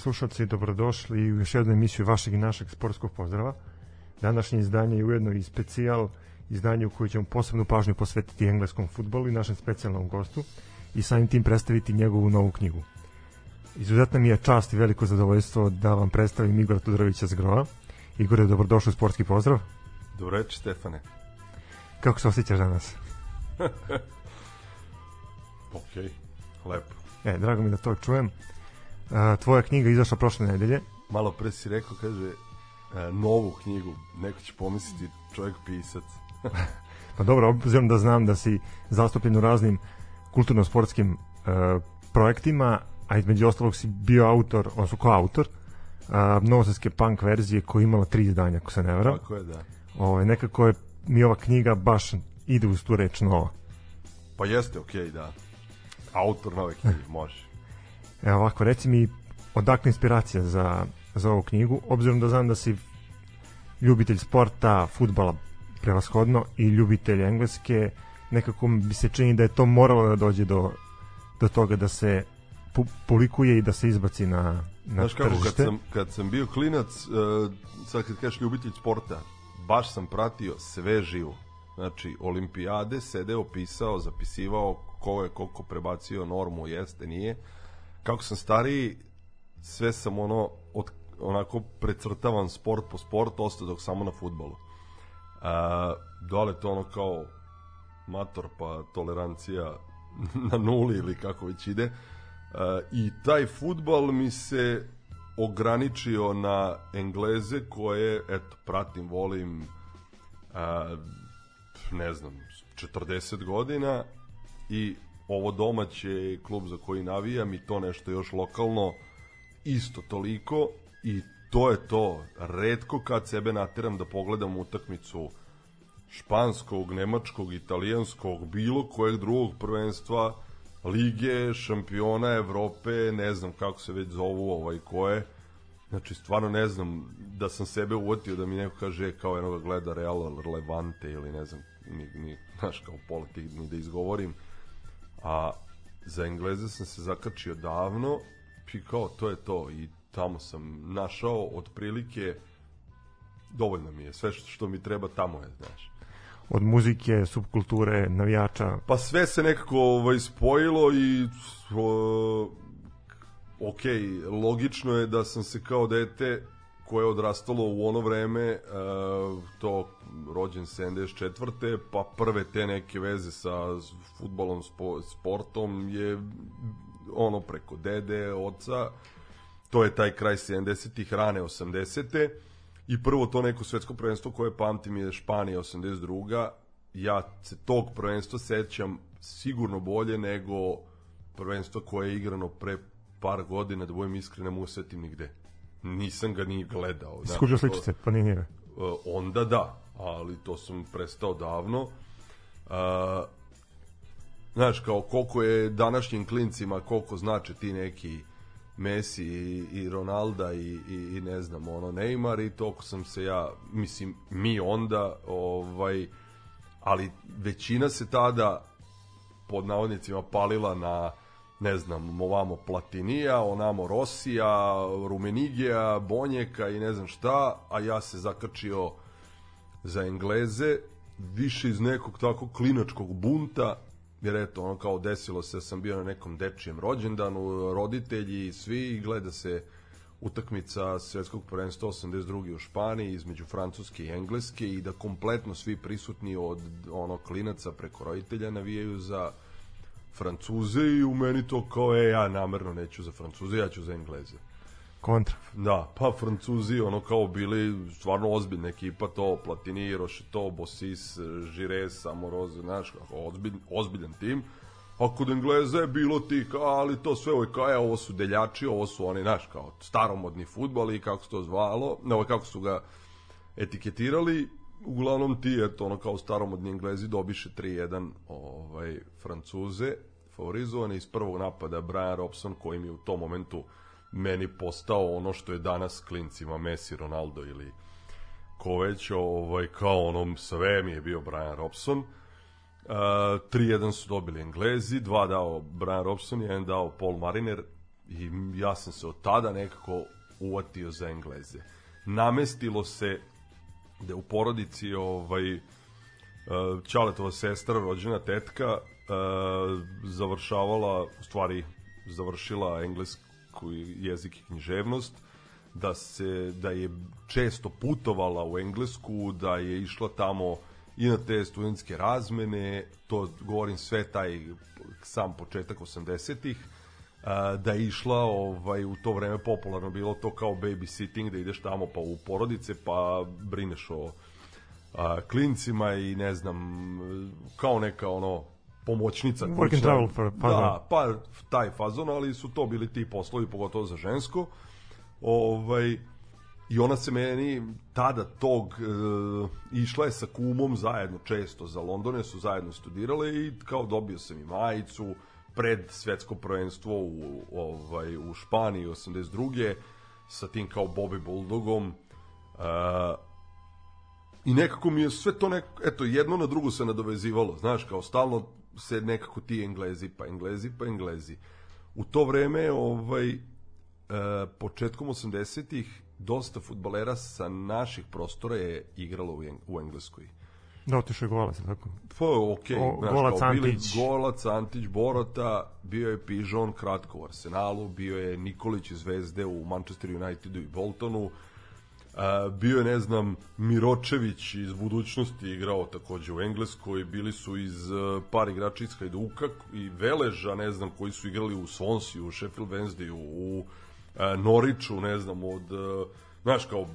slušalci, dobrodošli u još jednu emisiju vašeg i našeg sportskog pozdrava. Današnje izdanje je ujedno i specijal izdanje u koju ćemo posebnu pažnju posvetiti engleskom futbolu i našem specijalnom gostu i samim tim predstaviti njegovu novu knjigu. Izuzetna mi je čast i veliko zadovoljstvo da vam predstavim Igora Tudorovića Zgrova. Igore, dobrodošli u sportski pozdrav. Dobro reći, Stefane. Kako se osjećaš danas? Ok, lepo. E, drago mi da to čujem. Tvoja knjiga izašla prošle nedelje. Malo pre si rekao, kaže, e, novu knjigu. Neko će pomisliti čovjek pisac. Pa dobro, obzirom da znam da si zastupljen u raznim kulturno-sportskim e, projektima, a između ostalog si bio autor, odnosno ko autor, a, novosadske punk verzije koja je imala tri izdanja, ako se ne varam. Tako je, da. Ovaj, nekako je mi ova knjiga baš ide uz tu reč nova. Pa jeste, ok, da. Autor nove knjige, može. Evo ovako, reci mi odakle inspiracija za, za ovu knjigu, obzirom da znam da si ljubitelj sporta, futbala prevashodno i ljubitelj engleske, nekako bi se čini da je to moralo da dođe do, do toga da se pu, publikuje i da se izbaci na, na Znaš kako, kad tržište. sam, kad sam bio klinac, uh, sad kad kažeš ljubitelj sporta, baš sam pratio sve živo. Znači, olimpijade, sedeo, pisao, zapisivao ko je koliko prebacio normu, jeste, nije. Kako sam stariji, sve sam ono, od, onako precrtavan sport po sport, ostao dok samo na futbolu. A, dole to ono kao mator pa tolerancija na nuli ili kako već ide. E, I taj futbal mi se ograničio na Engleze koje, eto, pratim, volim, a, ne znam, 40 godina i ovo domaće klub za koji navijam i to nešto još lokalno isto toliko i to je to. Redko kad sebe nateram da pogledam utakmicu španskog, nemačkog, italijanskog, bilo kojeg drugog prvenstva, lige, šampiona Evrope, ne znam kako se već zovu ovaj koje. Znači, stvarno ne znam da sam sebe uvatio da mi neko kaže "E, kao jednoga gleda Real Levante ili ne znam, ni, ni, znaš, kao pola tih, ni da izgovorim. A za Engleze sam se zakačio davno i kao to je to i tamo sam našao otprilike dovoljno mi je, sve što, što mi treba tamo je, znaš. Od muzike, subkulture, navijača. Pa sve se nekako ovaj, spojilo i o, ok, logično je da sam se kao dete koje je odrastalo u ono vreme, uh, to rođen 74. pa prve te neke veze sa futbolom, spo, sportom je ono preko dede, oca, to je taj kraj 70-ih, rane 80. I prvo to neko svetsko prvenstvo koje pamtim je Španija 82. Ja se tog prvenstva sećam sigurno bolje nego prvenstvo koje je igrano pre par godina, da budem iskren, ne mogu se setim nigde. Nisam ga ni gledao. znaš, Skužio to- sličice, pa nije njega. Uh, onda da, ali to sam prestao davno. Uh, znaš, kao koliko je današnjim klincima, koliko znače ti neki Messi i, i Ronalda i, i, i ne znam, ono, Neymar i toliko sam se ja, mislim, mi onda, ovaj, ali većina se tada pod navodnicima palila na ne znam, ovamo Platinija, onamo Rosija, Rumenigija, Bonjeka i ne znam šta, a ja se zakačio za Engleze, više iz nekog takvog klinačkog bunta, jer eto, ono kao desilo se, da sam bio na nekom dečijem rođendanu, roditelji i svi, gleda se utakmica svetskog prvenstva 82. u Španiji između Francuske i Engleske i da kompletno svi prisutni od ono klinaca preko roditelja navijaju za Francuze i u meni to kao, e, ja namerno neću za Francuze, ja ću za Engleze. Kontra. Da, pa Francuzi ono kao bili stvarno ozbiljna ekipa, to Platini, Rocheteau, Bossis, Gires, Amoroze, znaš, kako ozbilj, ozbiljan tim. A kod Engleza je bilo ti, kao, ali to sve ovo kao, e, ovo su deljači, ovo su oni, znaš, kao staromodni futbol i kako se to zvalo, ne, ovo kako su ga etiketirali, uglavnom ti, eto, ono kao staromodni Englezi dobiše 3-1 ovaj, Francuze, favorizovane iz prvog napada Brian Robson koji mi je u tom momentu meni postao ono što je danas klincima Messi, Ronaldo ili ko već, ovaj, kao onom sve mi je bio Brian Robson. Uh, 3-1 su dobili Englezi, dva dao Brian Robson, jedan dao Paul Mariner i ja sam se od tada nekako uvatio za Engleze. Namestilo se da u porodici ovaj uh, sestra, rođena tetka, uh, završavala, u stvari završila englesku jezik i književnost, da se da je često putovala u Englesku, da je išla tamo i na te studentske razmene, to govorim sve taj sam početak 80-ih, a, da je išla ovaj u to vreme popularno bilo to kao babysitting da ideš tamo pa u porodice pa brineš o a, klincima i ne znam kao neka ono pomoćnica Work and travel for fazon. Da, pa taj fazon, ali su to bili ti poslovi pogotovo za žensko. Ovaj i ona se meni tada tog e, išla je sa kumom zajedno često za Londone su zajedno studirale i kao dobio sam i majicu pred svetsko prvenstvo u ovaj u Španiji 82. sa tim kao Bobby Bulldogom e, i nekako mi je sve to nekako, eto, jedno na drugo se nadovezivalo, znaš, kao stalno se nekako ti englezi, pa englezi, pa englezi. U to vreme, ovaj, e, početkom 80-ih, dosta futbalera sa naših prostora je igralo u, Eng- u Engleskoj. Da, otišao je gola se tako. Pa, okej. O, znaš, Golac, kao Antić. Golac, Antić, Borota, bio je Pižon kratko u Arsenalu, bio je Nikolić iz Zvezde u Manchester Unitedu i Boltonu, A, bio je, ne znam, Miročević iz budućnosti igrao takođe u Engleskoj, bili su iz uh, par igrača iz Hajduka i Veleža, ne znam, koji su igrali u Swansea, u Sheffield Wednesday, u uh, Noriću, ne znam, od, uh, znaš, kao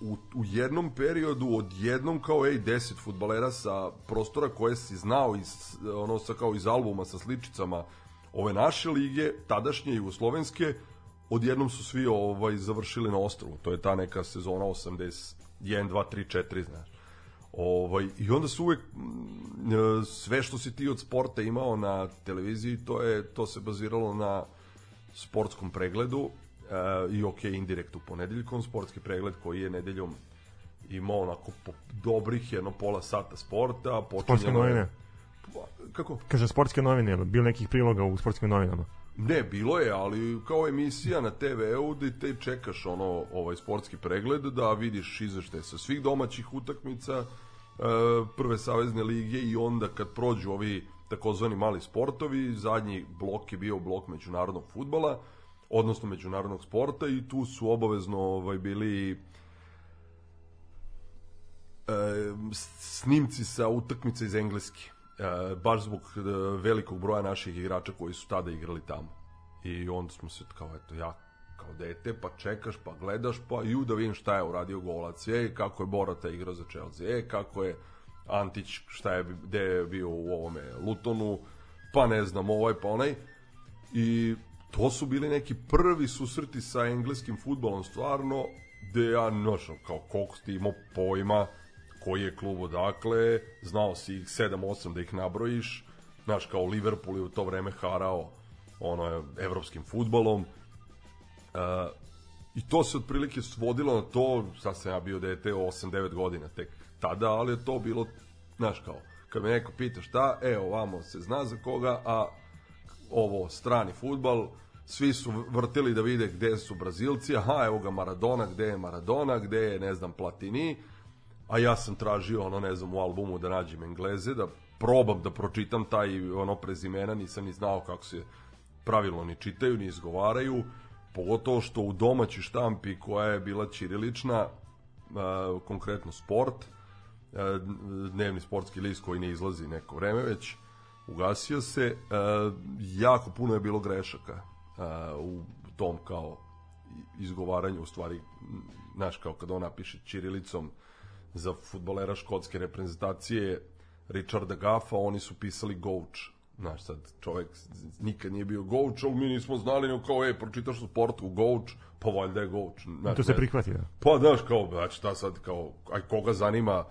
u, u jednom periodu od jednom kao ej 10 fudbalera sa prostora koje si znao iz ono sa kao iz albuma sa sličicama ove naše lige tadašnje jugoslovenske odjednom su svi ovaj završili na ostrvu. To je ta neka sezona 81, 2, 3, 4, znaš. Ovaj, I onda su uvek mm, e, sve što si ti od sporta imao na televiziji, to je to se baziralo na sportskom pregledu i ok, indirekt u ponedeljkom, sportski pregled koji je nedeljom imao onako po, dobrih jedno pola sata sporta. Sportske novine. Pa, Kako? Kaže sportske novine, bilo nekih priloga u sportskim novinama? Ne, bilo je, ali kao emisija na TV-u da te čekaš ono ovaj sportski pregled da vidiš izveštaje sa svih domaćih utakmica e, prve savezne lige i onda kad prođu ovi takozvani mali sportovi, zadnji blok je bio blok međunarodnog futbala, odnosno međunarodnog sporta i tu su obavezno ovaj bili e, snimci sa utakmice iz Engleske. E, baš zbog e, velikog broja naših igrača koji su tada igrali tamo. I onda smo se kao, eto, ja kao dete, pa čekaš, pa gledaš, pa ju da vidim šta je uradio golac, e, kako je Borata igrao za Chelsea, e, kako je Antić, šta je, gde je bio u ovome Lutonu, pa ne znam, ovaj, pa onaj. I to su bili neki prvi susreti sa engleskim futbolom stvarno, gde ja, znaš, kao koliko ti imao pojma, koji je klub odakle, znao si ih 7-8 da ih nabrojiš, znaš, kao Liverpool je u to vreme harao ono, evropskim futbolom, Uh, I to se otprilike svodilo na to, sad sam ja bio dete 8-9 godina tek tada, ali je to bilo, znaš kao, kad me neko pita šta, e, ovamo se zna za koga, a ovo strani futbal, svi su vrtili da vide gde su Brazilci, aha, evo ga Maradona, gde je Maradona, gde je, ne znam, Platini, a ja sam tražio, ono, ne znam, u albumu da nađem Engleze, da probam da pročitam taj, ono, prezimena, nisam ni znao kako se pravilno ni čitaju, ni izgovaraju, pogotovo što u domaćoj štampi koja je bila ćirilična, uh, konkretno sport, uh, dnevni sportski list koji ne izlazi neko vreme već, ugasio se, uh, jako puno je bilo grešaka uh, u tom kao izgovaranju, u stvari, znaš, kao kad on napiše ćirilicom za futbolera škotske reprezentacije Richarda Gaffa, oni su pisali Gouch, Znaš, sad čovek nikad nije bio Gouch, ali mi nismo znali, nego kao, ej, pročitaš u sportu Gouch, pa valjda je Gouch. Znaš, To se ne- prihvati, da. Pa, znaš, kao, znači, šta sad, kao, aj koga zanima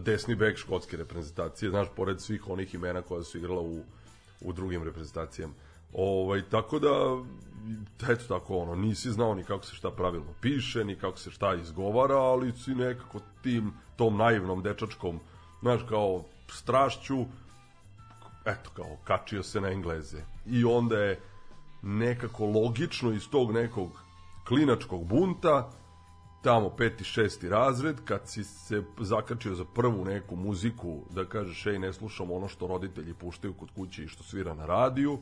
desni bek škotske reprezentacije, znaš, pored svih onih imena koja su igrala u, u drugim reprezentacijama. Ovaj, tako da, eto tako, ono, nisi znao ni kako se šta pravilno piše, ni kako se šta izgovara, ali si nekako tim, tom naivnom dečačkom, znaš, kao, strašću, eto kao, kačio se na Engleze. I onda je nekako logično iz tog nekog klinačkog bunta, tamo peti, šesti razred, kad si se zakačio za prvu neku muziku, da kažeš, ej, ne slušam ono što roditelji puštaju kod kuće i što svira na radiju,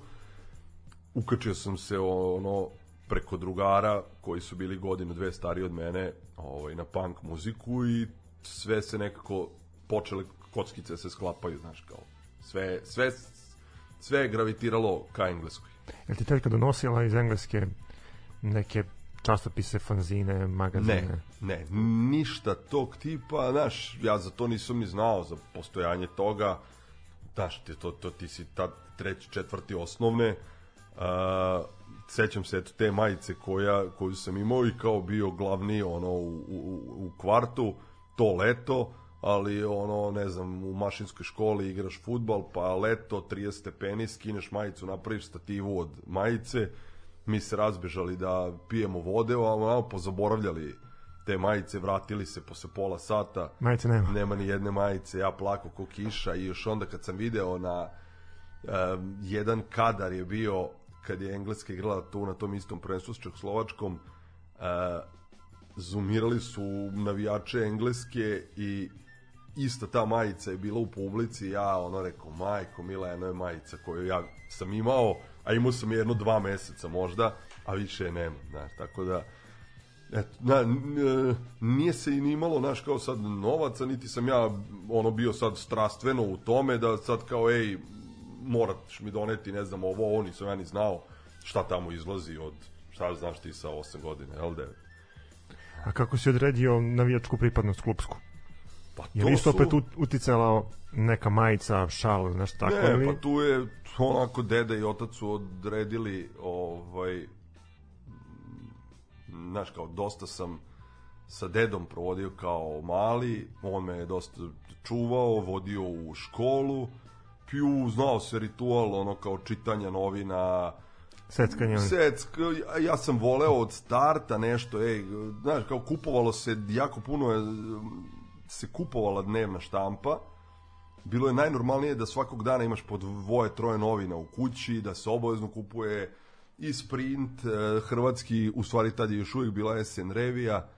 ukačio sam se ono preko drugara koji su bili godinu dve stariji od mene ovaj, na punk muziku i sve se nekako počele kockice se sklapaju, znaš, kao sve, sve, sve je gravitiralo ka engleskoj. Jel ti tetka donosila iz Engleske neke časopise, fanzine, magazine? Ne, ne, ništa tog tipa, znaš, ja za to nisam ni znao, za postojanje toga, znaš, ti, to, to, ti si tad treći, četvrti osnovne, a, sećam se eto te majice koja, koju sam imao i kao bio glavni ono u, u, u kvartu, to leto, ali ono, ne znam, u mašinskoj školi igraš futbal, pa leto, 30 stepeni, skineš majicu, napraviš stativu od majice, mi se razbežali da pijemo vode, a malo pozaboravljali te majice, vratili se posle pola sata, Majice nema. nema ni jedne majice, ja plako ko kiša i još onda kad sam video na um, jedan kadar je bio kad je Engleska igrala tu na tom istom prvenstvu s Čehoslovačkom uh, zoomirali su navijače Engleske i ista ta majica je bila u publici ja ono rekao majko mila jedno je majica koju ja sam imao a imao sam je jedno dva meseca možda a više je nema znaš, tako da Eto, na, nije se i ni imalo, znaš, kao sad novaca, niti sam ja ono bio sad strastveno u tome da sad kao, ej, moraš mi doneti, ne znam, ovo, ovo, nisam ja ni znao šta tamo izlazi od, šta znaš ti sa 8 godina, jel da? A kako si odredio navijačku pripadnost klubsku? Pa Je li isto opet ut- uticala neka majica, šal, nešto tako? ne, ili? pa tu je onako deda i otac su odredili ovaj znaš, kao dosta sam sa dedom provodio kao mali, on me je dosta čuvao, vodio u školu, piju, znao se ritual, ono kao čitanja novina, Seckanje. Secka, ja- ja sam voleo od starta nešto, ej, znaš, kao kupovalo se, jako puno je, se kupovala dnevna štampa, bilo je najnormalnije da svakog dana imaš po dvoje, troje novina u kući, da se obavezno kupuje i sprint, eh, hrvatski, u stvari tad je još uvijek bila SN revija,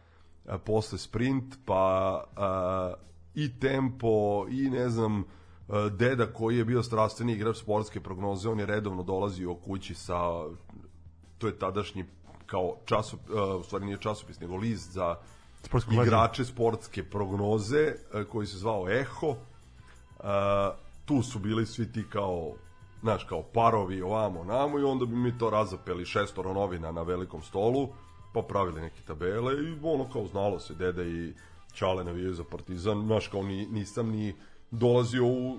a posle sprint, pa a, i tempo, i ne znam, deda koji je bio strastveni igrač sportske prognoze, on je redovno dolazio kući sa, to je tadašnji kao časop, u stvari nije časopis, nego list za Sportsku gledanje. igrače sportske prognoze, koji se zvao Eho. A, tu su bili svi ti kao znaš, kao parovi ovamo namo i onda bi mi to razapeli šestoro novina na velikom stolu, pa pravili neke tabele i ono kao znalo se deda i Čale navijaju za Partizan, znaš kao ni, nisam ni dolazio u,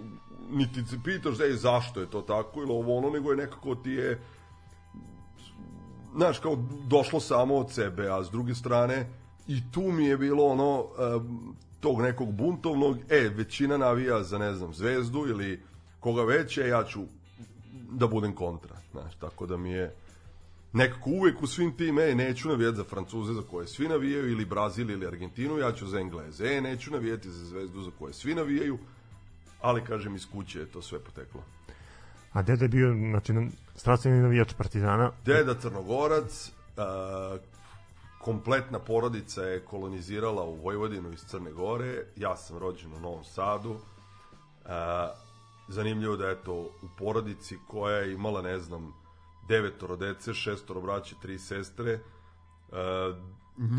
niti se pitaš ej, zašto je to tako ili ovo ono, nego je nekako ti je znaš, kao došlo samo od sebe, a s druge strane i tu mi je bilo ono tog nekog buntovnog, e, većina navija za, ne znam, zvezdu ili koga već, e, ja ću da budem kontra, znaš, tako da mi je nekako uvek u svim tim, e, neću navijati za Francuze za koje svi navijaju, ili Brazil ili Argentinu, ja ću za Engleze, e, neću navijati za zvezdu za koje svi navijaju, ali kažem iz kuće je to sve poteklo. A deda je bio, znači, strastveni navijač Partizana. Deda Crnogorac, a, kompletna porodica je kolonizirala u Vojvodinu iz Crne Gore, ja sam rođen u Novom Sadu. A, zanimljivo da eto u porodici koja je imala, ne znam, devetoro dece, šestoro braće, tri sestre, a,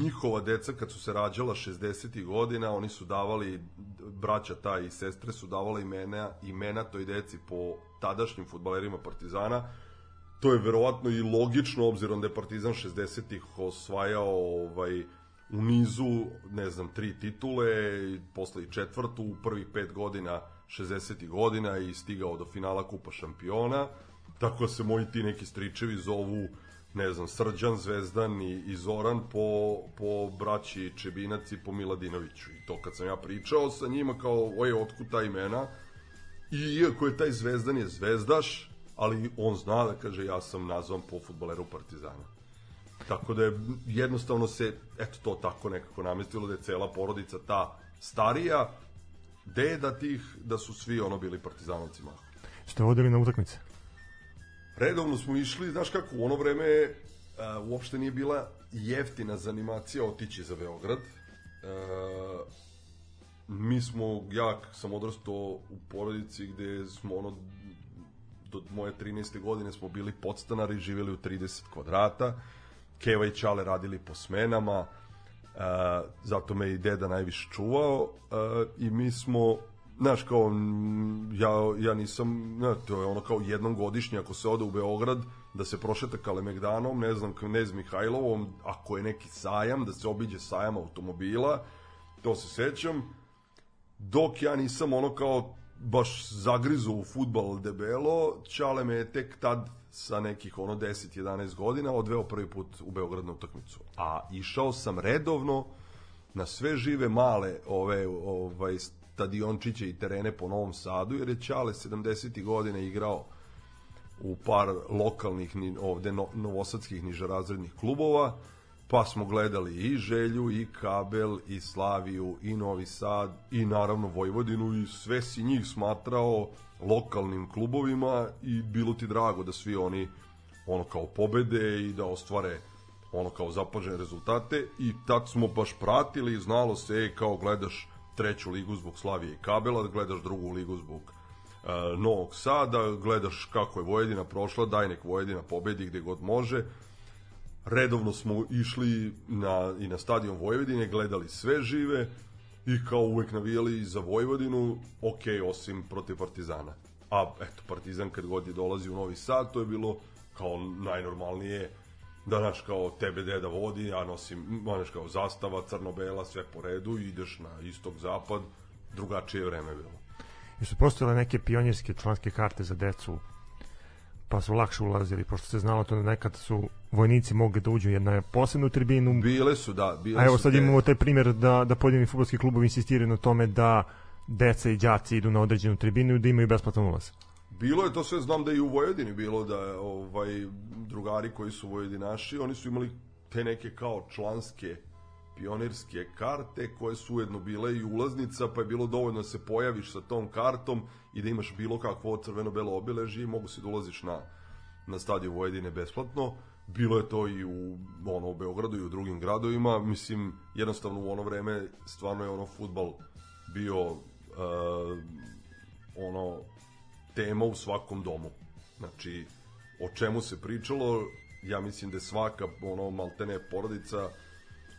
njihova deca kad su se rađala 60. godina, oni su davali, braća ta i sestre su davali imena, imena toj deci po tadašnjim futbalerima Partizana, to je verovatno i logično obzirom da je Partizan 60-ih osvajao ovaj u nizu, ne znam, tri titule, i posle i četvrtu u prvih pet godina 60 godina i stigao do finala Kupa šampiona. Tako se moji ti neki stričevi zovu ne znam, Srđan, Zvezdan i, i Zoran po, po braći Čebinac i po Miladinoviću. I to kad sam ja pričao sa njima kao, oje, otkud ta imena, I iako je taj zvezdan je zvezdaš, ali on zna da kaže ja sam nazvan po futboleru Partizana. Tako da je jednostavno se, eto to tako nekako namestilo da je cela porodica ta starija, deda tih, da su svi ono bili partizanovci mahom. Ste vodili na utakmice? Redovno smo išli, znaš kako, u ono vreme a, uopšte nije bila jeftina zanimacija otići za Beograd. A, mi smo, ja sam odrastao u porodici gde smo ono do moje 13. godine smo bili podstanari, živjeli u 30 kvadrata. Keva i Čale radili po smenama, uh, zato me i deda najviše čuvao uh, i mi smo znaš kao ja, ja nisam ne, to je ono kao jednom godišnje ako se ode u Beograd da se prošeta Kalemegdanom ne znam Knez Mihajlovom ako je neki sajam da se obiđe sajam automobila to se sećam dok ja nisam ono kao baš zagrizo u futbal debelo, Čale me je tek tad sa nekih ono 10-11 godina odveo prvi put u Beograd na utakmicu. A išao sam redovno na sve žive male ove ovaj stadiončiće i terene po Novom Sadu, jer je Čale 70. godina igrao u par lokalnih ni, ovde no, novosadskih nižerazrednih klubova, pa smo gledali i Želju, i Kabel, i Slaviju, i Novi Sad, i naravno Vojvodinu i sve si njih smatrao lokalnim klubovima i bilo ti drago da svi oni ono kao pobede i da ostvare ono kao zapažene rezultate. I tad smo baš pratili i znalo se ej, kao gledaš treću ligu zbog Slavije i Kabela, gledaš drugu ligu zbog uh, Novog Sada, gledaš kako je Vojvodina prošla, daj nek Vojvodina pobedi gde god može redovno smo išli na, i na stadion Vojvodine, gledali sve žive i kao uvek navijali za Vojvodinu, ok, osim protiv Partizana. A eto, Partizan kad god je dolazi u Novi Sad, to je bilo kao najnormalnije da naš kao tebe deda vodi, ja nosim, znaš kao zastava, crno-bela, sve po redu, ideš na istok, zapad, drugačije vreme bilo. Jesu postojale neke pionirske članske karte za decu pa su lakše ulazili, pošto se znalo to da nekad su vojnici mogli da uđu jednu posebnu tribinu, Bile su, da, bile a evo sad te- imamo taj primjer da, da pojedini futbolski klubovi insistiraju na tome da deca i đaci idu na određenu tribinu i da imaju besplatan ulaz. Bilo je to sve, znam da je i u Vojvodini bilo da ovaj, drugari koji su Vojvodinaši, oni su imali te neke kao članske pionirske karte koje su ujedno bile i ulaznica, pa je bilo dovoljno da se pojaviš sa tom kartom i da imaš bilo kakvo crveno-belo obeležje i mogu se da ulaziš na, na stadion Vojvodine besplatno. Bilo je to i u, ono, u Beogradu i u drugim gradovima. Mislim, jednostavno u ono vreme stvarno je ono futbal bio uh, ono tema u svakom domu. Znači, o čemu se pričalo, ja mislim da je svaka ono maltene porodica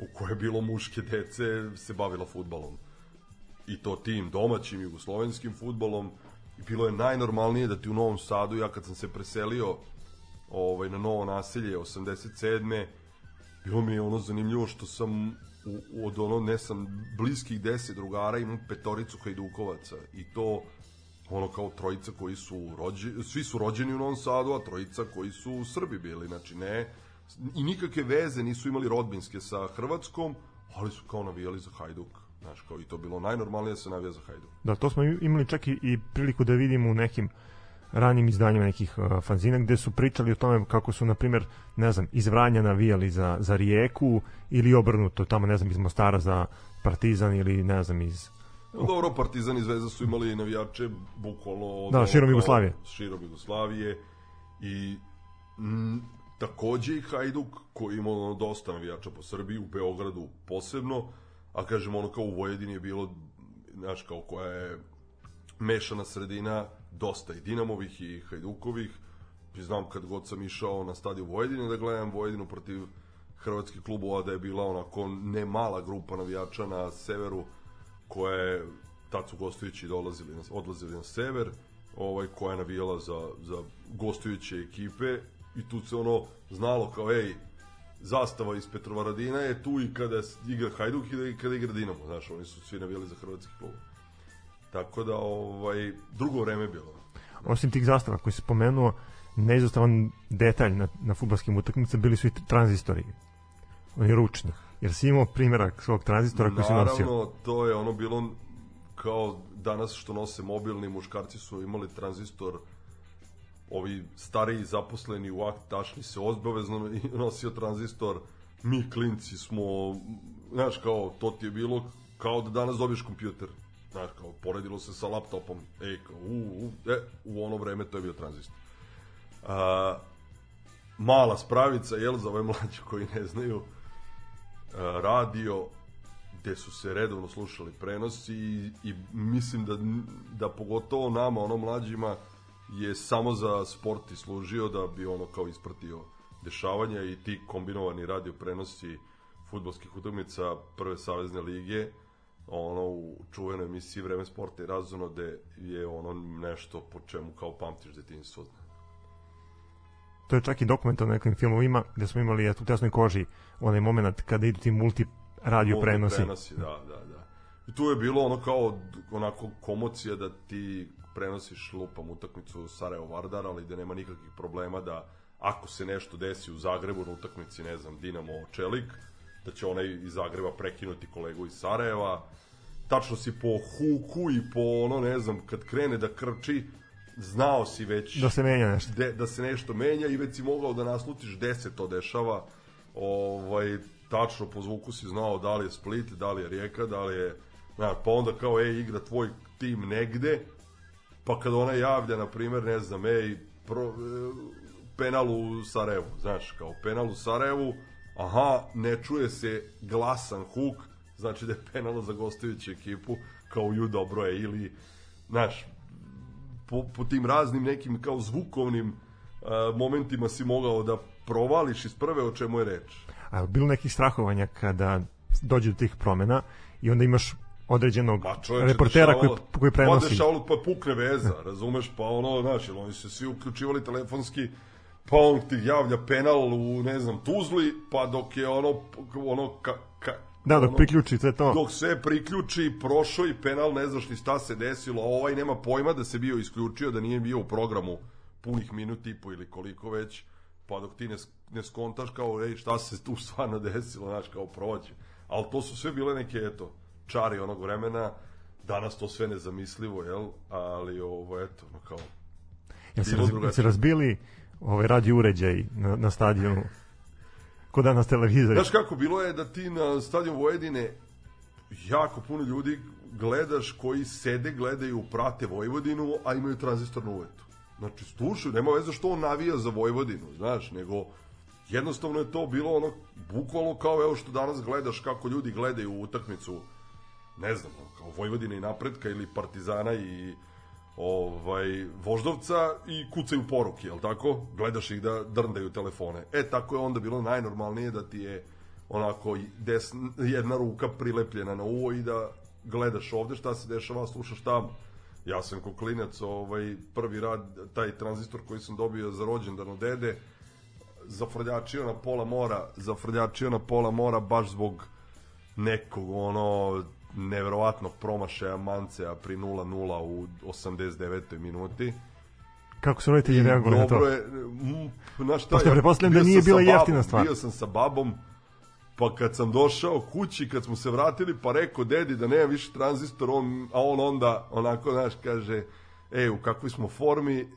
u kojoj je bilo muške dece se bavila futbalom. I to tim domaćim jugoslovenskim futbalom. I bilo je najnormalnije da ti u Novom Sadu, ja kad sam se preselio ovaj, na novo naselje 87. Bilo mi je ono zanimljivo što sam u, od ono, ne sam bliskih deset drugara imam petoricu hajdukovaca i to ono kao trojica koji su rođeni, svi su rođeni u Novom Sadu, a trojica koji su Srbi bili, znači ne, i nikakve veze nisu imali rodbinske sa Hrvatskom, ali su kao navijali za Hajduk, znaš, kao i to bilo najnormalnije da se navija za Hajduk. Da, to smo imali čak i, i priliku da vidimo u nekim ranim izdanjima nekih uh, fanzina gde su pričali o tome kako su, na primjer, ne znam, iz Vranja navijali za, za Rijeku ili obrnuto, tamo, ne znam, iz Mostara za Partizan ili, ne znam, iz... No, dobro, Partizan i Zvezda su imali navijače bukvalno od Da, širom Jugoslavije. Širom Jugoslavije i m, takođe i Hajduk koji ima ono, dosta navijača po Srbiji, u Beogradu posebno, a kažem ono kao u Vojvodini je bilo, znaš kao koja je mešana sredina, dosta i Dinamovih i Hajdukovih, znam kad god sam išao na stadion Vojvodine da gledam Vojvodinu protiv hrvatskih klubova da je bila onako ne mala grupa navijača na severu koja je tad su gostujući dolazili odlazili na sever ovaj koja je navijala za, za gostujuće ekipe i tu se ono znalo kao ej zastava iz Petrovaradina je tu i kada igra Hajduk i da- kada igra Dinamo znaš oni su svi navijali za hrvatski klub tako da ovaj drugo vreme je bilo Osim tih zastava koji se spomenuo, neizostavan detalj na, na futbolskim utakmicama bili su i tranzistori. Oni ručni. Jer si imao primjerak svog tranzistora koji si nosio. Naravno, to je ono bilo kao danas što nose mobilni muškarci su imali tranzistor ovi stariji zaposleni u akt tašni se obavezno i nosio tranzistor. Mi klinci smo znaš kao to ti je bilo kao da danas dobiješ kompjuter. Znaš kao poredilo se sa laptopom. Ej kao u, u, e, u ono vreme to je bio tranzistor. A, mala spravica jel za ove mlađe koji ne znaju a, radio gde su se redovno slušali prenosi i, i mislim da, da pogotovo nama, ono mlađima, je samo za sport i služio da bi ono kao ispratio dešavanja i ti kombinovani radio prenosi futbolskih utakmica prve savezne lige ono u čuvenoj emisiji Vreme sporta i razonode je ono nešto po čemu kao pamtiš detinjstvo To je čak i dokumentarno na nekim filmovima gde smo imali eto, u tesnoj koži onaj moment kada idu ti multi radio Multi prenosi. prenosi, da, da, da. I tu je bilo ono kao onako komocija da ti prenosiš lupam utakmicu Sarajevo Vardar, ali da nema nikakvih problema da ako se nešto desi u Zagrebu na utakmici, ne znam, Dinamo Čelik, da će onaj iz Zagreba prekinuti kolegu iz Sarajeva. Tačno si po huku i po ono, ne znam, kad krene da krči, znao si već Da se menja nešto. de, da se nešto menja i već si mogao da naslutiš gde se to dešava. Ovaj, tačno po zvuku si znao da li je Split, da li je Rijeka, da li je... Na, pa onda kao, ej, igra tvoj tim negde, pa kad ona javlja, na primer, ne znam, ej, pro, e, penal u Sarajevu, znaš, kao penal u Sarajevu, aha, ne čuje se glasan huk, znači da je penal za gostujuću ekipu, kao ju dobro je, ili, znaš, po, po tim raznim nekim kao zvukovnim uh, momentima si mogao da provališ iz prve o čemu je reč. A bilo nekih strahovanja kada dođe do tih promena i onda imaš određenog Ma čoveče, reportera koji, koji Pa prenosi. dešavalo, pa pukne veza, razumeš, pa ono, znaš, jer oni se svi uključivali telefonski, pa on ti javlja penal u, ne znam, Tuzli, pa dok je ono, ono, ka, ka, Da, dok ono, priključi sve to. dok sve priključi, prošao i penal, ne znaš ni šta se desilo, a ovaj nema pojma da se bio isključio, da nije bio u programu punih minut i po ili koliko već, pa dok ti ne, ne skontaš kao, ej, šta se tu stvarno desilo, znaš, kao prođe. Ali to su sve bile neke, eto, čari onog vremena, danas to sve nezamislivo, jel? Ali ovo, eto, no kao, Jel se, Bilo raz, drugačije. jel se razbili ovaj radio uređaj na, na stadionu? Ko danas televizori? Znaš kako, bilo je da ti na stadion Vojvodine jako puno ljudi gledaš koji sede, gledaju, prate Vojvodinu, a imaju tranzistornu uvetu. Znači, slušaju, nema veze što on navija za Vojvodinu, znaš, nego jednostavno je to bilo ono, bukvalno kao evo što danas gledaš kako ljudi gledaju utakmicu, ne znam, kao Vojvodine i napretka ili Partizana i ovaj Voždovca i kucaju poruke, jel tako? Gledaš ih da drndaju telefone. E, tako je onda bilo najnormalnije da ti je onako des, jedna ruka prilepljena na uvo i da gledaš ovde šta se dešava, slušaš tamo. Ja sam ko klinac, ovaj, prvi rad, taj tranzistor koji sam dobio za rođendan od dede, zafrljačio na pola mora, zafrljačio na pola mora baš zbog nekog ono neverovatnog promašaja Mancea pri 0-0 u 89. minuti. Kako su roditelji reagovali na to? Dobro je, znaš šta, ja pretpostavljam da nije bila jeftina stvar. Bio sam sa babom, pa kad sam došao kući, kad smo se vratili, pa rekao dedi da nema više tranzistor, on, a on onda onako, znaš, kaže, ej, u kakvoj smo formi,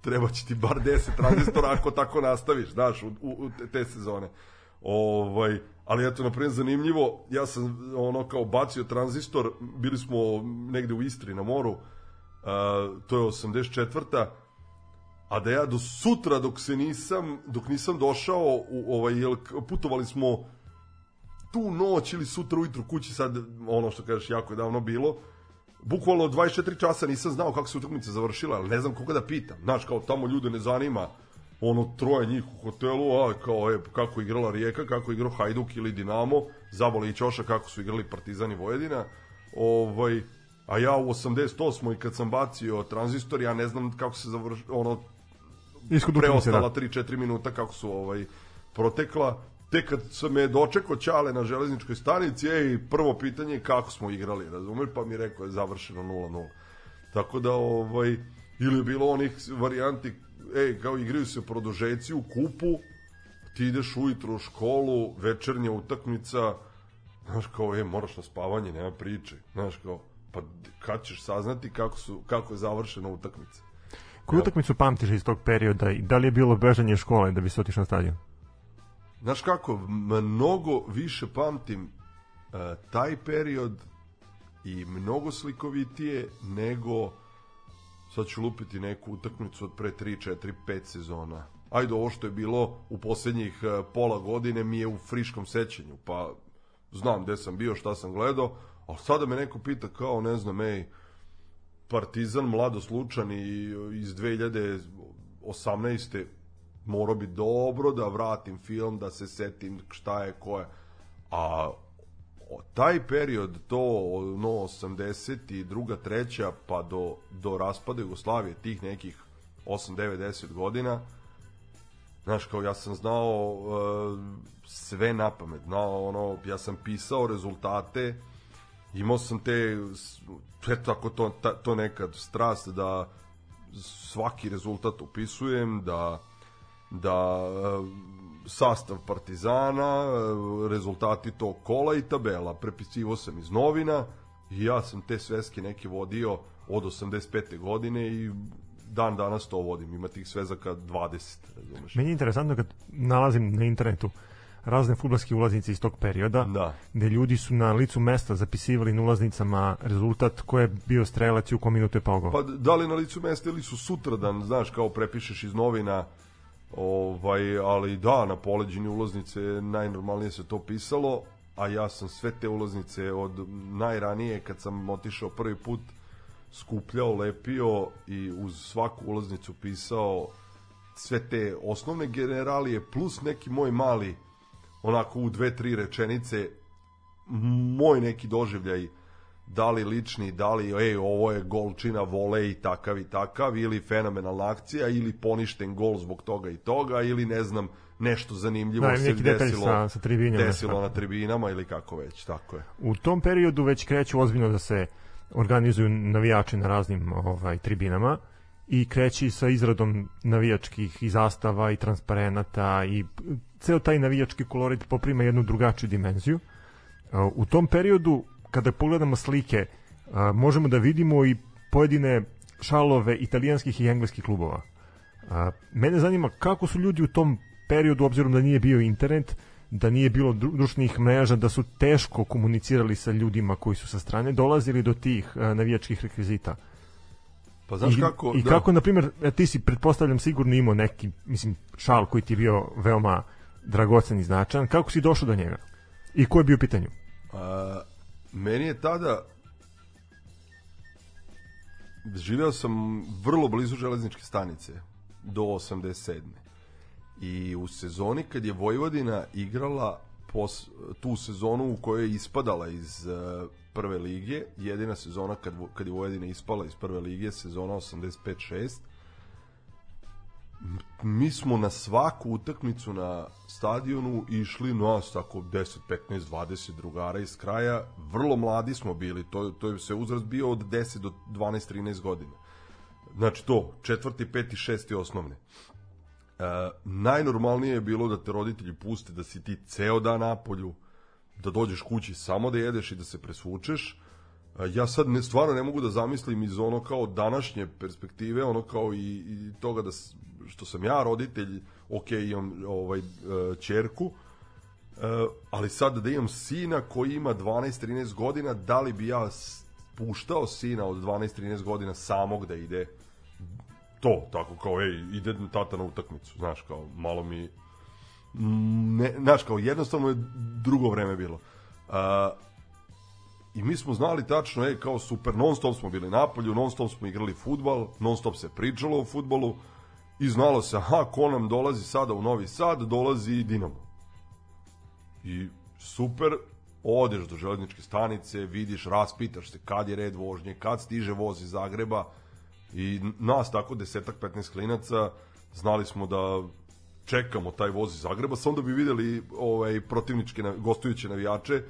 treba će ti bar 10 tranzistora ako tako nastaviš, znaš, u, u, te sezone. Ovaj, ali eto, na primjer, zanimljivo, ja sam ono kao bacio tranzistor, bili smo negde u Istri na moru, uh, to je 84 a da ja do sutra dok se nisam dok nisam došao u ovaj jel, putovali smo tu noć ili sutra ujutru kući sad ono što kažeš jako je davno bilo bukvalno 24 časa nisam znao kako se utakmica završila ali ne znam koga da pitam. Znaš kao tamo ljude ne zanima ono troje njih u hotelu a kao je kako igrala Rijeka kako igrao Hajduk ili Dinamo Zabole i Ćoša kako su igrali Partizan i Vojvodina ovaj a ja u 88. i kad sam bacio tranzistor ja ne znam kako se završilo ono utakmice, preostala da. 3-4 minuta kako su ovaj protekla tek kad sam me dočekao Ćale na železničkoj stanici ej, prvo pitanje je kako smo igrali razumeš pa mi rekao je završeno 0-0 tako da ovaj ili je bilo onih varijanti ej kao igraju se produžeci u kupu ti ideš ujutro u školu večernja utakmica znaš kao je moraš na spavanje nema priče. Znaš kao pa kad ćeš saznati kako su kako je završena utakmica? Koju utakmicu pamtiš iz tog perioda i da li je bilo bežanje škole da bi se otišao na stadion? Znaš kako, mnogo više pamtim e, taj period i mnogo slikovitije nego sad ću lupiti neku utakmicu od pre 3, 4, 5 sezona. Ajde, ovo što je bilo u poslednjih e, pola godine mi je u friškom sećanju, pa znam gde sam bio, šta sam gledao, a sada me neko pita kao, ne znam, ej, Partizan, Mlado Slučan i iz 2018. morao bi dobro da vratim film, da se setim šta je, ko je. A o, taj period, to ono 82. treća pa do, do raspada Jugoslavije, tih nekih 8, 9, 10 godina, Znaš, kao ja sam znao uh, sve na pamet, znao ono, ja sam pisao rezultate, imao sam te, eto ako to, ta, to nekad strast da svaki rezultat upisujem, da da uh, sastav Partizana, uh, rezultati tog kola i tabela. Prepisivo sam iz novina i ja sam te sveske neke vodio od 85. godine i dan danas to vodim. Ima tih svezaka 20, razumeš? Meni je interesantno kad nalazim na internetu razne futbolske ulaznice iz tog perioda, Da. gde ljudi su na licu mesta zapisivali na ulaznicama rezultat ko je bio strelac i u kom minutu je pao. Pa da li na licu mesta ili su sutradan, znaš, kao prepišeš iz novina, ovaj, ali da, na poleđini ulaznice najnormalnije se to pisalo, a ja sam sve te ulaznice od najranije kad sam otišao prvi put skupljao, lepio i uz svaku ulaznicu pisao sve te osnovne generalije plus neki moj mali onako u dve, tri rečenice moj neki doživljaj da li lični, da li ej, ovo je golčina volej takav i takav ili fenomenalna akcija ili poništen gol zbog toga i toga ili ne znam nešto zanimljivo Da, se desilo, sa- sa tribinama, desilo da. na tribinama ili kako već, tako je. U tom periodu već kreću ozbiljno da se organizuju navijači na raznim ovaj tribinama i kreći sa izradom navijačkih i zastava i transparenata i ceo taj navijački kolorit poprima jednu drugačiju dimenziju. U tom periodu, kada pogledamo slike, možemo da vidimo i pojedine šalove italijanskih i engleskih klubova. Mene zanima kako su ljudi u tom periodu, obzirom da nije bio internet, da nije bilo društvenih mreža, da su teško komunicirali sa ljudima koji su sa strane, dolazili do tih navijačkih rekvizita. Pa znaš I, kako... I da. kako, na primjer, e, ti si, pretpostavljam, sigurno imao neki, mislim, šal koji ti je bio veoma dragocen i značajan. Kako si došao do njega? I ko je bio u pitanju? A, meni je tada živeo sam vrlo blizu železničke stanice do 87. I u sezoni kad je Vojvodina igrala pos, tu sezonu u kojoj je ispadala iz uh, prve lige, jedina sezona kad, kad je Vojvodina ispala iz prve lige, sezona 85-6, mi smo na svaku utakmicu na stadionu išli nas tako 10, 15, 20 drugara iz kraja. Vrlo mladi smo bili, to, to je se uzrast bio od 10 do 12, 13 godina. Znači to, četvrti, peti, šesti osnovne. E, najnormalnije je bilo da te roditelji puste da si ti ceo dan napolju, da dođeš kući samo da jedeš i da se presvučeš. Ja sad ne, stvarno ne mogu da zamislim iz ono kao današnje perspektive, ono kao i, i toga da što sam ja roditelj, ok, imam ovaj, e, čerku, e, ali sad da imam sina koji ima 12-13 godina, da li bi ja puštao sina od 12-13 godina samog da ide to, tako kao, ej, ide tata na utakmicu, znaš, kao, malo mi, ne, znaš, kao, jednostavno je drugo vreme bilo. A, I mi smo znali tačno, ej, kao super, non stop smo bili napolju, non stop smo igrali futbal, non stop se pričalo o futbolu i znalo se, aha, ko nam dolazi sada u Novi Sad, dolazi i Dinamo. I super, odeš do železničke stanice, vidiš, raspitaš se kad je red vožnje, kad stiže voz iz Zagreba i nas tako desetak, 15 klinaca znali smo da čekamo taj voz iz Zagreba, samo da bi videli ovaj, protivničke, gostujuće navijače,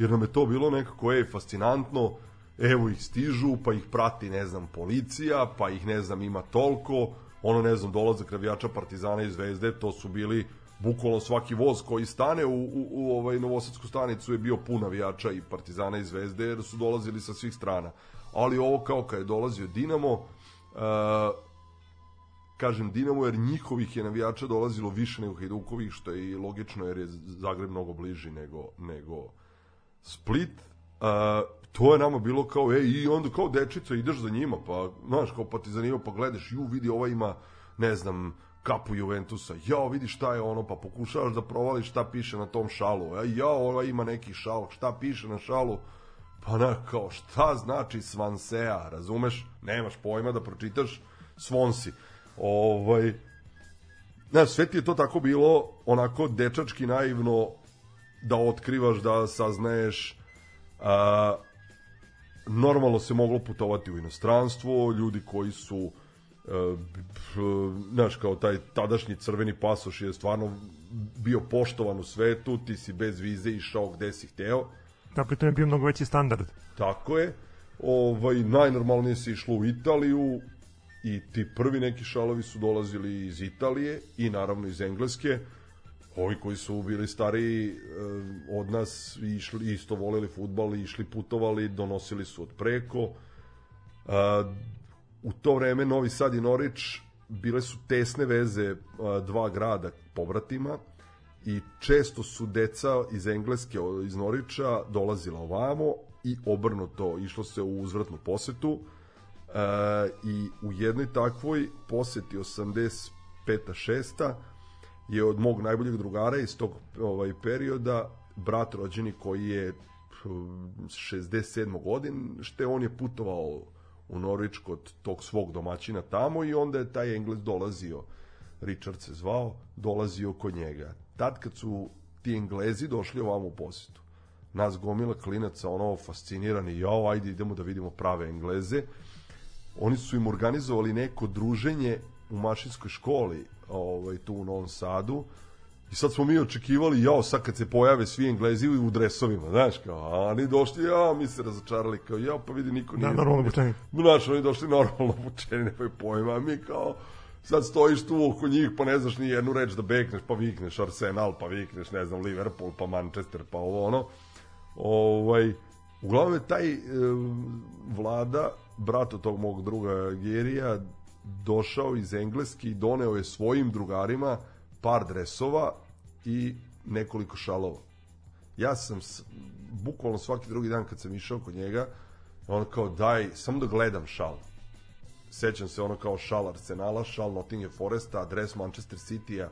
jer nam je to bilo nekako, ej, fascinantno, evo ih stižu, pa ih prati, ne znam, policija, pa ih, ne znam, ima toliko, ono, ne znam, dolazak navijača Partizana i Zvezde, to su bili bukvalno svaki voz koji stane u, u, u ovaj Novosadsku stanicu je bio pun navijača i Partizana i Zvezde, jer su dolazili sa svih strana. Ali ovo kao kad je dolazio Dinamo, uh, kažem Dinamo jer njihovih je navijača dolazilo više nego Hajdukovih što je i logično jer je Zagreb mnogo bliži nego, nego Split uh, to je nama bilo kao ej i onda kao dečica ideš za njima pa znaš kao pa ti zanima pa gledaš ju vidi ova ima ne znam kapu Juventusa jao vidi šta je ono pa pokušavaš da provališ šta piše na tom šalu a jao ova ima neki šal šta piše na šalu pa na, kao šta znači Svansea, razumeš? Nemaš pojma da pročitaš Svonsi. Ovaj, Znaš, sve ti je to tako bilo onako dečački naivno da otkrivaš, da saznaješ a, normalno se moglo putovati u inostranstvo, ljudi koji su e, znaš, kao taj tadašnji crveni pasoš je stvarno bio poštovan u svetu, ti si bez vize išao gde si hteo, Dakle, to je bio mnogo veći standard. Tako je. Ovaj, najnormalnije se išlo u Italiju i ti prvi neki šalovi su dolazili iz Italije i naravno iz Engleske. Ovi koji su bili stariji eh, od nas išli, isto voleli futbal išli putovali, donosili su od preko. A, u to vreme Novi Sad i Norić bile su tesne veze a, dva grada pobratima i često su deca iz Engleske, iz Norića dolazila ovamo i obrnuto, išlo se u uzvratnu posetu e, i u jednoj takvoj poseti 85. 6. je od mog najboljeg drugara iz tog ovaj perioda brat rođeni koji je p- 67. godin, što on je putovao u Norvič kod tog svog domaćina tamo i onda je taj Englez dolazio, Richard se zvao, dolazio kod njega. Tad kad su ti Englezi došli ovamo u posetu, nas gomila klinaca ono fascinirani, jao, ajde idemo da vidimo prave Engleze. Oni su im organizovali neko druženje u mašinskoj školi ovaj, tu u Novom Sadu I sad smo mi očekivali, jao, sad kad se pojave svi Englezi u dresovima, znaš, kao, a oni došli, ja, mi se razočarali, kao, ja, pa vidi, niko nije... Na, normalno obučeni. Znaš, oni došli normalno obučeni, nemaju pojma, a mi kao, sad stojiš tu oko njih, pa ne znaš ni jednu reč da bekneš, pa vikneš Arsenal, pa vikneš, ne znam, Liverpool, pa Manchester, pa ovo ono. Ovaj, uglavnom je taj e, vlada, brat od tog mog druga Gerija, došao iz Engleski i doneo je svojim drugarima par dresova i nekoliko šalova. Ja sam bukvalno svaki drugi dan kad sam išao kod njega, on kao daj, samo da gledam šal. Sećam se ono kao šal Arsenala, šal Nottingham Foresta, adres Manchester City-a.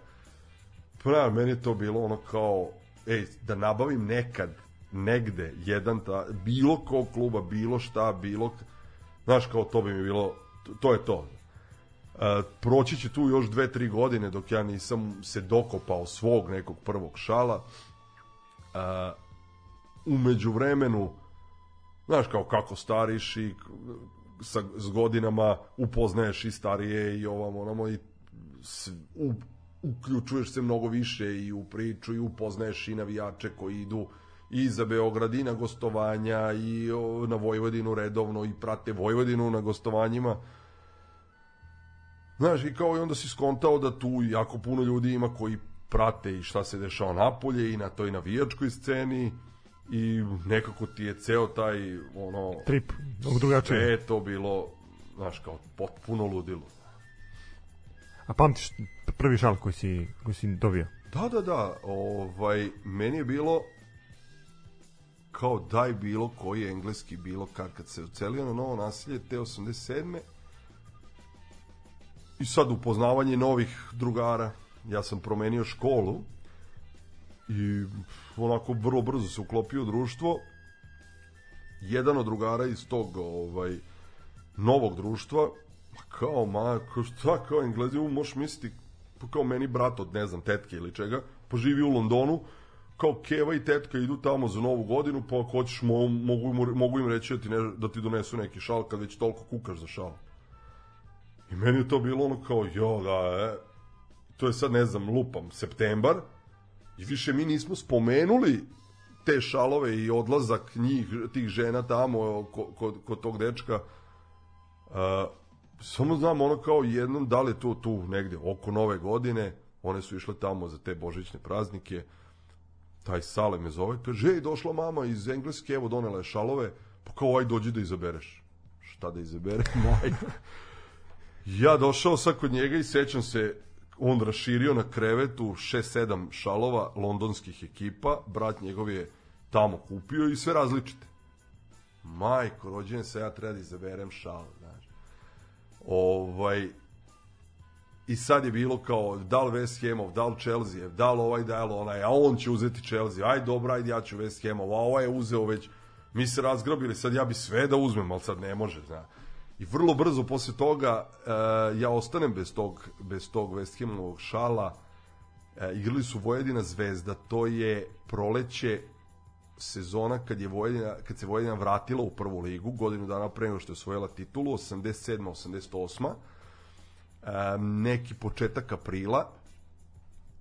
Pa, meni je to bilo ono kao, ej, da nabavim nekad, negde, jedan, ta, bilo kog kluba, bilo šta, bilo, znaš, kao to bi mi bilo, to je to. Proći će tu još dve, tri godine dok ja nisam se dokopao svog nekog prvog šala. Umeđu vremenu, znaš kao kako stariš i sa, s godinama upoznaješ i starije i ovamo onamo i s, u, uključuješ se mnogo više i u priču i upoznaješ i navijače koji idu i za Beograd i na gostovanja i na Vojvodinu redovno i prate Vojvodinu na gostovanjima Znaš, i kao i onda si skontao da tu jako puno ljudi ima koji prate i šta se dešava napolje i na toj navijačkoj sceni i nekako ti je ceo taj ono Trip, mnogo drugačije. sve je to bilo znaš kao potpuno ludilo A pamtiš prvi šal koji si, koji si dobio? da da da ovaj meni je bilo kao daj bilo koji engleski bilo kad kad se ucelio na novo nasilje te 87 i sad upoznavanje novih drugara. Ja sam promenio školu i onako vrlo brzo se uklopio u društvo. Jedan od drugara iz tog ovaj, novog društva, kao, ma, kao šta, kao englezi, možeš misliti, pa kao meni brat od, ne znam, tetke ili čega, pa živi u Londonu, kao Keva i tetka idu tamo za novu godinu, pa ako hoćeš, mo, mogu, mogu im reći da ti, ne, da ti donesu neki šal kad već toliko kukaš za šal. I meni je to bilo ono kao, jo, da, e, to je sad, ne znam, lupam, septembar, i više mi nismo spomenuli te šalove i odlazak njih, tih žena tamo kod, kod, kod tog dečka. Uh, samo znam ono kao jednom, da li je to tu negde oko nove godine, one su išle tamo za te božićne praznike, taj Sale me zove, kaže, ej, došla mama iz Engleske, evo donela je šalove, pa kao, aj dođi da izabereš. Šta da izaberem, majko? Ja došao sad kod njega i sećam se, on raširio na krevetu 6-7 šalova londonskih ekipa, brat njegov je tamo kupio i sve različite. Majko, rođen se, ja treba da izaberem šal, znaš. Ovaj, I sad je bilo kao, da li West Hamov, da li Chelsea, da li ovaj, da li onaj, a on će uzeti Chelsea, aj dobro, ajde ja ću West Hamov, a ovaj je uzeo već, mi se razgrabili, sad ja bi sve da uzmem, ali sad ne može, znaš. I vrlo brzo posle toga uh, ja ostanem bez tog, bez tog West Hamovog šala. Uh, igrali su Vojvodina Zvezda, to je proleće sezona kad je Vojvodina, kad se Vojvodina vratila u prvu ligu, godinu dana pre nego što je osvojila titulu, 87. 88. Um, neki početak aprila.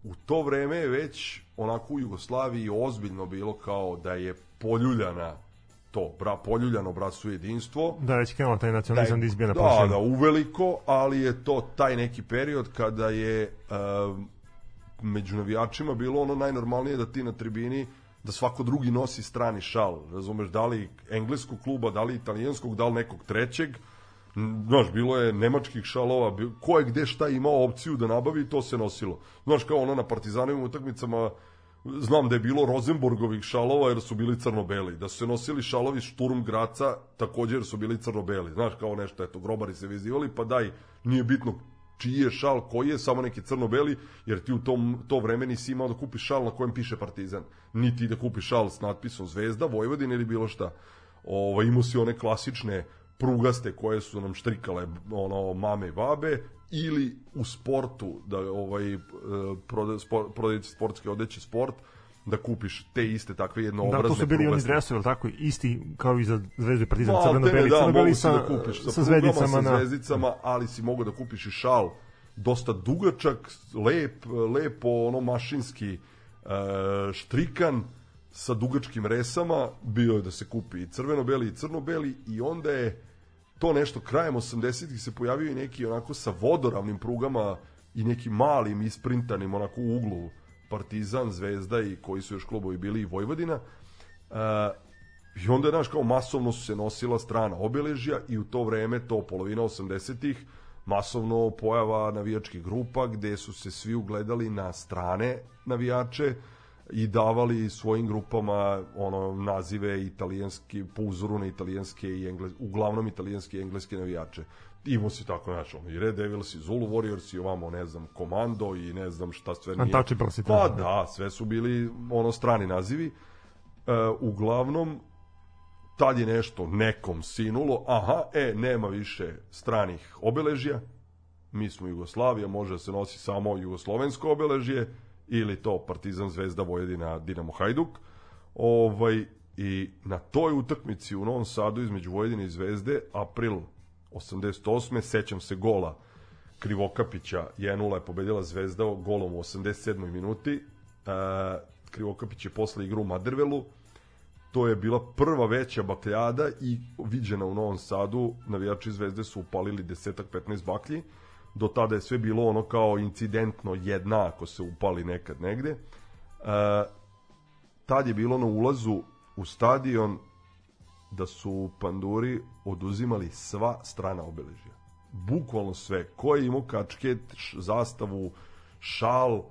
U to vreme je već onako u Jugoslaviji ozbiljno bilo kao da je poljuljana to, bra, poljuljano bratstvo jedinstvo Da, već krenuo taj nacionalizam da izbija na da, površinu. da, uveliko, ali je to taj neki period kada je um, među navijačima bilo ono najnormalnije da ti na tribini da svako drugi nosi strani šal, razumeš, da li engleskog kluba, da li italijanskog, da li nekog trećeg, Znaš, bilo je nemačkih šalova, ko je gde šta imao opciju da nabavi to se nosilo. Znaš, kao ono na partizanovim utakmicama, znam da je bilo Rosenborgovih šalova jer su bili crno-beli. Da su se nosili šalovi Šturm Graca također su bili crno-beli. Znaš, kao nešto, eto, grobari se vezivali, pa daj, nije bitno čiji je šal, koji je, samo neki crno-beli, jer ti u tom, to vreme nisi imao da kupiš šal na kojem piše Partizan. Niti da kupiš šal s natpisom Zvezda, Vojvodina ili bilo šta. Ovo, imao si one klasične prugaste koje su nam štrikale ono mame i babe ili u sportu da ovaj e, proda, spor, sportske odeće sport da kupiš te iste takve jednoobrazne Da, to su bili oni prugaste. dresovi, ali tako, isti kao i za Zvezdu i Partizan, crveno-beli, da, si sa, da kupiš sa, sa zvezdicama sa na... zvezdicama, ali si mogu da kupiš i šal. Dosta dugačak, lep, lepo ono mašinski e, štrikan sa dugačkim resama, bio je da se kupi i crveno-beli i crno-beli i onda je to nešto krajem 80-ih se pojavio i neki onako sa vodoravnim prugama i nekim malim isprintanim onako u uglu Partizan, Zvezda i koji su još klubovi bili i Vojvodina. E, I onda znaš, kao masovno su se nosila strana obeležja i u to vreme, to polovina 80-ih, masovno pojava navijačkih grupa gde su se svi ugledali na strane navijače i davali svojim grupama ono nazive italijanski po uzoru na italijanske i engleske uglavnom italijanske i engleske navijače. Imao si tako znači ono, i Red Devils i Zulu Warriors i ovamo ne znam Komando i ne znam šta sve nije. Untouchables i pa da sve su bili ono strani nazivi. E, uglavnom tad je nešto nekom sinulo, aha, e, nema više stranih obeležja, mi smo Jugoslavija, može da se nosi samo jugoslovensko obeležje, ili to Partizan, Zvezda, Vojvodina, Dinamo, Hajduk. Ovaj, I na toj utakmici u Novom Sadu između Vojvodine i Zvezde, april 88. sećam se gola Krivokapića, 1-0 je pobedila Zvezda golom u 87. minuti. E, Krivokapić je posle igru u Madervelu, to je bila prva veća bakljada i viđena u Novom Sadu. Navijači Zvezde su upalili desetak 15 baklji. Do tada je sve bilo ono kao incidentno jedna ako se upali nekad negde. E, tad je bilo na ulazu u stadion da su panduri oduzimali sva strana obeležja. Bukvalno sve. Ko je imao kačket, zastavu, šal, e,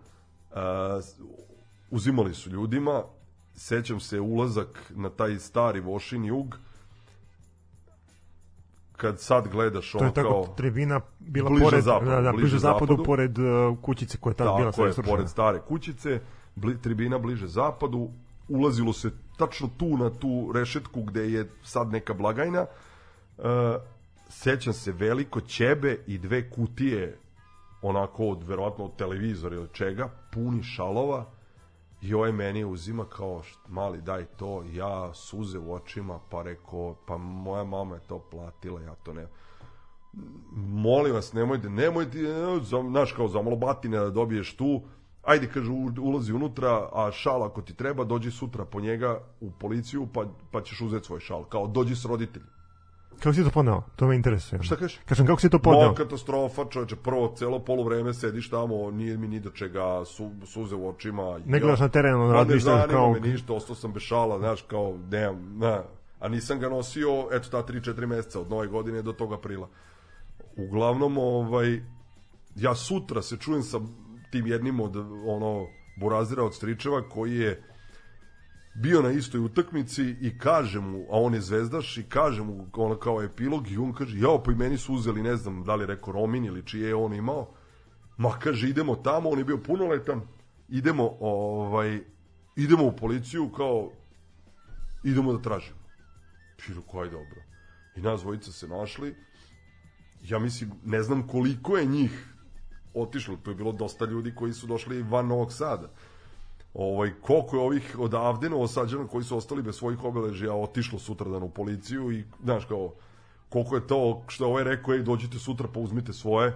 uzimali su ljudima, sećam se ulazak na taj stari Vošin jug, kad sad gledaš To ono je tako kao... tribina bila Bliže pored, zapadu, da, da, bliže bliže zapadu, zapadu. pored uh, kućice koja je tada bila Tako je, sve srušena. pored stare kućice, bli, tribina bliže zapadu, ulazilo se tačno tu na tu rešetku gde je sad neka blagajna. E, sećam se veliko ćebe i dve kutije onako od verovatno od televizora ili čega, puni šalova i ovaj meni uzima kao mali daj to, ja suze u očima pa rekao, pa moja mama je to platila, ja to ne molim vas, nemojte, nemojte, znaš, kao za malo batine da dobiješ tu, ajde, kaže, ulazi unutra, a šal ako ti treba, dođi sutra po njega u policiju, pa, pa ćeš uzeti svoj šal, kao dođi s roditeljima. Kako si to poneo? To me interesuje. Šta kažeš? Kažem, kako si to podneo? No, katastrofa, čoveče, prvo celo polovreme sediš tamo, nije mi ni do čega, su, suze u očima. Ne gledaš na teren, ono, Pa radiš ne zanima kao- me ništa, ostao sam bez šala, znaš, kao, nemam, na, a nisam ga nosio, eto, ta 3-4 meseca, od nove godine do tog aprila. Uglavnom, ovaj, ja sutra se čujem sa tim jednim od, ono, burazira od stričeva, koji je bio na istoj utakmici i kaže mu, a on je zvezdaš i kaže mu ono kao epilog i on kaže, jao pa i meni su uzeli, ne znam da li je rekao Romin ili čije je on imao, ma kaže idemo tamo, on je bio punoletan, idemo ovaj, idemo u policiju kao idemo da tražimo. Rekao, aj dobro. I nas dvojica se našli, ja mislim, ne znam koliko je njih otišlo, to je bilo dosta ljudi koji su došli van Novog Sada ovaj, koliko je ovih odavde novosađana koji su ostali bez svojih obeležija otišlo sutradan u policiju i, znaš, kao, koliko je to, što je ovaj rekao, ej, dođite sutra pa uzmite svoje,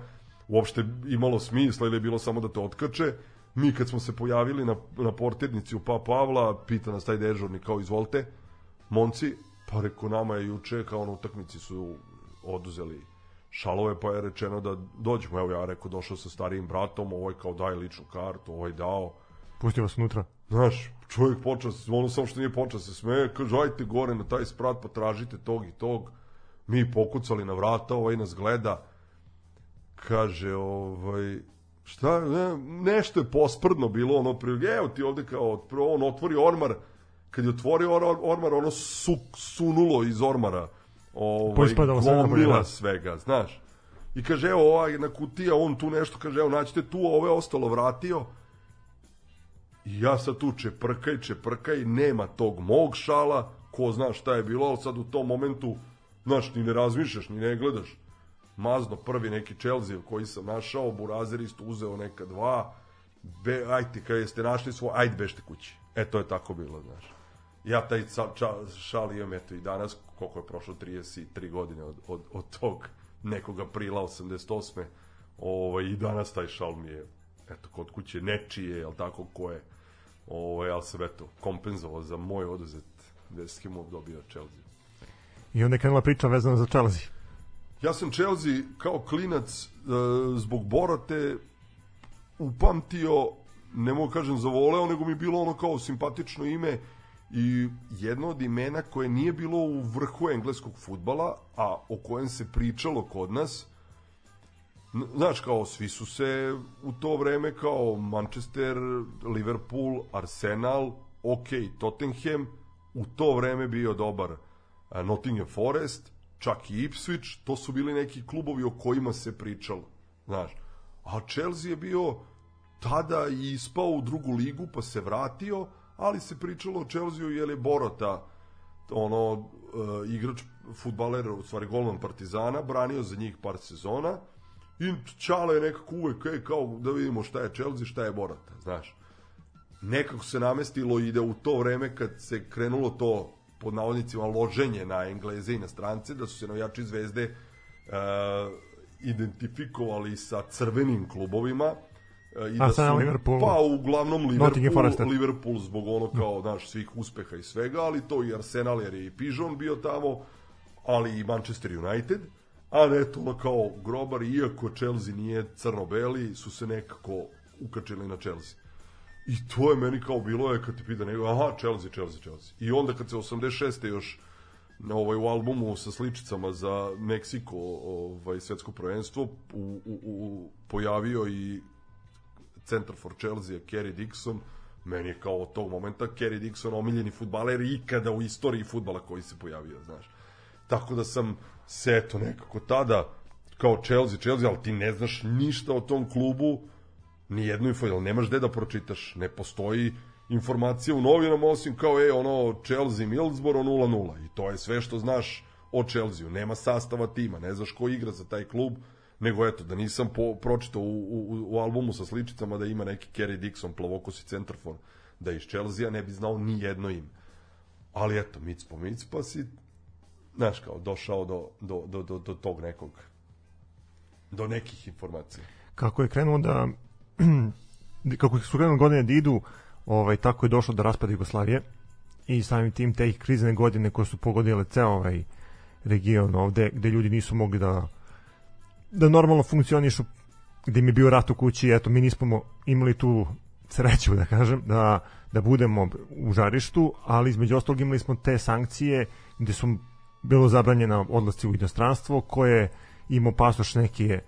uopšte imalo smisla ili je bilo samo da te otkače. Mi kad smo se pojavili na, na portirnici u Pa Pavla, pita nas taj dežurni kao, izvolite, momci, pa reko nama je juče, kao na utakmici su oduzeli šalove, pa je rečeno da dođemo, evo ja rekao, došao sa starijim bratom, ovaj kao daje ličnu kartu, ovaj dao, Pustio vas unutra. Znaš, čovjek počeo, se- ono samo što nije počeo se smeje, kaže, ajte gore na taj sprat, pa tražite tog i tog. Mi pokucali na vrata, ovaj nas gleda, kaže, ovaj, šta, ne, nešto je posprdno bilo, ono, pri, evo ti ovde kao, on otvori ormar, kad je otvorio or, ormar, ono su, sunulo iz ormara, ovaj, gomila da. svega, znaš. I kaže, evo, ovaj na kutija, on tu nešto, kaže, evo, naćete tu, ovo je ostalo vratio, I ja sad tu čeprkaj, čeprkaj, nema tog mog šala, ko zna šta je bilo, ali sad u tom momentu, znaš, ni ne razmišljaš, ni ne gledaš. Mazno prvi neki Chelsea koji sam našao, Burazer isto uzeo neka dva, be, ajte, kad jeste našli svoj, ajde bešte kući. E, to je tako bilo, znaš. Ja taj šal imam, eto, i danas, koliko je prošlo, 33 godine od, od, od tog nekog aprila 88. Ovaj, I danas taj šal mi je eto, kod kuće nečije, jel tako, ko je ovaj, ali sam eto, kompenzovao za moj oduzet Deskimov dobio Chelsea. I onda je krenula priča vezana za Chelsea. Ja sam Chelsea kao klinac e, zbog Borote upamtio, ne mogu kažem zavoleo, nego mi bilo ono kao simpatično ime i jedno od imena koje nije bilo u vrhu engleskog futbala, a o kojem se pričalo kod nas, znaš, kao, svi su se u to vreme kao Manchester, Liverpool, Arsenal, ok, Tottenham, u to vreme bio dobar Nottingham Forest, čak i Ipswich, to su bili neki klubovi o kojima se pričalo, znaš. A Chelsea je bio tada i ispao u drugu ligu, pa se vratio, ali se pričalo o Chelsea jer je Borota, ono, uh, igrač, futbaler, u stvari golman Partizana, branio za njih par sezona, i Čale je nekako uvek, ej, kao da vidimo šta je Chelsea, šta je Borata, znaš. Nekako se namestilo i da u to vreme kad se krenulo to pod navodnicima loženje na Engleze i na strance, da su se navijači zvezde uh, identifikovali sa crvenim klubovima, uh, i da su, Liverpool, pa uglavnom Liverpool. Liverpool zbog ono kao naš svih uspeha i svega, ali to i Arsenal jer je i Pižon bio tamo, ali i Manchester United, a ne to ono kao grobar, iako Chelsea nije crno-beli, su se nekako ukačili na Chelsea. I to je meni kao bilo je kad ti pita nego, aha, Chelsea, Chelsea, Chelsea. I onda kad se 86. još na ovaj u albumu sa sličicama za Meksiko, ovaj svetsko prvenstvo, u, u, u, pojavio i centar for Chelsea, Kerry Dixon, meni je kao od tog momenta Kerry Dixon omiljeni futbaler ikada u istoriji futbala koji se pojavio, znaš. Tako da sam se eto nekako tada kao Chelsea, Chelsea, ali ti ne znaš ništa o tom klubu, ni jednu info, jel nemaš gde da pročitaš, ne postoji informacija u novinama osim kao je ono Chelsea Middlesbrough 0-0 i to je sve što znaš o Chelsea, nema sastava tima, ne znaš ko igra za taj klub, nego eto, da nisam po, pročitao u, u, u albumu sa sličicama da ima neki Kerry Dixon, plavokosi centarfor, da iz Chelsea, ne bi znao ni jedno ime. Ali eto, mic po mic, pa si, znaš kao, došao do, do, do, do, do tog nekog, do nekih informacija. Kako je krenuo da kako su krenuli godine da idu, ovaj, tako je došlo do raspada Jugoslavije i samim tim te krizne godine koje su pogodile ceo ovaj region ovde, gde ljudi nisu mogli da da normalno funkcionišu gde mi je bio rat u kući, eto mi nismo imali tu sreću da kažem, da, da budemo u žarištu, ali između ostalog imali smo te sankcije gde su bilo zabranjena odlasci u inostranstvo koje imao pasoš neke e,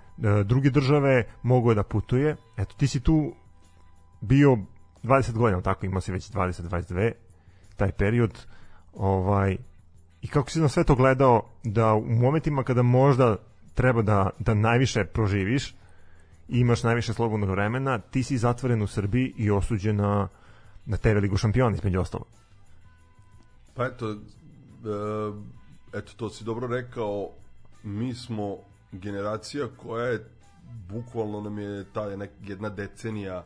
druge države, mogao je da putuje. Eto, ti si tu bio 20 godina, tako imao si već 20-22 taj period. Ovaj, I kako si na sve to gledao da u momentima kada možda treba da, da najviše proživiš imaš najviše slobodnog vremena, ti si zatvoren u Srbiji i osuđen na, na TV ligu šampiona između ostalo. Pa eto, e, eto to si dobro rekao, mi smo generacija koja je bukvalno nam je ta jedna decenija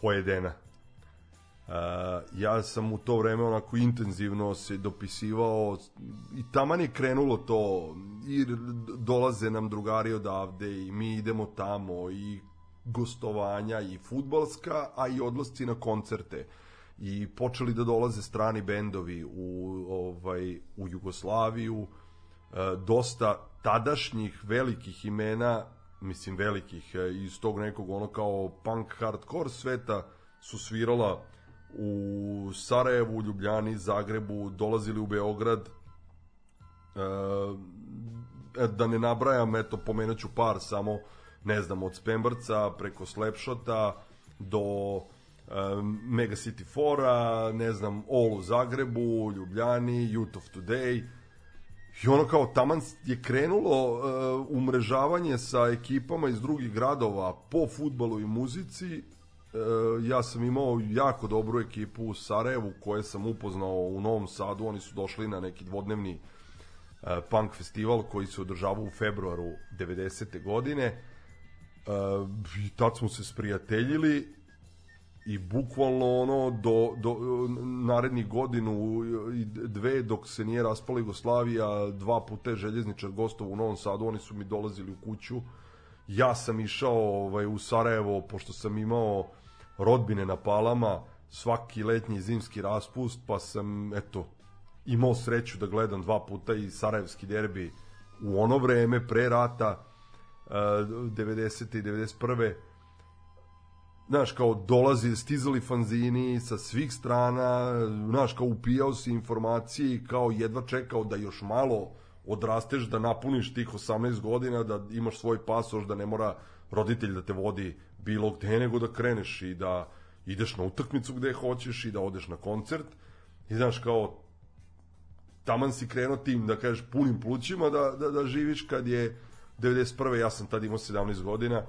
pojedena. Uh, ja sam u to vreme onako intenzivno se dopisivao i taman je krenulo to i dolaze nam drugari odavde i mi idemo tamo i gostovanja i futbalska, a i odlasci na koncerte i počeli da dolaze strani bendovi u ovaj u Jugoslaviju. Uh, dosta tadašnjih velikih imena mislim velikih e, iz tog nekog ono kao punk hardcore sveta su svirala u Sarajevu, Ljubljani, Zagrebu, dolazili u Beograd. E, da ne nabrajam, eto, pomenuću par samo, ne znam, od Spembrca preko Slapshota do e, Mega City Fora, ne znam, All u Zagrebu, Ljubljani, Youth of Today, I ono kao taman je krenulo uh, umrežavanje sa ekipama iz drugih gradova po futbalu i muzici. Uh, ja sam imao jako dobru ekipu u Sarajevu koje sam upoznao u Novom Sadu. Oni su došli na neki dvodnevni uh, punk festival koji se održavao u februaru 90. godine. Uh, I tad smo se sprijateljili i bukvalno ono do, do narednih godinu i dve dok se nije raspala Jugoslavija dva puta je željezničar gostov u Novom Sadu oni su mi dolazili u kuću ja sam išao ovaj, u Sarajevo, pošto sam imao rodbine na Palama, svaki letnji i zimski raspust, pa sam, eto, imao sreću da gledam dva puta i Sarajevski derbi u ono vreme, pre rata, uh, 90. i 91 znaš, kao dolazi, stizali fanzini sa svih strana, znaš, kao upijao si informacije i kao jedva čekao da još malo odrasteš, da napuniš tih 18 godina, da imaš svoj pasoš, da ne mora roditelj da te vodi bilo gde, nego da kreneš i da ideš na utakmicu gde hoćeš i da odeš na koncert. I znaš, kao, taman si krenuo tim, da kažeš, punim plućima da, da, da živiš kad je 91. ja sam tad imao 17 godina,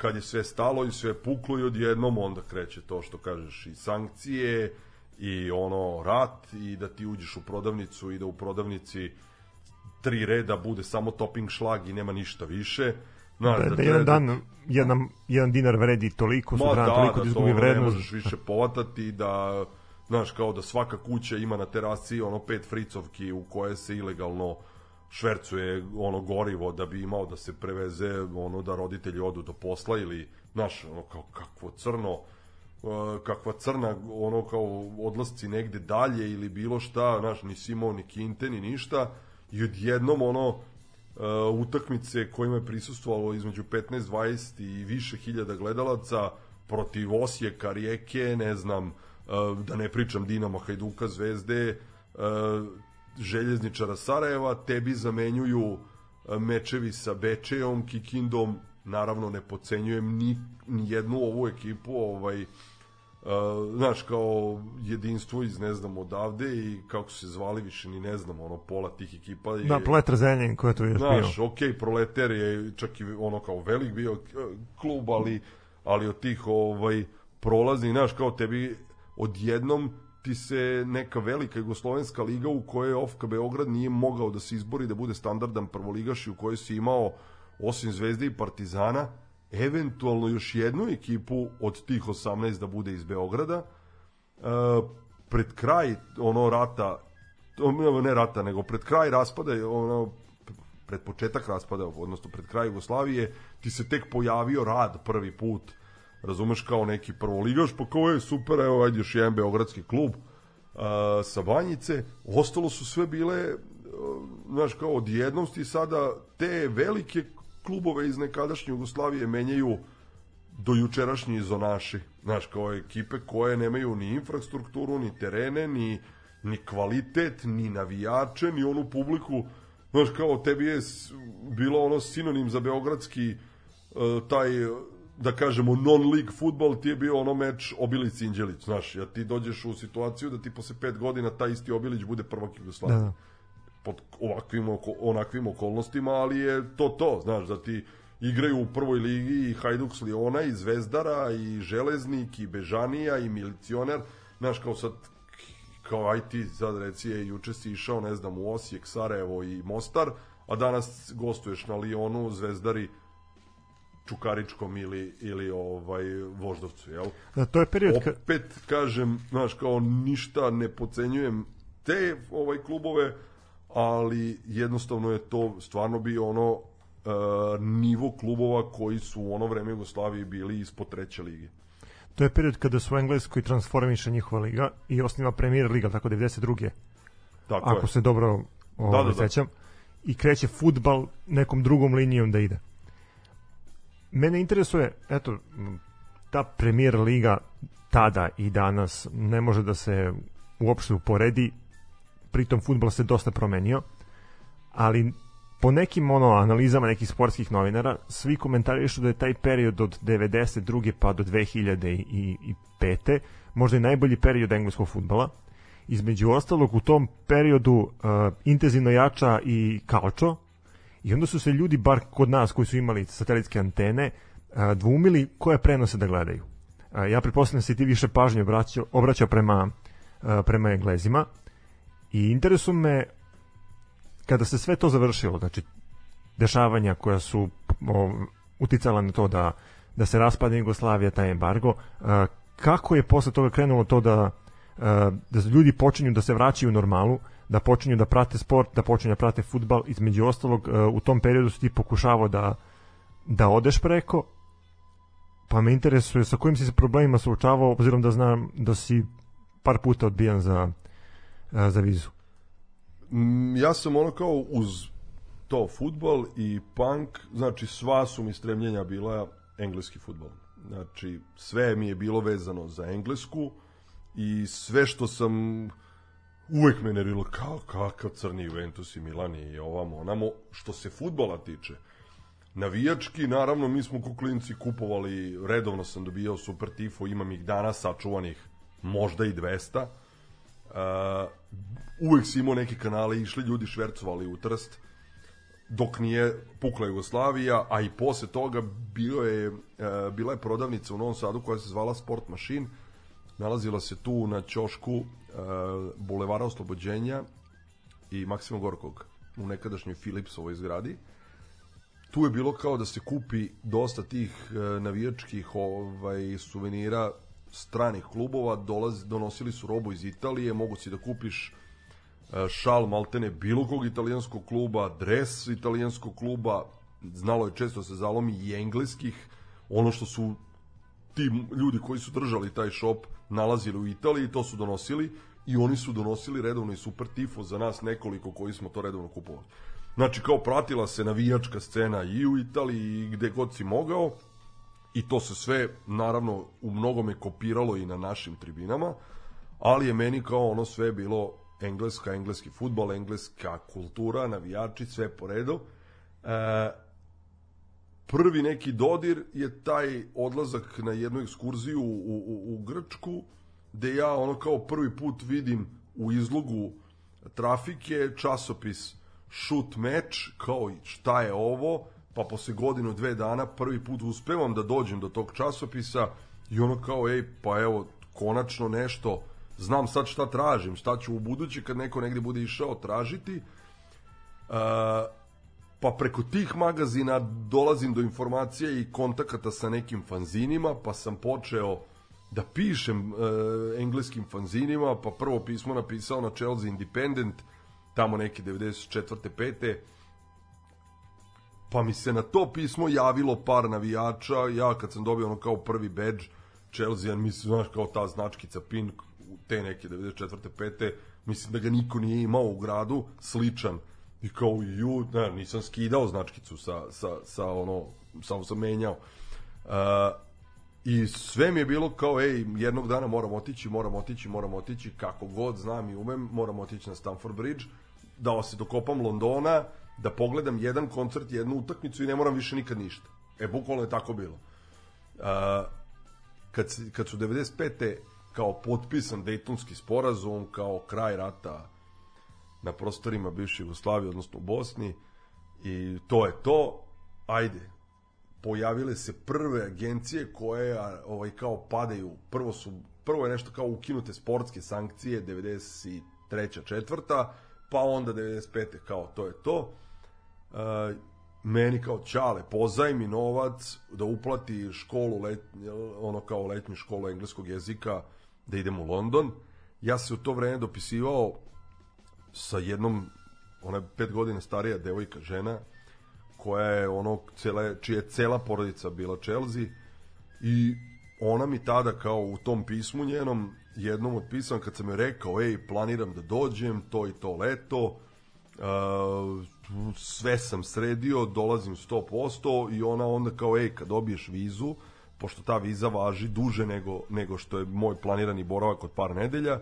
kad je sve stalo i sve puklo i odjednom onda kreće to što kažeš i sankcije i ono rat i da ti uđeš u prodavnicu i da u prodavnici tri reda bude samo topping šlag i nema ništa više. Znaš, da, da, da jedan dan jedan, jedan dinar vredi toliko, Ma sutra da, toliko da da izgubi ono ne vrednost. možeš više povatati, da znaš, kao da svaka kuća ima na terasi ono pet fricovki u koje se ilegalno švercuje ono gorivo da bi imao da se preveze ono da roditelji odu do posla ili znaš ono kao kakvo crno uh, kakva crna ono kao odlasci negde dalje ili bilo šta znaš nisi imao ni kinte ni ništa. I odjednom ono uh, utakmice kojima je prisustvovalo između 15 20 i više hiljada gledalaca protiv Osijeka, Rijeke, ne znam, uh, da ne pričam Dinamo, Hajduka, Zvezde, željezničara Sarajeva, tebi zamenjuju e, mečevi sa Bečejom, Kikindom, naravno ne pocenjujem ni, ni jednu ovu ekipu, ovaj, Uh, znaš, kao jedinstvo iz, ne znam, odavde i kako se zvali više ni ne znam, ono, pola tih ekipa je... Da, Pletar Zrenjanin ko je tu još Znaš, bio. ok, Proleter je čak i ono kao velik bio e, klub, ali, ali od tih ovaj, prolazi, znaš, kao tebi odjednom ti se neka velika jugoslovenska liga u kojoj OFK Beograd nije mogao da se izbori da bude standardan prvoligaš i u kojoj si imao osim Zvezde i Partizana eventualno još jednu ekipu od tih 18 da bude iz Beograda e, pred kraj ono rata ne rata nego pred kraj raspada ono pred početak raspada odnosno pred kraj Jugoslavije ti se tek pojavio rad prvi put razumeš kao neki prvoligaš, pa kao je super, evo ajde još jedan beogradski klub uh, sa Banjice, ostalo su sve bile uh, znaš kao odjednom ti sada te velike klubove iz nekadašnje Jugoslavije menjaju do jučerašnji zonaši, znaš, kao ekipe koje nemaju ni infrastrukturu, ni terene, ni, ni kvalitet, ni navijače, ni onu publiku, znaš, kao tebi je bilo ono sinonim za beogradski uh, taj da kažemo non-league futbol ti je bio ono meč Obilić Inđelić, znaš, ja ti dođeš u situaciju da ti posle pet godina taj isti Obilić bude prvak Jugoslavije Da, da. pod ovakvim oko, onakvim okolnostima, ali je to to, znaš, da ti igraju u prvoj ligi i Hajduk s Liona i Zvezdara i Železnik i Bežanija i Milicioner, znaš, kao sad kao aj ti sad reci je, juče si išao, ne znam, u Osijek, Sarajevo i Mostar, a danas gostuješ na Lionu, Zvezdari, Čukaričkom ili, ili ovaj Voždovcu, jel? Da, to je period ka, opet kažem, znaš, kao ništa ne pocenjujem te ovaj klubove, ali jednostavno je to stvarno bio ono uh, nivo klubova koji su u ono vreme Jugoslavije bili ispod treće lige. to je period kada su u Engleskoj transformiše njihova liga i osniva Premier Liga, tako 92. Tako ako je. se dobro ovaj, Da, da, da. sećam i kreće futbal nekom drugom linijom da ide mene interesuje eto ta Premier Liga tada i danas ne može da se uopšte uporedi pritom futbol se dosta promenio ali po nekim ono analizama nekih sportskih novinara svi komentarišu da je taj period od 92. pa do 2005. možda i najbolji period engleskog futbala između ostalog u tom periodu uh, intenzivno jača i kalčo i onda su se ljudi bar kod nas koji su imali satelitske antene dvumili koje prenose da gledaju. Ja pretpostavljam da se ti više pažnje obraćao, obraćao prema, prema englezima. I interesuje me kada se sve to završilo, znači dešavanja koja su o, uticala na to da, da se raspadne Jugoslavija, taj embargo, kako je posle toga krenulo to da, da ljudi počinju da se vraćaju u normalu, da počinju da prate sport, da počinju da prate futbal, između ostalog a, u tom periodu su ti pokušavao da da odeš preko, pa me interesuje sa kojim si se problemima suočavao, obzirom da znam da si par puta odbijan za, a, za vizu. Mm, ja sam ono kao uz to futbol i punk, znači sva su mi stremljenja bila engleski futbol. Znači sve mi je bilo vezano za englesku i sve što sam uvek me nervilo kao kakav crni Juventus i Milan i ovamo onamo što se futbola tiče. Navijački naravno mi smo kuklinci kupovali redovno sam dobijao super tifo imam ih danas sačuvanih možda i 200 uh, uvek si imao neke kanale išli ljudi švercovali u Trst dok nije pukla Jugoslavija, a i posle toga bio je, uh, bila je prodavnica u Novom Sadu koja se zvala Sport Machine, nalazila se tu na ćošku Bulevara Oslobođenja i Maksima Gorkog u nekadašnjoj Philipsovoj zgradi. Tu je bilo kao da se kupi dosta tih uh, navijačkih ovaj suvenira stranih klubova, dolazi, donosili su robu iz Italije, mogu si da kupiš uh, šal maltene bilo kog italijanskog kluba, dres italijanskog kluba, znalo je često se zalomi i engleskih, ono što su ti ljudi koji su držali taj shop nalazili u Italiji, to su donosili i oni su donosili redovno i super tifo za nas nekoliko koji smo to redovno kupovali. Znači kao pratila se navijačka scena i u Italiji i gde god si mogao i to se sve naravno u mnogome kopiralo i na našim tribinama, ali je meni kao ono sve bilo engleska, engleski futbol, engleska kultura, navijači, sve po redu. E, prvi neki dodir je taj odlazak na jednu ekskurziju u, u, u Grčku, gde ja ono kao prvi put vidim u izlogu trafike časopis shoot match, kao šta je ovo, pa posle godinu, dve dana prvi put uspevam da dođem do tog časopisa i ono kao, ej, pa evo, konačno nešto, znam sad šta tražim, šta ću u budući kad neko negde bude išao tražiti. Uh, pa preko tih magazina dolazim do informacija i kontakata sa nekim fanzinima, pa sam počeo da pišem uh, engleskim fanzinima, pa prvo pismo napisao na Chelsea Independent, tamo neke 94. 5 pa mi se na to pismo javilo par navijača, ja kad sam dobio ono kao prvi badge, Chelsea, mislim, znaš, kao ta značkica PIN, te neke 94. 5. mislim da ga niko nije imao u gradu, sličan, i kao, ju, ne, nisam skidao značkicu sa, sa, sa ono, samo sam menjao. Uh, I sve mi je bilo kao, ej, jednog dana moram otići, moram otići, moram otići, kako god znam i umem, moram otići na Stamford Bridge, da se dokopam Londona, da pogledam jedan koncert, jednu utakmicu i ne moram više nikad ništa. E, bukvalno je tako bilo. Uh, kad, kad su 95. kao potpisan Dejtonski sporazum, kao kraj rata na prostorima bivše Jugoslavije, odnosno u Bosni, i to je to, ajde, pojavile se prve agencije koje ovaj kao padaju. Prvo su prvo je nešto kao ukinute sportske sankcije 93. četvrta, pa onda 95. kao to je to. Uh, meni kao čale pozajmi novac da uplati školu let, ono kao letnju školu engleskog jezika da idem u London. Ja se u to vreme dopisivao sa jednom ona je pet godina starija devojka žena koja je ono cele, čija je cela porodica bila Chelsea i ona mi tada kao u tom pismu njenom jednom otpisam kad sam joj rekao ej planiram da dođem to i to leto uh, sve sam sredio dolazim 100% i ona onda kao ej kad dobiješ vizu pošto ta viza važi duže nego, nego što je moj planirani boravak od par nedelja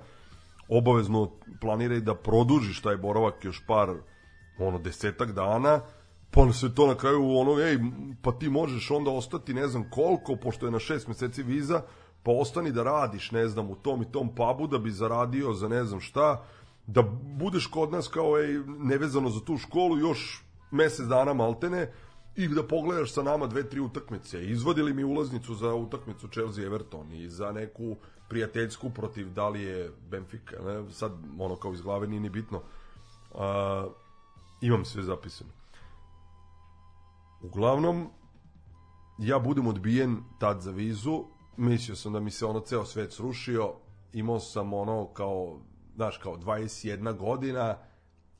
obavezno planiraj da produžiš taj boravak još par ono desetak dana pa se to na kraju ono ej pa ti možeš onda ostati ne znam koliko pošto je na šest meseci viza pa ostani da radiš ne znam u tom i tom pubu da bi zaradio za ne znam šta da budeš kod nas kao ej nevezano za tu školu još mesec dana maltene i da pogledaš sa nama dve, tri utakmice. Izvadili mi ulaznicu za utakmicu Chelsea Everton i za neku prijateljsku protiv da li je Benfica, ne? sad ono kao iz glave nije ni bitno. Uh, imam sve zapisano. Uglavnom, ja budem odbijen tad za vizu, mislio sam da mi se ono ceo svet srušio, imao sam ono kao, znaš, kao 21 godina,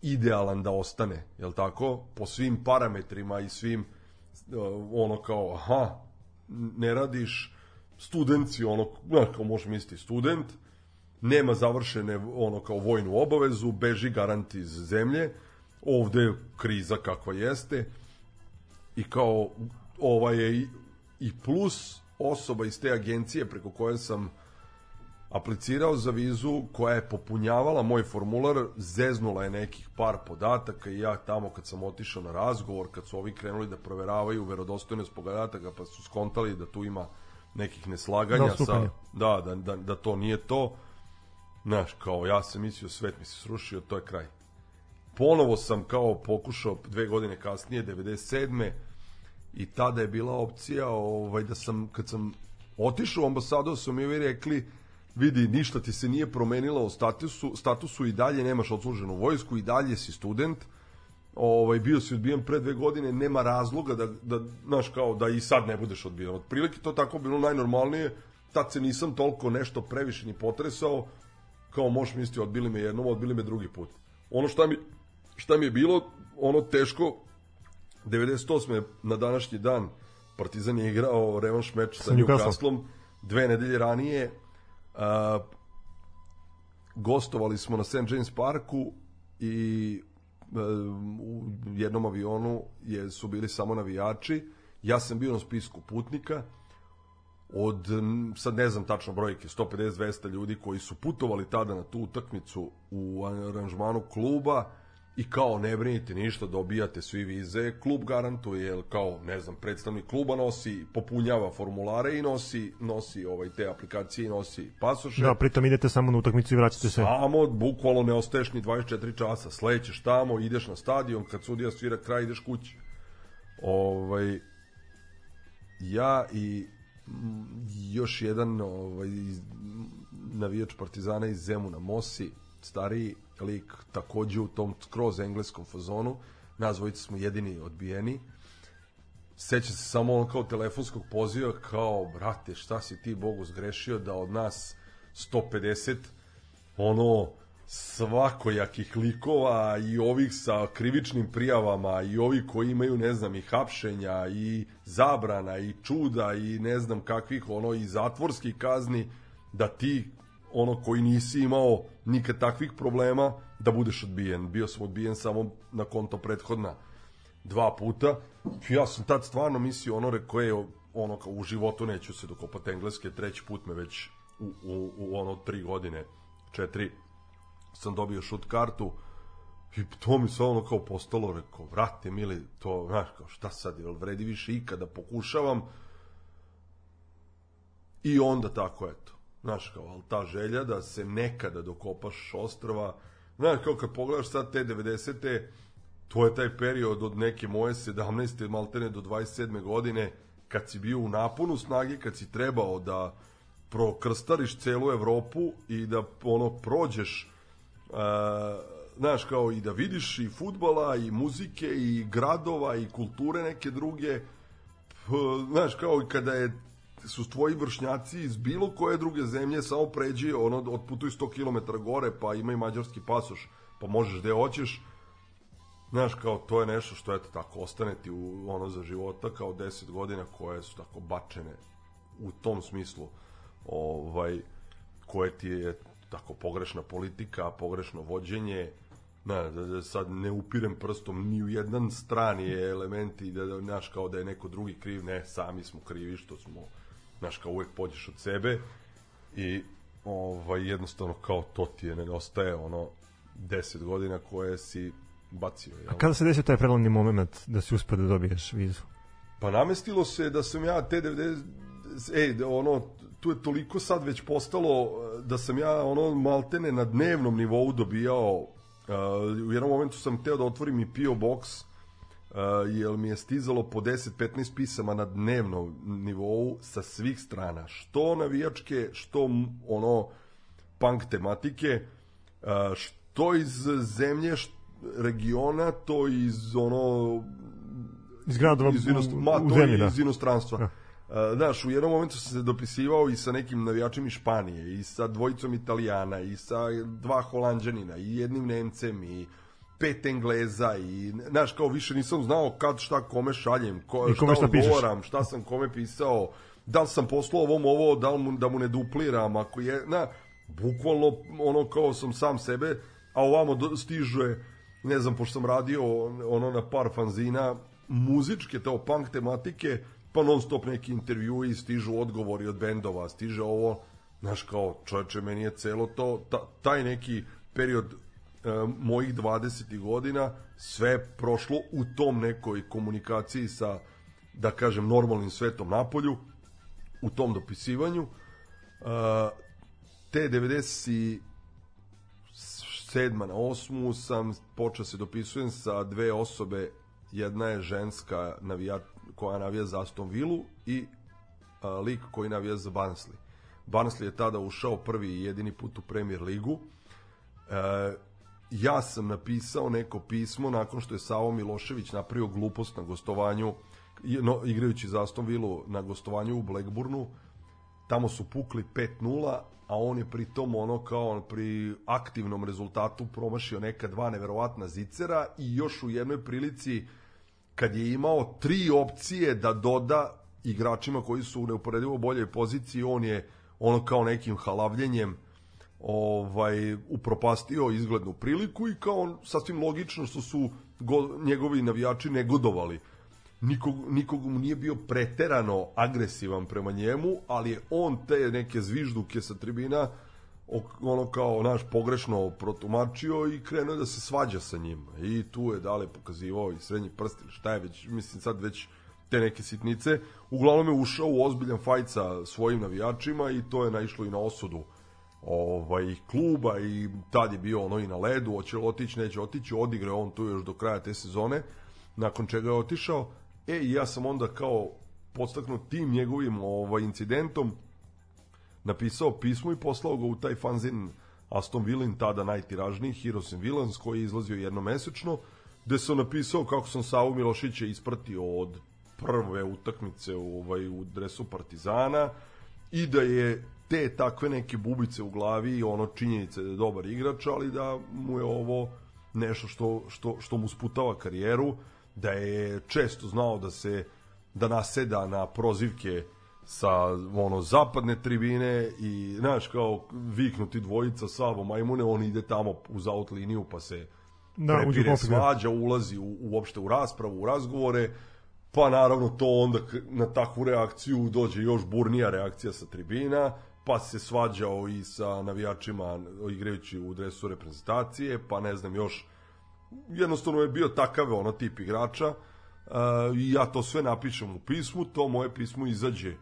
idealan da ostane, jel tako? Po svim parametrima i svim ono kao, aha, ne radiš, student si, ono, znaš, kao možeš misliti student, nema završene ono kao vojnu obavezu, beži garant iz zemlje, ovde je kriza kakva jeste i kao ova je i, i plus osoba iz te agencije preko koje sam aplicirao za vizu koja je popunjavala moj formular, zeznula je nekih par podataka i ja tamo kad sam otišao na razgovor, kad su ovi krenuli da proveravaju verodostojnost podataka pa su skontali da tu ima nekih neslaganja Da, sa, da, da, da, da to nije to, znaš, kao ja sam mislio svet mi se srušio, to je kraj. Ponovo sam kao pokušao dve godine kasnije, 97. I tada je bila opcija ovaj, da sam, kad sam otišao u ambasadu, su mi rekli, vidi, ništa ti se nije promenilo u statusu, statusu i dalje nemaš odsluženu vojsku, i dalje si student, ovaj, bio si odbijen pre dve godine, nema razloga da, da, znaš, kao da i sad ne budeš odbijen. Otprilike to tako bilo najnormalnije, tad se nisam toliko nešto previše ni potresao, kao možeš misliti, odbili me jednom, odbili me drugi put. Ono šta mi, šta mi je bilo, ono teško, 98. na današnji dan Partizan je igrao revanš meč sa. Newcastlom dve nedelje ranije a, gostovali smo na St. James Parku i u jednom avionu je, su bili samo navijači. Ja sam bio na spisku putnika. Od, sad ne znam tačno brojke, 150-200 ljudi koji su putovali tada na tu utakmicu u aranžmanu kluba i kao ne brinite ništa, dobijate svi vize, klub garantuje, jer kao, ne znam, predstavnik kluba nosi, popunjava formulare i nosi, nosi ovaj, te aplikacije i nosi pasoše. Da, pritom idete samo na utakmicu i vraćate se. Samo, bukvalno ne ostaješ ni 24 časa. Slećeš tamo, ideš na stadion, kad sudija svira kraj, ideš kući. Ovaj, ja i mm, još jedan ovaj, navijač Partizana iz Zemuna, Mosi, stariji lik, takođe u tom skroz engleskom fazonu, nas dvojica smo jedini odbijeni, seća se samo on kao telefonskog poziva kao, brate, šta si ti Bogu zgrešio da od nas 150 ono svakojakih likova i ovih sa krivičnim prijavama i ovi koji imaju ne znam i hapšenja i zabrana i čuda i ne znam kakvih ono i zatvorskih kazni da ti ono koji nisi imao nikad takvih problema da budeš odbijen. Bio sam odbijen samo na konto prethodna dva puta. Ja sam tad stvarno mislio ono rekao je ono kao u životu neću se dokopati engleske, treći put me već u, u, u ono tri godine, četiri sam dobio šut kartu i to mi se ono kao postalo, rekao, vrate mili, to, znaš, kao šta sad, jel vredi više ikada pokušavam i onda tako, eto, znaš, kao, ali ta želja da se nekada dokopaš ostrava, znaš, kao kad pogledaš sad te 90. to je taj period od neke moje 17. maltene do 27. godine, kad si bio u naponu snage, kad si trebao da prokrstariš celu Evropu i da ono prođeš uh, znaš kao i da vidiš i futbala i muzike i gradova i kulture neke druge P, znaš kao i kada je su tvoji vršnjaci iz bilo koje druge zemlje samo pređi ono otputuj 100 km gore pa ima i mađarski pasoš pa možeš gde hoćeš. Znaš, kao to je nešto što eto tako ostane ti u, ono za života kao 10 godina koje su tako bačene u tom smislu ovaj koje ti je tako pogrešna politika, pogrešno vođenje. Na, da, da sad ne upirem prstom ni u jedan strani je element i da, da znaš kao da je neko drugi kriv, ne, sami smo krivi što smo, znaš kao uvek pođeš od sebe i ovaj, jednostavno kao to ti je nedostaje ono 10 godina koje si bacio. Jel? Kada se desio taj prelomni moment da si uspio da dobiješ vizu? Pa namestilo se da sam ja te 90 ej, da ono tu je toliko sad već postalo da sam ja ono maltene na dnevnom nivou dobijao uh, u jednom momentu sam teo da otvorim i PO box uh, jer mi je stizalo po 10-15 pisama na dnevnom nivou sa svih strana što navijačke što ono punk tematike uh, što iz zemlje št- regiona to iz ono Iz gradova iz, inost... u, ma, u zemlji, da. iz inostranstva. Da. Uh, znaš, u jednom momentu sam se dopisivao i sa nekim navijačima iz Španije, i sa dvojicom Italijana, i sa dva Holandžanina, i jednim Nemcem, i pet Engleza i znaš kao više nisam znao kad šta kome šaljem, ko, I kome šta šta odgovaram, šta sam kome pisao, da li sam poslao ovom ovo, da li mu, da mu ne dupliram, ako je, na, bukvalno ono kao sam sam sebe, a ovamo do- stiže, ne znam, pošto sam radio ono na par fanzina, muzičke, teo punk tematike, pa non stop neki intervjui, stižu odgovori od bendova, stiže ovo, znaš kao, čoveče, meni je celo to, ta, taj neki period mojih 20 godina sve prošlo u tom nekoj komunikaciji sa da kažem normalnim svetom napolju u tom dopisivanju. E, te 97 na 8 sam počeo se dopisujem sa dve osobe. Jedna je ženska navija, koja navija za Aston Villu i a, lik koji navija za Barnsley. Barnsley je tada ušao prvi i jedini put u Premier ligu. E, ja sam napisao neko pismo nakon što je Savo Milošević napravio glupost na gostovanju no, igrajući za Aston Villu na gostovanju u Blackburnu. Tamo su pukli 5-0 a on je pri tom ono kao pri aktivnom rezultatu promašio neka dva neverovatna zicera i još u jednoj prilici kad je imao tri opcije da doda igračima koji su u neuporedivo boljoj poziciji, on je ono kao nekim halavljenjem ovaj upropastio izglednu priliku i kao sasvim logično što su go, njegovi navijači negodovali. Nikog, nikog mu nije bio preterano agresivan prema njemu, ali je on te neke zvižduke sa tribina ono kao naš pogrešno protumačio i krenuo da se svađa sa njim. I tu je dale pokazivao i srednji prst ili šta je već, mislim sad već te neke sitnice. Uglavnom je ušao u ozbiljan fajt sa svojim navijačima i to je naišlo i na osudu ovaj kluba i tad je bio ono i na ledu, hoće otići, neće otići, odigrao on tu još do kraja te sezone, nakon čega je otišao. E, i ja sam onda kao podstaknut tim njegovim ovaj, incidentom napisao pismo i poslao ga u taj fanzin Aston Villin, tada najtiražniji, Heroes and Villains, koji je izlazio jednomesečno, gde sam napisao kako sam Savu Milošića ispratio od prve utakmice u, ovaj, u dresu Partizana i da je te takve neke bubice u glavi i ono činjenice da je dobar igrač, ali da mu je ovo nešto što, što, što mu sputava karijeru, da je često znao da se da naseda na prozivke sa ono zapadne tribine i znaš kao viknuti dvojica Savo Majmune, on ide tamo uz out liniju pa se Da, prepire, da. svađa, ulazi u, uopšte u raspravu, u razgovore, pa naravno to onda na takvu reakciju dođe još burnija reakcija sa tribina, pa se svađao i sa navijačima igrajući u dresu reprezentacije, pa ne znam još jednostavno je bio takav ono tip igrača uh, i ja to sve napišem u pismu, to moje pismo izađe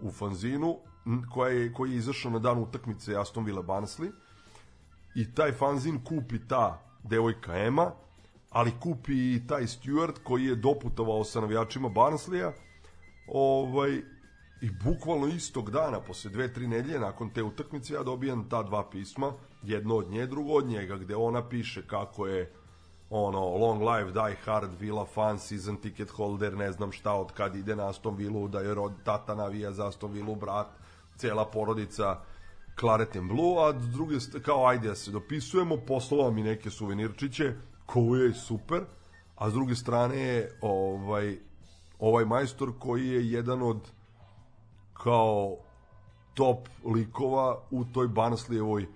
u fanzinu koja je, koji je izašao na dan utakmice Aston Villa Barnsley i taj fanzin kupi ta devojka Ema, ali kupi i taj Stuart koji je doputovao sa navijačima Barnsleya ovaj, i bukvalno istog dana, posle dve, tri nedelje nakon te utakmice, ja dobijam ta dva pisma, jedno od nje, drugo od njega, gde ona piše kako je ono, long life, die hard, Villa fan, season ticket holder, ne znam šta, od kad ide na Aston Villu, da je rod, tata navija za Aston Villu, brat, cela porodica Claret and Blue, a druge, kao ajde da se dopisujemo, poslala mi neke suvenirčiće, koje je super, a s druge strane je ovaj, ovaj majstor koji je jedan od kao top likova u toj Barnsleyevoj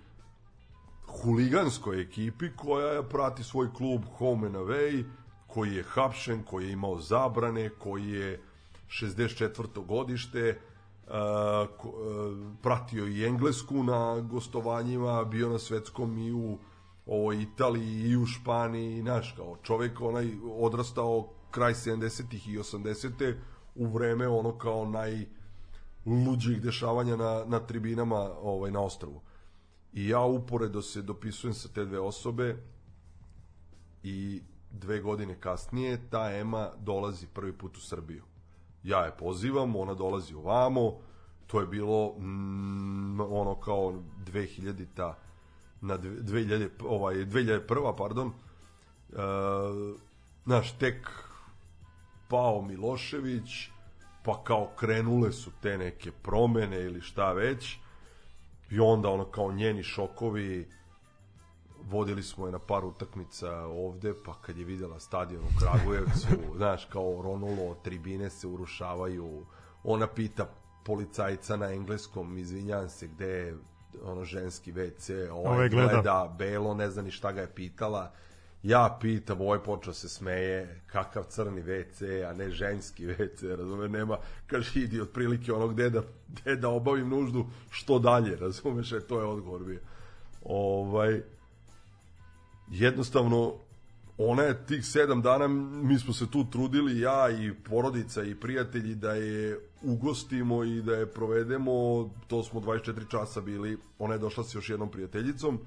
huliganskoj ekipi koja prati svoj klub home and away, koji je hapšen, koji je imao zabrane, koji je 64. godište, ko, uh, pratio i Englesku na gostovanjima, bio na svetskom i u ovoj Italiji i u Španiji, znaš, kao čovek onaj odrastao kraj 70-ih i 80 u vreme ono kao najluđih dešavanja na, na tribinama ovaj, na ostrvu. I ja uporedo se dopisujem sa te dve osobe i dve godine kasnije ta Ema dolazi prvi put u Srbiju. Ja je pozivam, ona dolazi ovamo, to je bilo mm, ono kao 2000-ta na dve- 2000 ovaj 2001 pardon. E, znaš, tek pao Milošević, pa kao krenule su te neke promene ili šta već. I onda ono kao njeni šokovi vodili smo je na par utakmica ovde, pa kad je videla stadion u Kragujevcu, znaš, kao ronulo, tribine se urušavaju, ona pita policajca na engleskom, izvinjam se, gde je ono ženski WC, ovaj Ovaj gleda. gleda belo, ne zna ni šta ga je pitala. Ja pitam, ovaj počeo se smeje, kakav crni WC, a ne ženski WC, razume, nema, kaže, idi otprilike ono gde da, gde da obavim nuždu, što dalje, razumeš, e, to je odgovor bio. Ovaj, jednostavno, ona je tih sedam dana, mi smo se tu trudili, ja i porodica i prijatelji, da je ugostimo i da je provedemo, to smo 24 časa bili, ona je došla sa još jednom prijateljicom,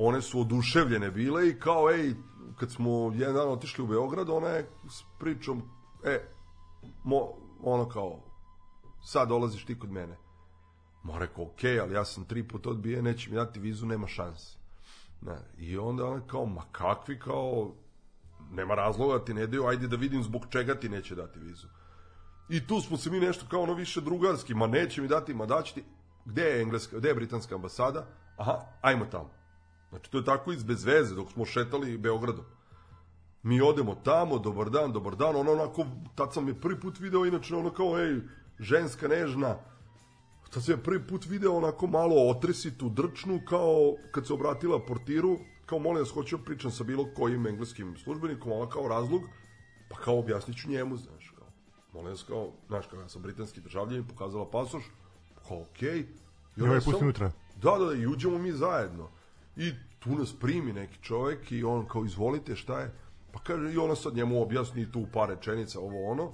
one su oduševljene bile i kao, ej, kad smo jedan dan otišli u Beograd, ona je s pričom, e, mo, ono kao, sad dolaziš ti kod mene. Ma rekao, okej, ali ja sam tri puta odbijen, neće mi dati vizu, nema šanse. Ne, I onda ona kao, ma kakvi kao, nema razloga ti ne daju, ajde da vidim zbog čega ti neće dati vizu. I tu smo se mi nešto kao ono više drugarski, ma neće mi dati, ma daći ti, gde je engleska, gde je britanska ambasada? Aha, ajmo tamo. Znači, to je tako iz bez veze, dok smo šetali Beogradom. Mi odemo tamo, dobar dan, dobar dan, ono onako, tad sam je prvi put video, inače ono kao, ej, ženska nežna, Tad sam je prvi put video onako malo otresitu, drčnu, kao kad se obratila portiru, kao molim vas, hoću da pričam sa bilo kojim engleskim službenikom, ona kao razlog, pa kao objasnit ću njemu, znaš, kao, molim vas, kao, znaš, kao ja sam britanski državljanin, pokazala pasoš, kao okej. I ovaj pusti unutra. Da, da, da, i uđemo mi zajedno. I tu nas primi neki čovek i on kao, izvolite, šta je? Pa kaže, i ona sad njemu objasni tu par rečenica, ovo ono.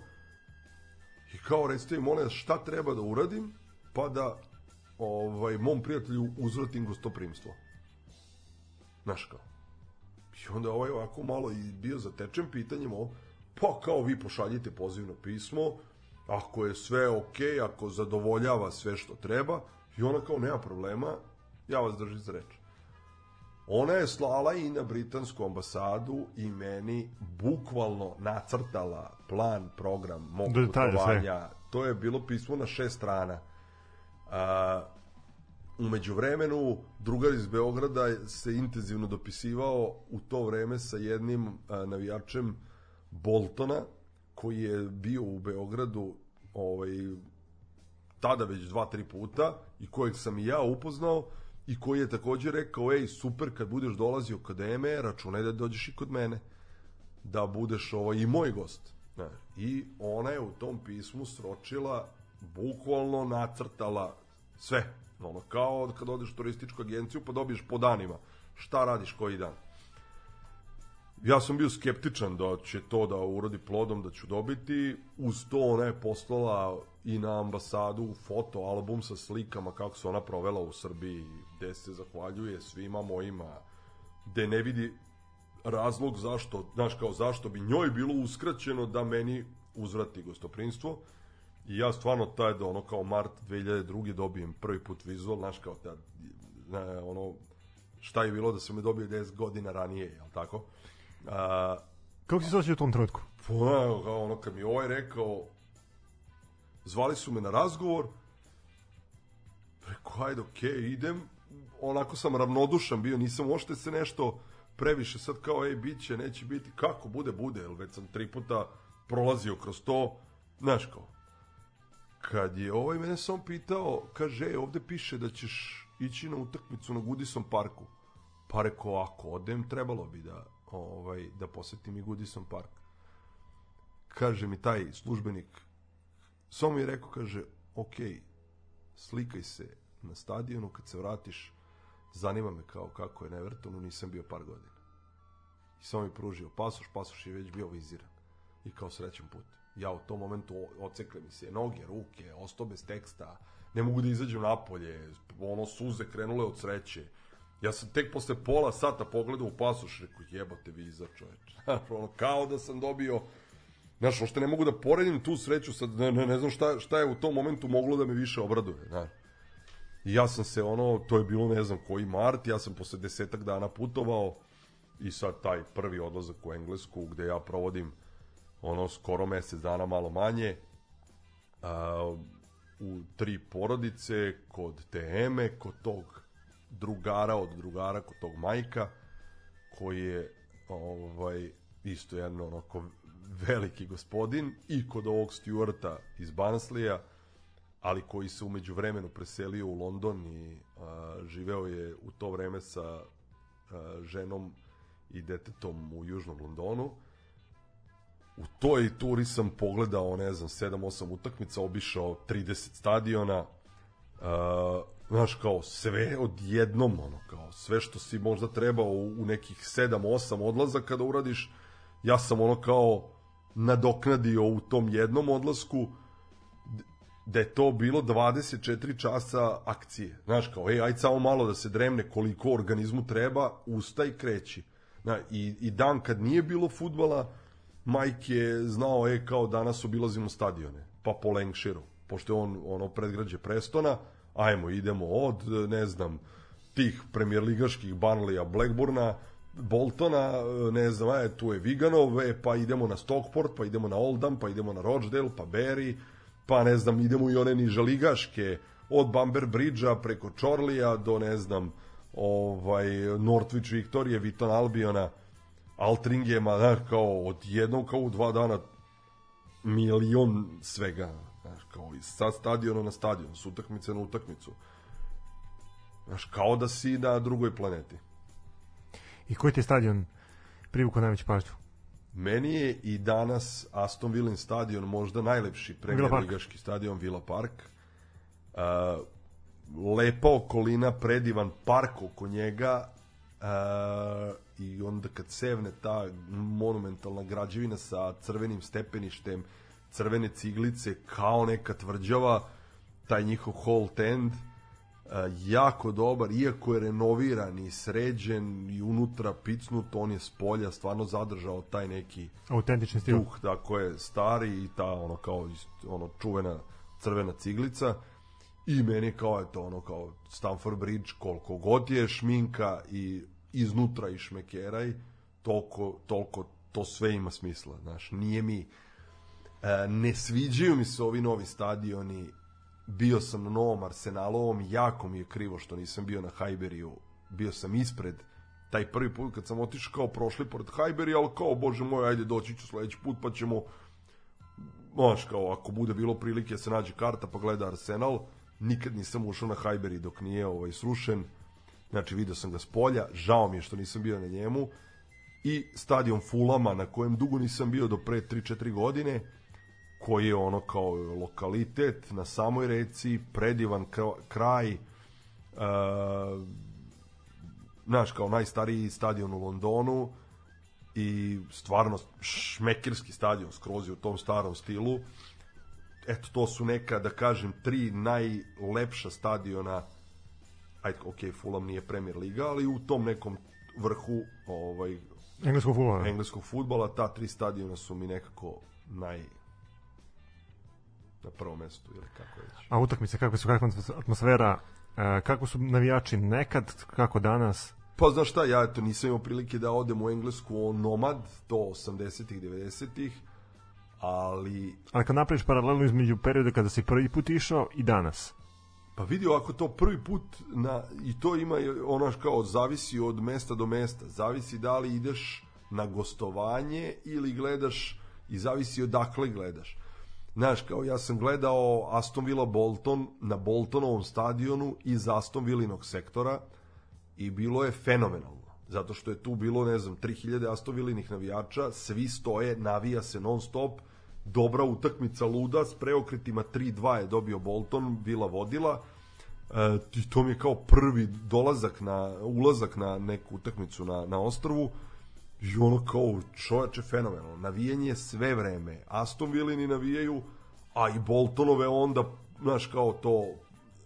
I kao, recite molim vas, šta treba da uradim, pa da ovaj, mom prijatelju uzvratim gostoprimstvo. Znaš kao. I onda ovaj ovako malo i bio zatečen pitanjem ovo, pa kao vi pošaljite pozivno pismo, ako je sve ok, ako zadovoljava sve što treba, i ona kao nema problema, ja vas držim za reč. Ona je slala i na britansku ambasadu i meni bukvalno nacrtala plan, program mog putovanja. To je bilo pismo na šest strana. A, umeđu vremenu, drugar iz Beograda se intenzivno dopisivao u to vreme sa jednim a, navijačem Boltona, koji je bio u Beogradu ovaj, tada već dva, tri puta i kojeg sam i ja upoznao i koji je takođe rekao, ej, super, kad budeš dolazio kod Eme, računaj da dođeš i kod mene, da budeš ovaj, i moj gost. Ne. I ona je u tom pismu sročila, bukvalno nacrtala sve. Ono, kao kad odeš u turističku agenciju pa dobiješ po danima. Šta radiš koji dan? ja sam bio skeptičan da će to da urodi plodom, da ću dobiti. Uz to ona je poslala i na ambasadu foto album sa slikama kako se ona provela u Srbiji, gde se zahvaljuje svima mojima, gde ne vidi razlog zašto, znaš kao zašto bi njoj bilo uskraćeno da meni uzvrati gostoprinstvo. I ja stvarno taj da ono kao mart 2002. dobijem prvi put vizual, znaš kao tad, ne, ono, šta je bilo da se me dobio 10 godina ranije, jel tako? A, Kako si se osjećao u tom trenutku? Pa, kao ono, kad mi ovaj rekao, zvali su me na razgovor, rekao, ajde, okej, okay, idem, onako sam ravnodušan bio, nisam uopšte se nešto previše sad kao, ej, bit će, neće biti, kako bude, bude, jer već sam tri puta prolazio kroz to, znaš kao. Kad je ovaj mene sam pitao, kaže, ej, ovde piše da ćeš ići na utakmicu na Goodison parku. Pa rekao, ako odem, trebalo bi da, ovaj, da posetim i Goodison park. Kaže mi taj službenik, samo mi je rekao, kaže, ok, slikaj se na stadionu, kad se vratiš, zanima me kao kako je na Evertonu, nisam bio par godina. I samo mi pružio pasoš, pasoš je već bio viziran. I kao srećan put. Ja u tom momentu ocekle mi se noge, ruke, ostao bez teksta, ne mogu da izađem napolje, ono suze krenule od sreće. Ja sam tek posle pola sata pogledao u pasoš, rekao jebote viza čoveče. ono, kao da sam dobio Znaš, uopšte ne mogu da poredim tu sreću, sad ne, ne, ne znam šta, šta je u tom momentu moglo da me više obraduje, znaš. Ja sam se ono, to je bilo ne znam koji mart, ja sam posle desetak dana putovao i sad taj prvi odlazak u Englesku gde ja provodim ono skoro mesec dana malo manje a, u tri porodice kod te Eme, kod tog drugara od drugara kod tog majka, koji je ovaj, isto jedno onako veliki gospodin i kod ovog Stewarta iz Banslija, ali koji se umeđu vremenu preselio u London i a, živeo je u to vreme sa a, ženom i detetom u Južnom Londonu. U toj turi sam pogledao, ne znam, 7-8 utakmica, obišao 30 stadiona, uh, znaš, kao sve odjednom, ono, kao sve što si možda trebao u, nekih 7-8 odlazaka da uradiš, ja sam ono kao nadoknadio u tom jednom odlasku, da je to bilo 24 časa akcije. Znaš, kao, ej, ajde samo malo da se dremne koliko organizmu treba, ustaj, kreći. Na, i, I dan kad nije bilo futbala, Mike je znao, e, kao danas obilazimo stadione, pa po Lancashireu, pošto je on ono predgrađe Prestona, ajmo, idemo od, ne znam, tih premijerligaških Barnleya, Blackburna, Boltona, ne znam, aj, tu je Viganov, e, pa idemo na Stockport, pa idemo na Oldham, pa idemo na Rochdale, pa Barry, pa ne znam, idemo i one nižaligaške, od Bamber Bridgea preko Čorlija do, ne znam, ovaj, Northwich Victoria, Viton Albiona, Altringema, znaš, kao od jednog, kao u dva dana milion svega, znaš, kao iz sa stadiona na stadion, s utakmice na utakmicu. Znaš, kao da si na drugoj planeti. I koji ti je stadion privukao najveću pažnju? Meni je i danas Aston Villa stadion možda najlepši premier Park. ligaški stadion Villa Park. Uh, lepa okolina, predivan park oko njega uh, i onda kad sevne ta monumentalna građevina sa crvenim stepeništem, crvene ciglice kao neka tvrđava, taj njihov Holt End, uh, jako dobar, iako je renoviran i sređen i unutra picnut, on je s polja stvarno zadržao taj neki Autentični stil. duh, tako je, stari i ta ono kao ono čuvena crvena ciglica i meni kao je to ono kao Stamford Bridge koliko god je šminka i iznutra i šmekeraj toliko, toliko to sve ima smisla znaš, nije mi e, ne sviđaju mi se ovi novi stadioni bio sam na novom Arsenalovom jako mi je krivo što nisam bio na Hajberiju bio sam ispred taj prvi put kad sam otišao kao prošli pored Hajberi, ali kao, bože moj, ajde doći ću sledeći put, pa ćemo znaš, kao, ako bude bilo prilike se nađe karta pa gleda Arsenal, nikad nisam ušao na Hajberi dok nije ovaj, srušen, znači video sam ga s polja, žao mi je što nisam bio na njemu, i stadion Fulama na kojem dugo nisam bio do pre 3-4 godine, koji je ono kao lokalitet na samoj reci, predivan kra- kraj, uh, znaš, kao najstariji stadion u Londonu i stvarno šmekirski stadion skroz je u tom starom stilu. Eto, to su neka, da kažem, tri najlepša stadiona ajde, ok, Fulham nije Premier Liga, ali u tom nekom vrhu ovaj, Engleskog futbola. engleskog futbola, ta tri stadiona su mi nekako naj na prvom mestu ili kako već. A utakmice, kako su, kakva atmosfera, e, kako su navijači nekad, kako danas? Pa znaš šta, ja eto nisam imao prilike da odem u Englesku nomad, to 80-ih, 90-ih, ali Ali kad napraviš paralelu između perioda kada si prvi put išao i danas, Pa vidi ovako to prvi put na, i to ima ono kao zavisi od mesta do mesta. Zavisi da li ideš na gostovanje ili gledaš i zavisi odakle gledaš. Znaš, kao ja sam gledao Aston Villa Bolton na Boltonovom stadionu iz Aston Villinog sektora i bilo je fenomenalno. Zato što je tu bilo, ne znam, 3000 Aston Villinih navijača, svi stoje, navija se non stop, dobra utakmica luda, s preokretima 3-2 je dobio Bolton, Villa vodila, e, to mi je kao prvi dolazak na, ulazak na neku utakmicu na, na ostrovu, i ono kao čoveče fenomenalno. Navijanje je sve vreme. Aston Villini navijaju, a i Boltonove onda, znaš, kao to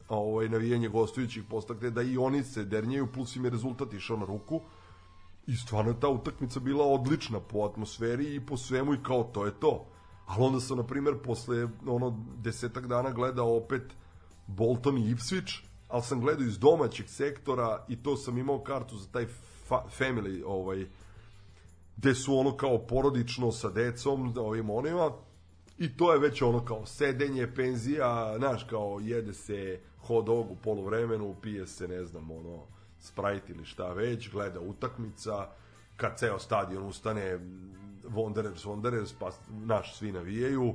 ovaj, navijanje gostujućih postakne da i oni se dernjaju, plus im je rezultat išao na ruku. I stvarno ta utakmica bila odlična po atmosferi i po svemu i kao to je to. Ali onda sam, na primjer, posle ono desetak dana gledao opet Bolton i Ipswich, ali sam gledao iz domaćeg sektora i to sam imao kartu za taj fa family ovaj, gde su ono kao porodično sa decom, ovim onima, i to je već ono kao sedenje, penzija, znaš, kao jede se hot dog u polovremenu, pije se, ne znam, ono, Sprite ili šta već, gleda utakmica, kad ceo stadion ustane, Wanderers, Wanderers, pa naš svi navijaju,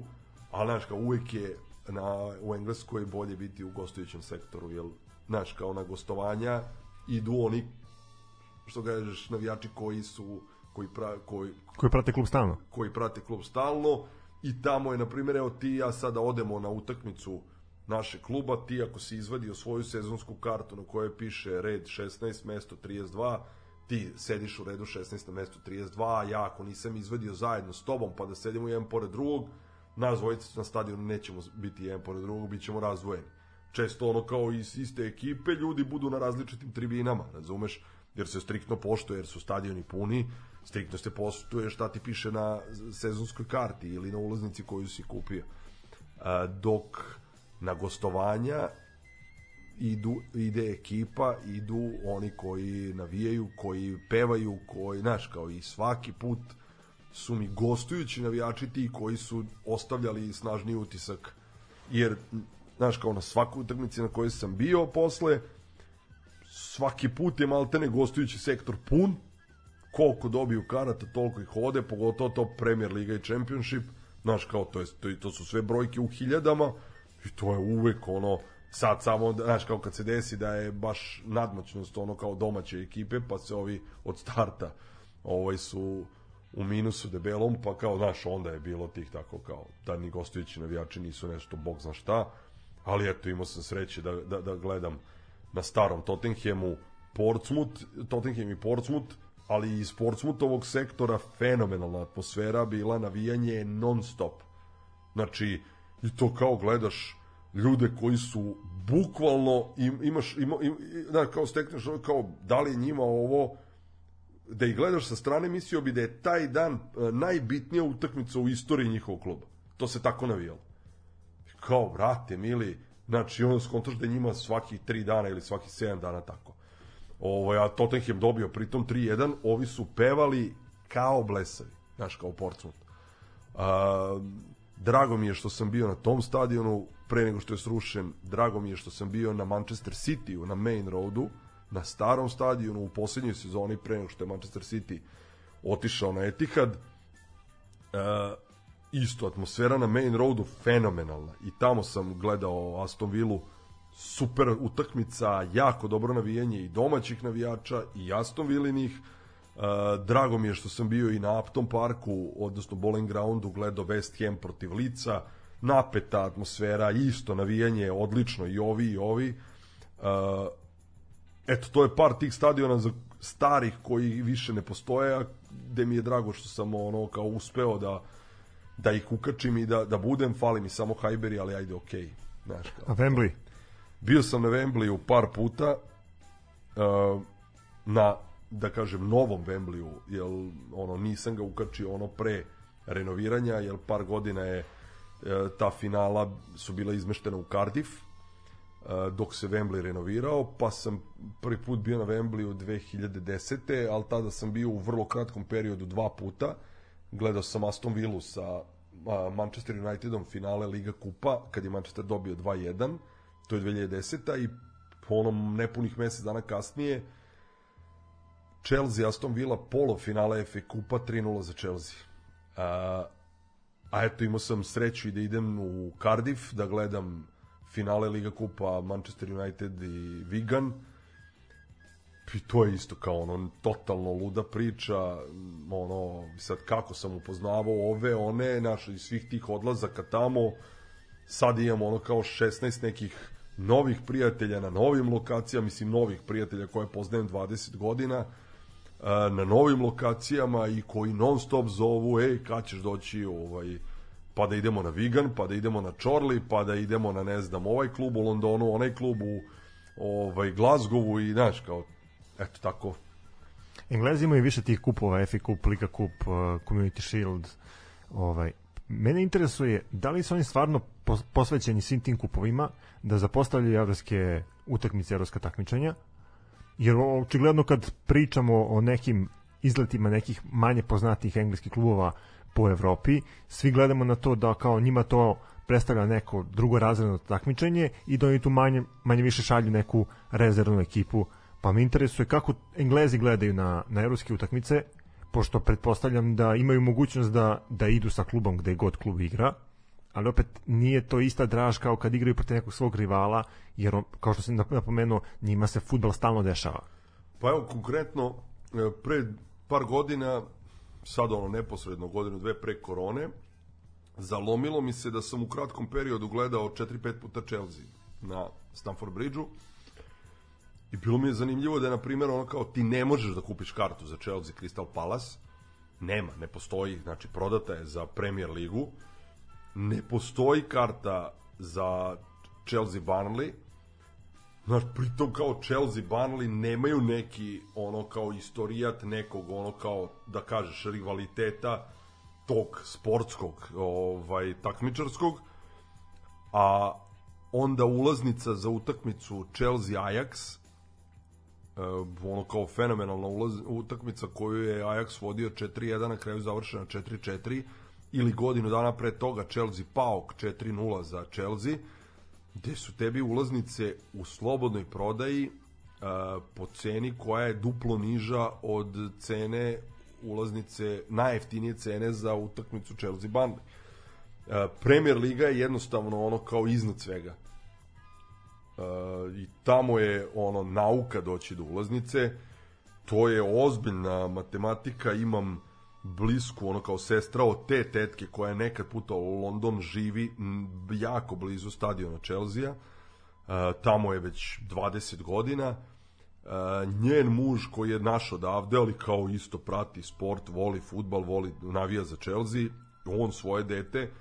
ali znaš kao uvek je na, u Engleskoj bolje biti u gostujućem sektoru, jer znaš kao na gostovanja idu oni što kažeš navijači koji su koji, pra, koji, Koji prate klub stalno. koji prate klub stalno i tamo je, na primjer, evo ti ja sada odemo na utakmicu naše kluba, ti ako si izvadio svoju sezonsku kartu na kojoj piše red 16, mesto 32, ti sediš u redu 16 na mesto 32, a ja ako nisam izvadio zajedno s tobom pa da sedimo jedan pored drugog, nas dvojica na stadionu nećemo biti jedan pored drugog, bit ćemo razdvojeni. Često ono kao iz iste ekipe ljudi budu na različitim tribinama, razumeš? Jer se striktno poštuje, jer su stadioni puni, striktno se poštuje šta ti piše na sezonskoj karti ili na ulaznici koju si kupio. A, dok na gostovanja idu, ide ekipa, idu oni koji navijaju, koji pevaju, koji, znaš, kao i svaki put su mi gostujući navijači ti koji su ostavljali snažni utisak jer, znaš, kao na svakoj utakmici na kojoj sam bio posle, svaki put je maltene gostujući sektor pun, koliko dobiju karata, toliko ih ode, pogotovo to Premier Liga i Championship, znaš, kao to, je, to, to su sve brojke u hiljadama i to je uvek ono, sad samo, znaš, kao kad se desi da je baš nadmoćnost ono kao domaće ekipe, pa se ovi od starta ovaj su u minusu debelom, pa kao, znaš, onda je bilo tih tako kao, da ni gostujući navijači nisu nešto, bog zna šta, ali eto, imao sam sreće da, da, da gledam na starom Tottenhamu Portsmouth, Tottenham i Portsmouth, ali iz Portsmoutovog sektora fenomenalna atmosfera bila navijanje non stop. Znači, i to kao gledaš ljude koji su bukvalno im, imaš ima, im, da, kao stekneš kao da li njima ovo da ih gledaš sa strane mislio bi da je taj dan e, najbitnija utakmica u istoriji njihovog kluba. To se tako navijalo. Kao, brate, mili, znači ono skontaš da njima svaki tri dana ili svaki 7 dana tako. Ovo, a Tottenham dobio pritom 3-1, ovi su pevali kao blesavi, znaš, kao Portsmouth. A, drago mi je što sam bio na tom stadionu pre nego što je srušen, drago mi je što sam bio na Manchester City na Main Roadu, na starom stadionu u poslednjoj sezoni pre nego što je Manchester City otišao na Etihad. E, isto atmosfera na Main Roadu fenomenalna i tamo sam gledao Aston Villa super utakmica, jako dobro navijanje i domaćih navijača i Aston Villinih. Uh, drago mi je što sam bio i na Upton Parku, odnosno Bowling Groundu, gledao West Ham protiv Lica, napeta atmosfera, isto navijanje, odlično i ovi i ovi. Uh, eto, to je par tih stadiona za starih koji više ne postoje, a gde mi je drago što sam ono kao uspeo da da ih ukačim i da, da budem, fali mi samo Hajberi, ali ajde okej. Okay. Znaš, kao, A Wembley? Bio sam na Wembleyu par puta uh, na da kažem novom Wembleyu, jel ono nisam ga ukačio ono pre renoviranja, jel par godina je uh, ta finala su bila izmeštena u Cardiff uh, dok se Wembley renovirao, pa sam prvi put bio na Wembleyu 2010. ali tada sam bio u vrlo kratkom periodu dva puta. Gledao sam Aston Villa sa uh, Manchester Unitedom finale Liga Kupa, kad je Manchester dobio 2-1 to je 2010. i po onom nepunih mesec dana kasnije Chelsea Aston Villa polofinale FA Kupa 3-0 za Chelsea. A, a eto imao sam sreću i da idem u Cardiff da gledam finale Liga Kupa Manchester United i Wigan i to je isto kao ono totalno luda priča ono sad kako sam upoznavao ove one naše iz svih tih odlazaka tamo sad imamo ono kao 16 nekih novih prijatelja na novim lokacijama, mislim novih prijatelja koje poznajem 20 godina, na novim lokacijama i koji non stop zovu, ej, kad ćeš doći ovaj, pa da idemo na Vigan, pa da idemo na Čorli, pa da idemo na, ne znam, ovaj klub u Londonu, onaj klub u ovaj, Glasgowu i, znaš, kao, eto tako. Englezi imaju više tih kupova, FA Cup, Liga Cup, uh, Community Shield, ovaj, mene interesuje da li su oni stvarno posvećeni svim tim kupovima da zapostavljaju evropske utakmice, evropska takmičenja, jer očigledno kad pričamo o nekim izletima nekih manje poznatih engleskih klubova po Evropi, svi gledamo na to da kao njima to predstavlja neko drugo razredno takmičenje i da oni tu manje, manje više šalju neku rezervnu ekipu. Pa me interesuje kako Englezi gledaju na, na evropske utakmice, pošto pretpostavljam da imaju mogućnost da, da idu sa klubom gde god klub igra, ali opet nije to ista draž kao kad igraju protiv nekog svog rivala, jer on, kao što sam napomenuo, njima se futbal stalno dešava. Pa evo, konkretno, e, pre par godina, sad ono neposredno godinu, dve pre korone, zalomilo mi se da sam u kratkom periodu gledao 4-5 puta Chelsea na Stamford Bridgeu i bilo mi je zanimljivo da je, na primjer, ono kao ti ne možeš da kupiš kartu za Chelsea Crystal Palace, nema, ne postoji, znači prodata je za Premier ligu, ne postoji karta za Chelsea Burnley, Znaš, pritom kao Chelsea Burnley nemaju neki ono kao istorijat nekog ono kao da kažeš rivaliteta tog sportskog ovaj takmičarskog. A onda ulaznica za utakmicu Chelsea Ajax ono kao fenomenalna ulaz, utakmica koju je Ajax vodio 4-1 na kraju završena 4-4 ili godinu dana pre toga Chelsea Paok 4-0 za Chelsea gde su tebi ulaznice u slobodnoj prodaji uh, po ceni koja je duplo niža od cene ulaznice, najjeftinije cene za utakmicu Chelsea Burnley. Uh, Premier Liga je jednostavno ono kao iznad svega. Uh, I tamo je ono nauka doći do ulaznice. To je ozbiljna matematika, imam blisku, ono kao sestra od te tetke koja je nekad puta u London živi jako blizu stadiona Chelsea. Uh, tamo je već 20 godina. Uh, njen muž koji je naš odavde, ali kao isto prati sport, voli futbal, voli, navija za Chelsea, on svoje dete,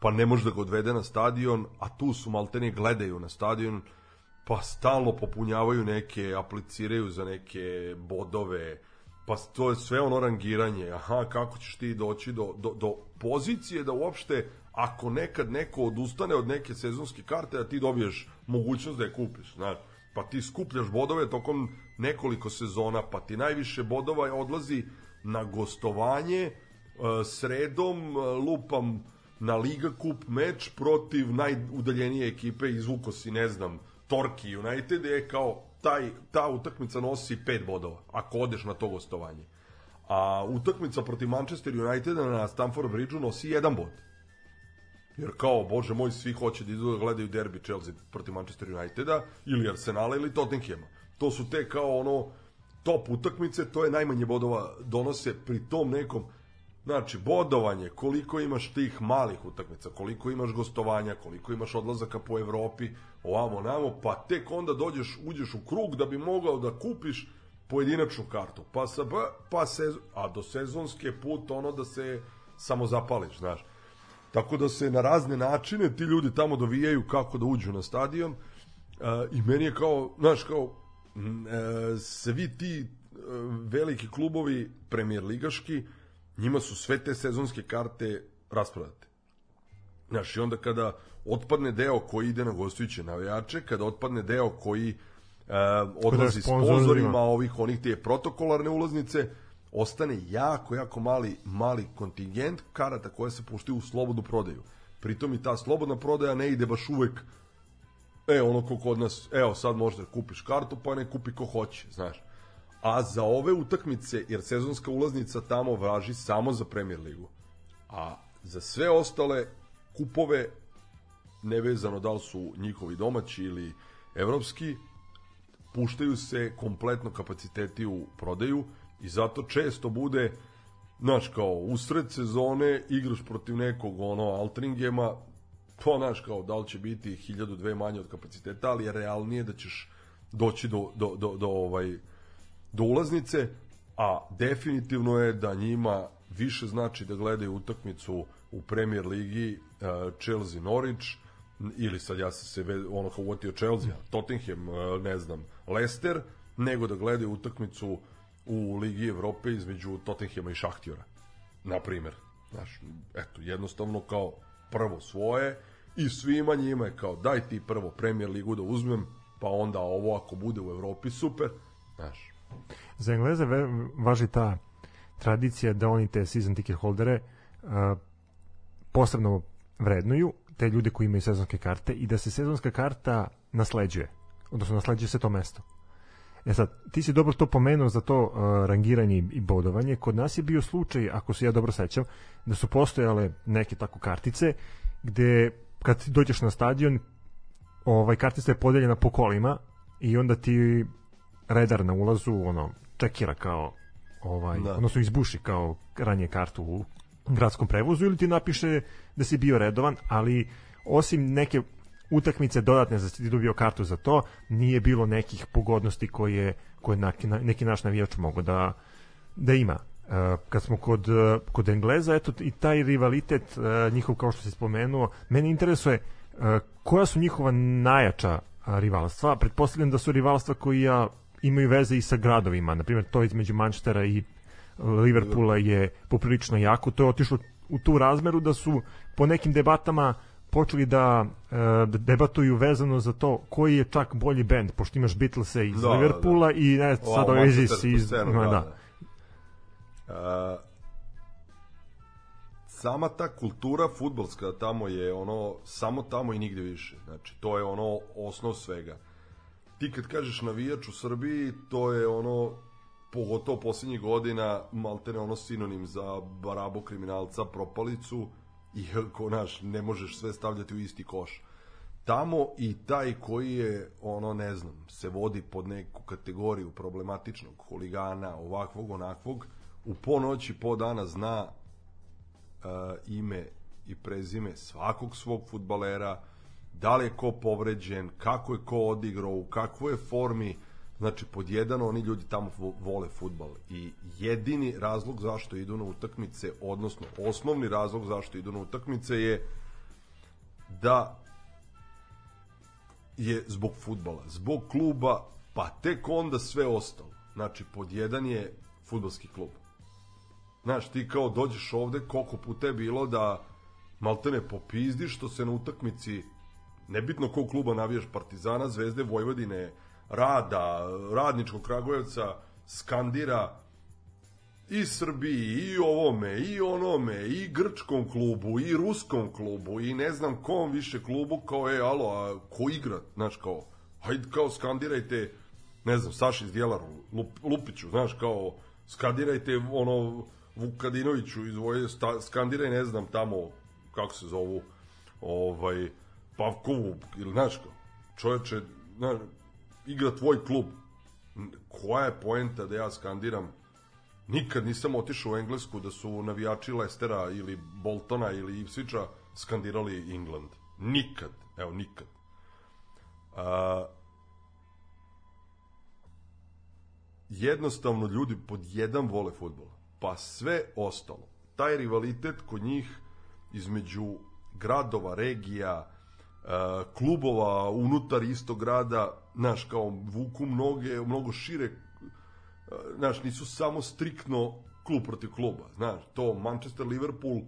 pa ne može da ga odvede na stadion, a tu su maltene gledaju na stadion, pa stalno popunjavaju neke, apliciraju za neke bodove, pa to je sve ono rangiranje, aha, kako ćeš ti doći do, do, do pozicije da uopšte, ako nekad neko odustane od neke sezonske karte, da ti dobiješ mogućnost da je kupiš, znaš, pa ti skupljaš bodove tokom nekoliko sezona, pa ti najviše bodova odlazi na gostovanje, e, sredom e, lupam na Liga Kup meč protiv najudaljenije ekipe, izvuko si, ne znam, Torki United je kao taj, ta utakmica nosi 5 bodova, ako odeš na to gostovanje. A utakmica protiv Manchester Uniteda na Stamford Bridgeu nosi 1 bod. Jer kao, bože moj, svi hoće da idu da gledaju derbi Chelsea protiv Manchester Uniteda, ili Arsenala, ili Tottenhama. To su te kao ono top utakmice, to je najmanje bodova donose pri tom nekom Znači, bodovanje, koliko imaš tih malih utakmica, koliko imaš gostovanja, koliko imaš odlazaka po Evropi, ovamo, namo, pa tek onda dođeš, uđeš u krug da bi mogao da kupiš pojedinačnu kartu. Pa, sa, pa se, a do sezonske put ono da se samo zapališ, znaš. Tako da se na razne načine ti ljudi tamo dovijaju kako da uđu na stadion uh, i meni je kao, znaš, kao uh, svi ti uh, veliki klubovi premijer ligaški njima su sve te sezonske karte rasprodate. Znaš, i onda kada otpadne deo koji ide na gostujuće navijače, kada otpadne deo koji uh, odlazi sponzorima ovih onih te protokolarne ulaznice, ostane jako, jako mali, mali kontingent karata koje se puštaju u slobodnu prodaju. Pritom i ta slobodna prodaja ne ide baš uvek e, ono ko kod nas, evo sad možda kupiš kartu, pa ne kupi ko hoće, znaš. A za ove utakmice, jer sezonska ulaznica tamo važi samo za Premier ligu, a za sve ostale kupove, nevezano da li su njihovi domaći ili evropski, puštaju se kompletno kapaciteti u prodaju i zato često bude znaš kao usred sezone igraš protiv nekog ono Altringema to znaš kao da li će biti 1002 manje od kapaciteta ali je realnije da ćeš doći do, do, do, do ovaj do ulaznice a definitivno je da njima više znači da gledaju utakmicu u Premier ligi uh, Chelsea Norwich ili sad ja sam se ono kao uotio Chelsea, Tottenham, uh, ne znam, Leicester, nego da gledaju utakmicu u Ligi Evrope između Tottenhama i Šahtjora. Na primer. Znaš, eto, jednostavno kao prvo svoje i svima njima je kao daj ti prvo Premier ligu da uzmem, pa onda ovo ako bude u Evropi super, znaš. Za Engleze važi ta tradicija da oni te season ticket holdere uh, posebno vrednuju te ljude koji imaju sezonske karte i da se sezonska karta nasleđuje odnosno nasleđuje se to mesto E sad, ti si dobro to pomenuo za to uh, rangiranje i- bodovanje. Kod nas je bio slučaj, ako se ja dobro sećam, da su postojale neke tako kartice gde kad dođeš na stadion ovaj kartica je podeljena po kolima i onda ti redar na ulazu ono čekira kao ovaj Da. odnosno izbuši kao ranije kartu u gradskom prevozu ili ti napiše da si bio redovan, ali osim neke utakmice dodatne za ti dobio kartu za to, nije bilo nekih pogodnosti koje, koje neki, neki naš navijač mogu da, da ima. E, kad smo kod, kod Engleza, eto i taj rivalitet e, njihov kao što se spomenuo, mene interesuje e, koja su njihova najjača rivalstva. Pretpostavljam da su rivalstva koji ja imaju veze i sa gradovima. Na primjer, to između Manchestera i Liverpoola je poprilično jako. To je otišlo u tu razmeru da su po nekim debatama počeli da, e, da debatuju vezano za to koji je čak bolji bend, pošto imaš Beatlese iz Da, da, Liverpoola i ne, sad Ovo, ovaj iz, scenu, da, da. da. A, sama ta kultura futbolska tamo je ono samo tamo i nigde više. Znači to je ono osnov svega. Ti kad kažeš navijač u Srbiji, to je ono pogotovo posljednjih godina maltene ono sinonim za barabu kriminalca, propalicu i ako naš ne možeš sve stavljati u isti koš. Tamo i taj koji je ono ne znam, se vodi pod neku kategoriju problematičnog huligana, ovakvog, onakvog, u po noći, po dana zna uh, ime i prezime svakog svog futbalera, da li je ko povređen, kako je ko odigrao, u kakvoj je formi, znači pod jedan oni ljudi tamo vo- vole futbal i jedini razlog zašto idu na utakmice, odnosno osnovni razlog zašto idu na utakmice je da je zbog futbala, zbog kluba, pa tek onda sve ostalo. Znači, pod jedan je futbalski klub. Znaš, ti kao dođeš ovde, koliko puta je bilo da maltene popizdiš što se na utakmici, nebitno kog kluba navijaš Partizana, Zvezde, Vojvodine, Rada, Radničkog Kragujevca, skandira i Srbiji, i ovome, i onome, i grčkom klubu, i ruskom klubu, i ne znam kom više klubu, kao je, alo, a ko igra, znaš, kao, hajde kao skandirajte, ne znam, Saši iz Lup, Lupiću, znaš, kao, skandirajte, ono, Vukadinoviću iz Voje, skandiraj, ne znam, tamo, kako se zovu, ovaj, Pavkovu, ili, znaš, čoveče, znaš, igra tvoj klub, koja je poenta da ja skandiram Nikad nisam otišao u Englesku da su navijači Lestera ili Boltona ili Ipswicha skandirali England. Nikad. Evo, nikad. A, jednostavno ljudi pod jedan vole futbol. Pa sve ostalo. Taj rivalitet kod njih između gradova, regija, klubova unutar istog grada, znaš, kao vuku mnoge, mnogo šire znaš, nisu samo striktno klub protiv kluba, znaš, to Manchester, Liverpool,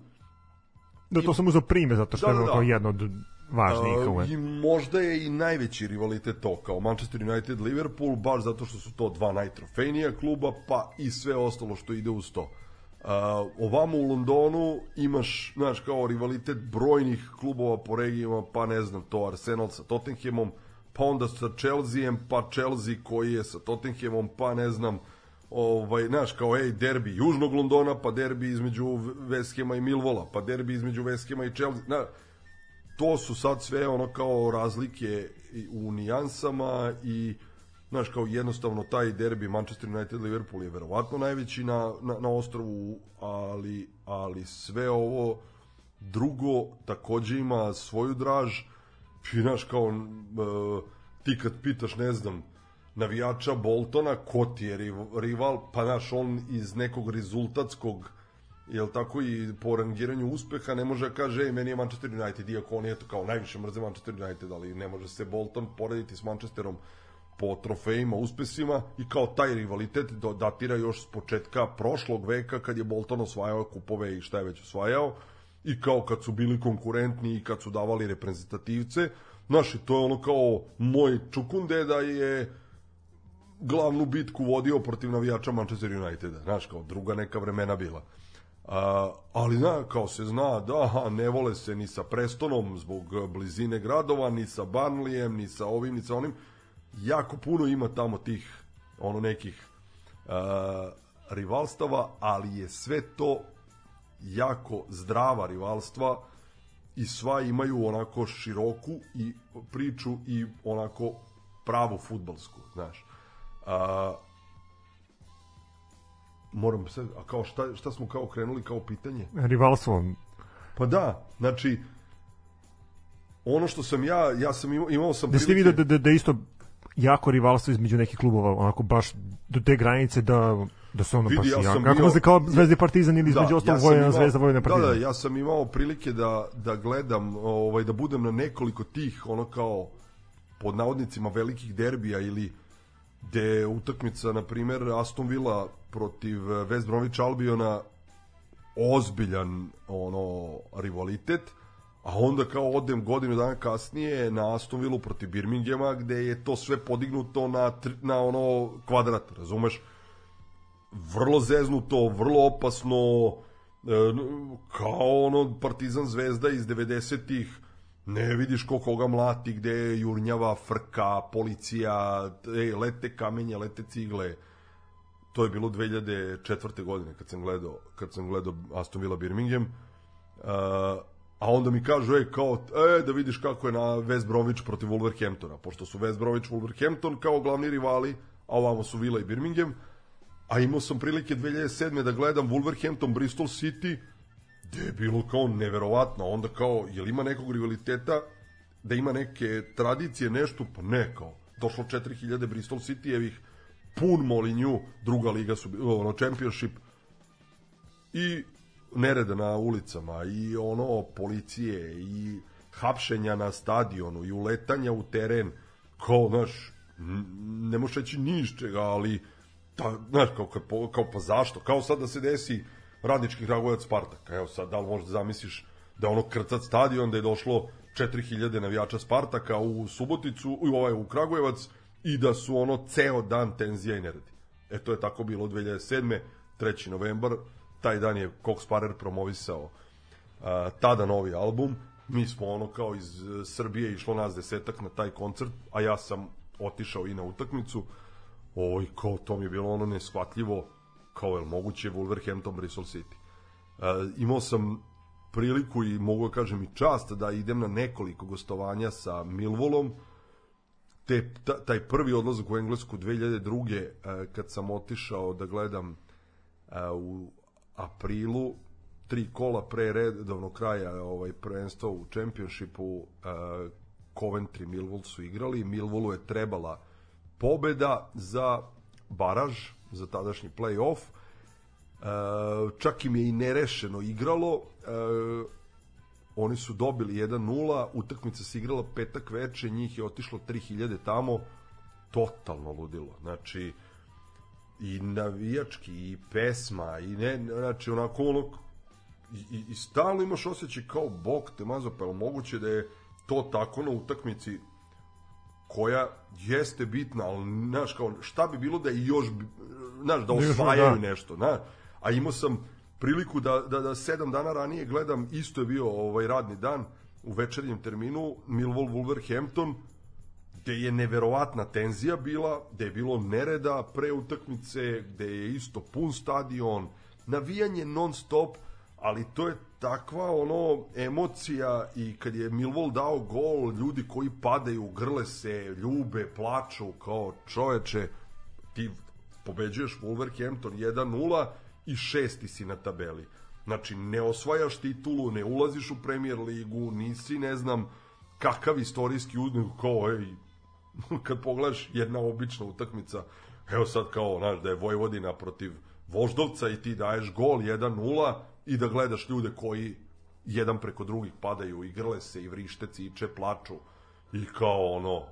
Da, to sam uzao prime zato što Da, je da, da. jedno od važnijih uvek. i možda je i najveći rivalitet to, kao Manchester United, Liverpool, baš zato što su to dva najtrofejnija kluba, pa i sve ostalo što ide uz to. A, ovamo u Londonu imaš, znaš, kao rivalitet brojnih klubova po regijama, pa ne znam, to Arsenal sa Tottenhamom, pa onda sa Chelseaem, pa Chelsea koji je sa Tottenhamom, pa ne znam, ovaj, znaš, kao ej, derbi Južnog Londona, pa derbi između West Hama i Milvola, pa derbi između West Hama i Chelsea, znaš, to su sad sve ono kao razlike u nijansama i znaš kao jednostavno taj derbi Manchester United Liverpool je verovatno najveći na, na, na ostrovu ali, ali sve ovo drugo takođe ima svoju draž. I znaš kao e, ti kad pitaš ne znam navijača Boltona ko ti je riv- rival pa znaš on iz nekog rezultatskog jel tako i po rangiranju uspeha ne može da kaže ej meni je Manchester United iako on je to kao najviše mrze Manchester United ali ne može se Bolton porediti s Manchesterom po trofejima, uspesima i kao taj rivalitet datira još s početka prošlog veka kad je Bolton osvajao kupove i šta je već osvajao i kao kad su bili konkurentni i kad su davali reprezentativce znaš to je ono kao moj čukunde da je glavnu bitku vodio protiv navijača Manchester Uniteda, znaš, kao druga neka vremena bila. A, ali zna, kao se zna da ne vole se ni sa Prestonom zbog blizine gradova, ni sa Barnleyem, ni sa ovim, ni sa onim. Jako puno ima tamo tih ono nekih uh, rivalstava, ali je sve to jako zdrava rivalstva i sva imaju onako široku i priču i onako pravu futbalsku, znaš. A, moram se, a kao šta, šta smo kao krenuli kao pitanje? Rivalstvo. Pa da, znači, ono što sam ja, ja sam imao, imao sam Da ste vidio da, da, da isto jako rivalstvo između nekih klubova, onako baš do te granice da da se ono Vidi, ja sam Kako bio- možda kao Zvezda Partizan ili između Da, ostalog Vojna imao- Zvezda, Vojna Partizan. Da, da, ja sam imao prilike da, da gledam, ovaj, da budem na nekoliko tih, ono kao, pod navodnicima velikih derbija ili gde je utakmica, na primer, Aston Villa protiv West Bromwich Albiona ozbiljan ono rivalitet, a onda kao odem godinu dana kasnije na Aston Villa protiv Birminghama gde je to sve podignuto na, na ono kvadrat, razumeš? vrlo zeznuto, vrlo opasno, e, kao ono Partizan Zvezda iz 90-ih, ne vidiš ko koga mlati, gde je jurnjava, frka, policija, ej, lete kamenje, lete cigle. To je bilo 2004. godine kad sam gledao, kad sam gledao Aston Villa Birmingham. Uh, a onda mi kažu, ej, kao, e, da vidiš kako je na West Bromwich protiv Wolverhamptona, pošto su West Bromwich Wolverhampton kao glavni rivali, a ovamo su Villa i Birmingham, a imao sam prilike 2007. da gledam Wolverhampton Bristol City, gde je bilo kao neverovatno, onda kao, jel ima nekog rivaliteta, da ima neke tradicije, nešto, pa ne, kao, došlo 4000 Bristol Cityjevih, pun Molinju, druga liga su, ono, championship, i nereda na ulicama, i ono, policije, i hapšenja na stadionu, i uletanja u teren, kao, znaš, n- ne možeš reći ni iz čega, ali ta, znaš, kao, kao, kao pa zašto? Kao sad da se desi radnički Kragujevac Spartak. Evo sad, da li zamisliš da ono krcat stadion, da je došlo 4000 navijača Spartaka u Suboticu, u, ovaj, u Kragujevac, i da su ono ceo dan tenzija i neredi. E to je tako bilo 2007. 3. novembar, taj dan je Cox Parer promovisao a, tada novi album. Mi smo ono kao iz e, Srbije išlo nas desetak na taj koncert, a ja sam otišao i na utakmicu. Oj, kao to mi je bilo ono neshvatljivo, kao je moguće Wolverhampton Bristol City. E, imao sam priliku i mogu da kažem i čast da idem na nekoliko gostovanja sa Millwallom, te, ta, taj prvi odlazak u Englesku 2002. e, kad sam otišao da gledam e, u aprilu tri kola pre redovnog kraja ovaj prvenstva u čempionšipu e, Coventry Millwall su igrali. Millwallu je trebala pobeda za baraž za tadašnji play-off. E, čak im je i nerešeno igralo. E, oni su dobili 1-0, utakmica se igrala petak veče, njih je otišlo 3000 tamo, totalno ludilo. Znači, i navijački, i pesma, i ne, znači, onako ono, i, i, i stalno imaš osjećaj kao bog te mazo, pa je moguće da je to tako na utakmici koja jeste bitna, ali znaš kao šta bi bilo da je još znaš da Da osvajaju da. nešto, na. A imao sam priliku da, da, da sedam dana ranije gledam, isto je bio ovaj radni dan u večernjem terminu Millwall Wolverhampton gde je neverovatna tenzija bila, gde je bilo nereda pre utakmice, gde je isto pun stadion, navijanje non stop, ali to je takva ono emocija i kad je Millwall dao gol, ljudi koji padaju, grle se, ljube, plaču kao čoveče, ti pobeđuješ Wolverhampton 1-0 i šesti si na tabeli. Znači, ne osvajaš titulu, ne ulaziš u Premier ligu, nisi, ne znam, kakav istorijski uznik, kao, ej, kad pogledaš jedna obična utakmica, evo sad kao, znaš, da je Vojvodina protiv Voždovca i ti daješ gol 1-0 i da gledaš ljude koji jedan preko drugih padaju i grle se i vrište, ciče, plaču i kao ono,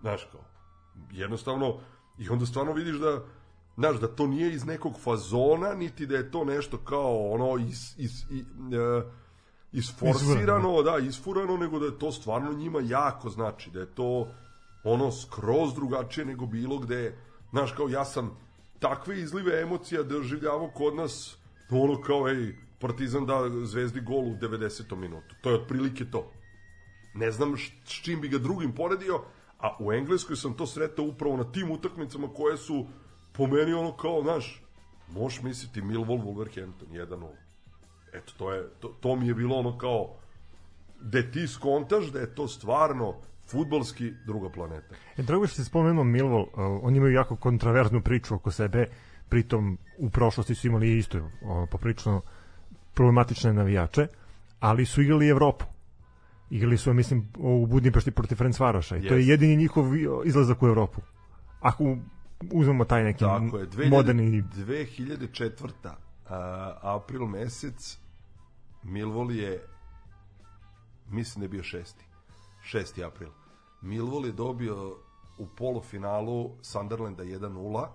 znaš kao, jednostavno, i onda stvarno vidiš da, znaš, da to nije iz nekog fazona, niti da je to nešto kao ono iz, iz, i, e, isforsirano, da, isfurano, nego da je to stvarno njima jako znači, da je to ono skroz drugačije nego bilo gde, znaš, kao ja sam takve izlive emocija doživljavao kod nas, ono kao, ej, Partizan da zvezdi gol u 90. minutu. To je otprilike to. Ne znam s čim bi ga drugim poredio, A u Engleskoj sam to sretao upravo na tim utakmicama koje su po meni ono kao, znaš, možeš misliti Millwall Wolverhampton 1-0. Eto, to, je, to, to mi je bilo ono kao, gde ti skontaš da je to stvarno futbalski druga planeta. E, drago što se spomenuo Millwall, uh, oni imaju jako kontraverznu priču oko sebe, pritom u prošlosti su imali isto uh, poprično problematične navijače, ali su igrali Evropu. Igrali su, mislim, u Budimpešti protiv Ferencvaroša i to je jedini njihov izlazak u Evropu. Ako uzmemo taj neki Tako je, 2000, moderni 2004. A, april mesec Millwall je mislim da je bio šesti 6. april Millwall je dobio u polufinalu Sunderlanda 1-0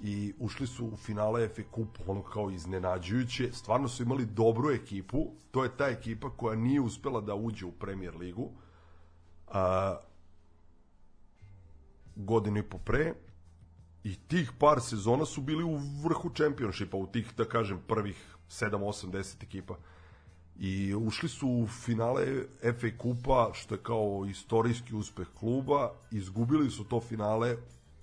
i ušli su u finale FA Cup ono kao iznenađujuće. Stvarno su imali dobru ekipu. To je ta ekipa koja nije uspela da uđe u Premier ligu a, godinu i po pre. I tih par sezona su bili u vrhu čempionšipa, u tih, da kažem, prvih 7, 8, 10 ekipa. I ušli su u finale FA Kupa, što je kao istorijski uspeh kluba. Izgubili su to finale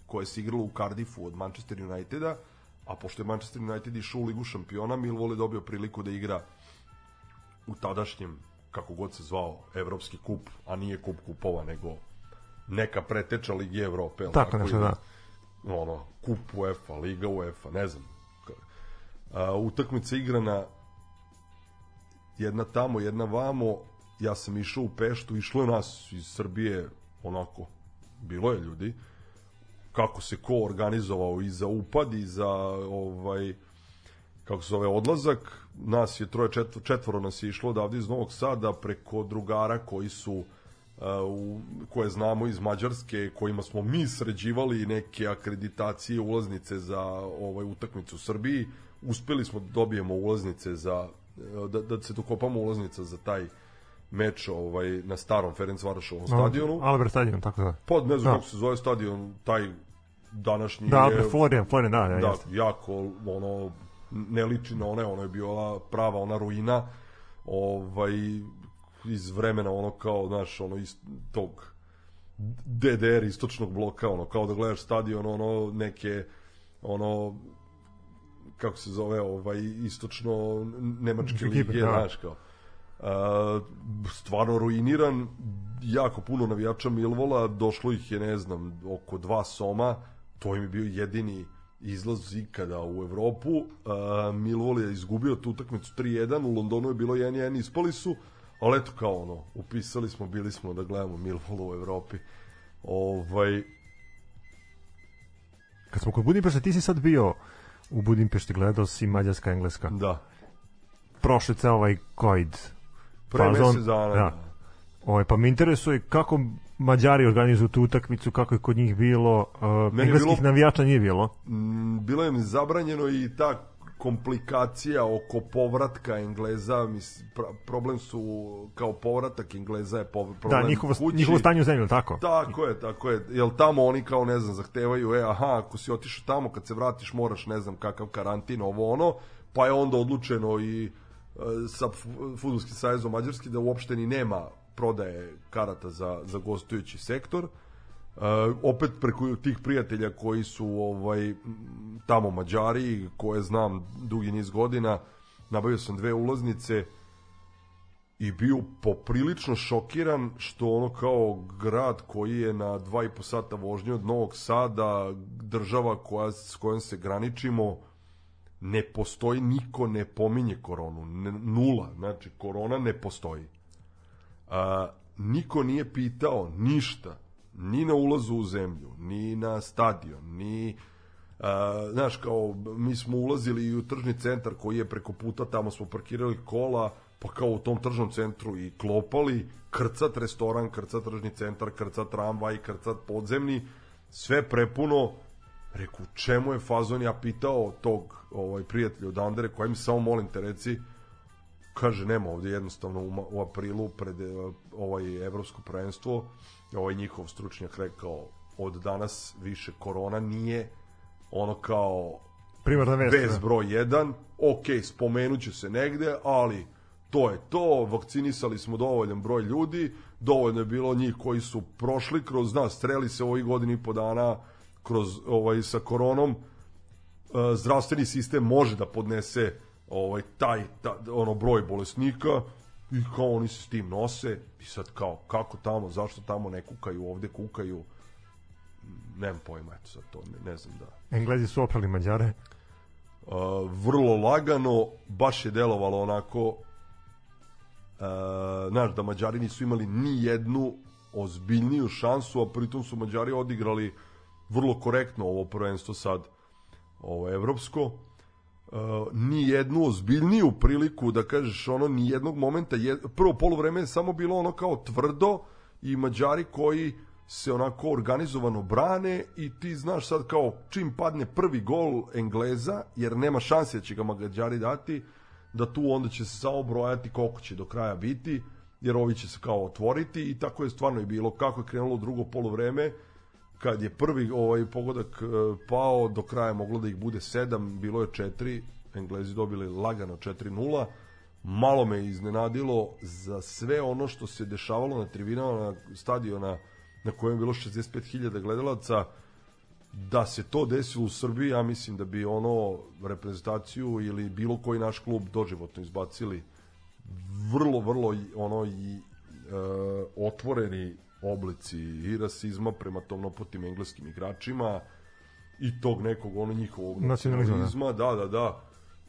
koje se igralo u Cardiffu od Manchester Uniteda, a pošto je Manchester United išao u Ligu šampiona, Millwall je dobio priliku da igra u tadašnjem, kako god se zvao, Evropski kup, a nije kup kupova, nego neka preteča Ligi Evrope. Tako nešto, da. ono, kup UEFA, Liga UEFA, ne znam. A, utakmica igrana jedna tamo, jedna vamo, ja sam išao u Peštu, išlo je nas iz Srbije, onako, bilo je ljudi, kako se ko organizovao i za upad i za ovaj kako se zove odlazak nas je troje četvoro, četvoro nas je išlo odavde iz Novog Sada preko drugara koji su uh, u, koje znamo iz Mađarske kojima smo mi sređivali neke akreditacije ulaznice za ovaj utakmicu u Srbiji. Uspeli smo da dobijemo ulaznice za da, da se dokopamo ulaznica za taj meč ovaj na starom Ferencvarošovom stadionu Albert stadion, tako da. pod ne znam Da. kako se zove stadion taj današnji Da, je Albert Florian, Florian, da, da, da, jeste. jako ono ne liči na one, ono je bila prava ona ruina ovaj iz vremena ono kao znaš ono iz tog DDR istočnog bloka ono kao da gledaš stadion ono neke ono kako se zove ovaj istočno nemačke lige da. znaš kao. Uh, stvarno ruiniran jako puno navijača Milvola došlo ih je ne znam oko dva soma to im je bio jedini izlaz ikada u Evropu. Uh, Milvol je izgubio tu utakmicu 3-1 u Londonu je bilo 1-1 ispali su ali eto kao ono upisali smo bili smo da gledamo Milvola u Evropi. Ovaj Kad smo kod Budimpešte, ti si sad bio u Budimpešti, gledao si Mađarska, Engleska. da Prošli ceo ovaj COVID. pre fazon. mesec dana Da. da. Ovaj, pa me interesuje kako Mađari organizuju tu utakmicu, kako je kod njih bilo. Uh, Meni engleskih bilo- navijača nije bilo. Mm, bilo je mi zabranjeno i ta komplikacija oko povratka Engleza, mis, pra, problem su kao povratak Engleza je pov, problem Da, njihovo, kući. njihovo stanje u zemlju, tako? Tako je, tako je. Jel tamo oni kao, ne znam, zahtevaju, e, aha, ako si otišao tamo, kad se vratiš moraš, ne znam, kakav karantin, ovo ono, pa je onda odlučeno i e, sa Fu- Fudbalskim sajezom Mađarski da uopšte ni nema prodaje karata za, za gostujući sektor. Uh, opet preko tih prijatelja koji su ovaj tamo Mađari koje znam dugi niz godina nabavio sam dve ulaznice i bio poprilično šokiran što ono kao grad koji je na dva i po sata vožnje od Novog Sada, država koja, s kojom se graničimo, ne postoji, niko ne pominje koronu, ne, nula, znači korona ne postoji. A, niko nije pitao ništa, ni na ulazu u zemlju, ni na stadion, ni a, znaš, kao, mi smo ulazili i u tržni centar koji je preko puta, tamo smo parkirali kola, pa kao u tom tržnom centru i klopali, krcat restoran, krcat tržni centar, krcat tramvaj, krcat podzemni, sve prepuno, Reku, čemu je fazon? Ja pitao tog ovaj, prijatelja od Andere, kojim samo molim te reci, kaže nema ovdje jednostavno u, u aprilu pred ovaj evropsko prvenstvo ovaj njihov stručnjak rekao od danas više korona nije ono kao Primarna vest. vez da. broj 1 ok, spomenut će se negde ali to je to, vakcinisali smo dovoljan broj ljudi dovoljno je bilo njih koji su prošli kroz nas, streli se ovih godini i po dana kroz ovaj sa koronom, e, zdravstveni sistem može da podnese ovaj taj ta, ono broj bolesnika i kao oni se s tim nose i sad kao kako tamo, zašto tamo ne kukaju, ovde kukaju? Nemam pojma, eto sad to ne, ne znam da. Englezi su oprali Mađare. uh, vrlo lagano, baš je delovalo onako uh, znaš, da Mađari nisu imali ni jednu ozbiljniju šansu, a pritom su Mađari odigrali vrlo korektno ovo prvenstvo sad ovo evropsko uh, ni jednu ozbiljniju priliku da kažeš ono ni jednog momenta je, prvo poluvreme samo bilo ono kao tvrdo i Mađari koji se onako organizovano brane i ti znaš sad kao čim padne prvi gol Engleza, jer nema šanse da će ga Mađari dati, da tu onda će se samo brojati koliko će do kraja biti, jer ovi će se kao otvoriti i tako je stvarno i bilo. Kako je krenulo drugo poluvreme, kad je prvi ovaj pogodak e, pao, do kraja moglo da ih bude 7, bilo je 4, Englezi dobili lagano 4-0. Malo me iznenadilo za sve ono što se dešavalo na tribinama na stadiona na kojem je bilo 65.000 gledalaca, da se to desilo u Srbiji, ja mislim da bi ono reprezentaciju ili bilo koji naš klub doživotno izbacili vrlo, vrlo ono i e, otvoreni oblici i rasizma prema tom nopotim engleskim igračima i tog nekog ono njihovog Nacionalizma, da. nacionalizma, da, da, da.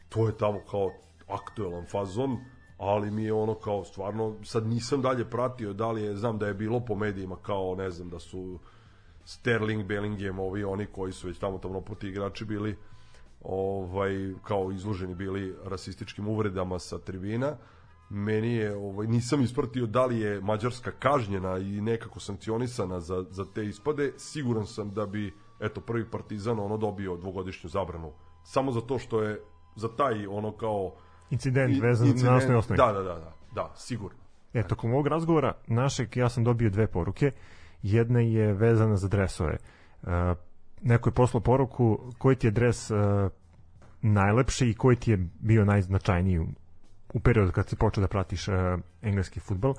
To je tamo kao aktuelan fazon, ali mi je ono kao stvarno, sad nisam dalje pratio da li je, znam da je bilo po medijima kao, ne znam, da su Sterling, Bellingham, ovi oni koji su već tamo tamo poti igrači bili ovaj kao izloženi bili rasističkim uvredama sa tribina. Meni je ovaj nisam ispratio da li je Mađarska kažnjena i nekako sankcionisana za za te ispade. Siguran sam da bi eto prvi Partizan ono dobio dvogodišnju zabranu samo zato što je za taj ono kao Incident i- vezan incident- na osnovi osnovi. Da, da, da, da, da, sigurno. E, tokom ovog razgovora našeg ja sam dobio dve poruke. Jedna je vezana za dresove. E, neko je poslao poruku koji ti je dres e, najlepši i koji ti je bio najznačajniji u, periodu kad si počeo da pratiš e, engleski futbol.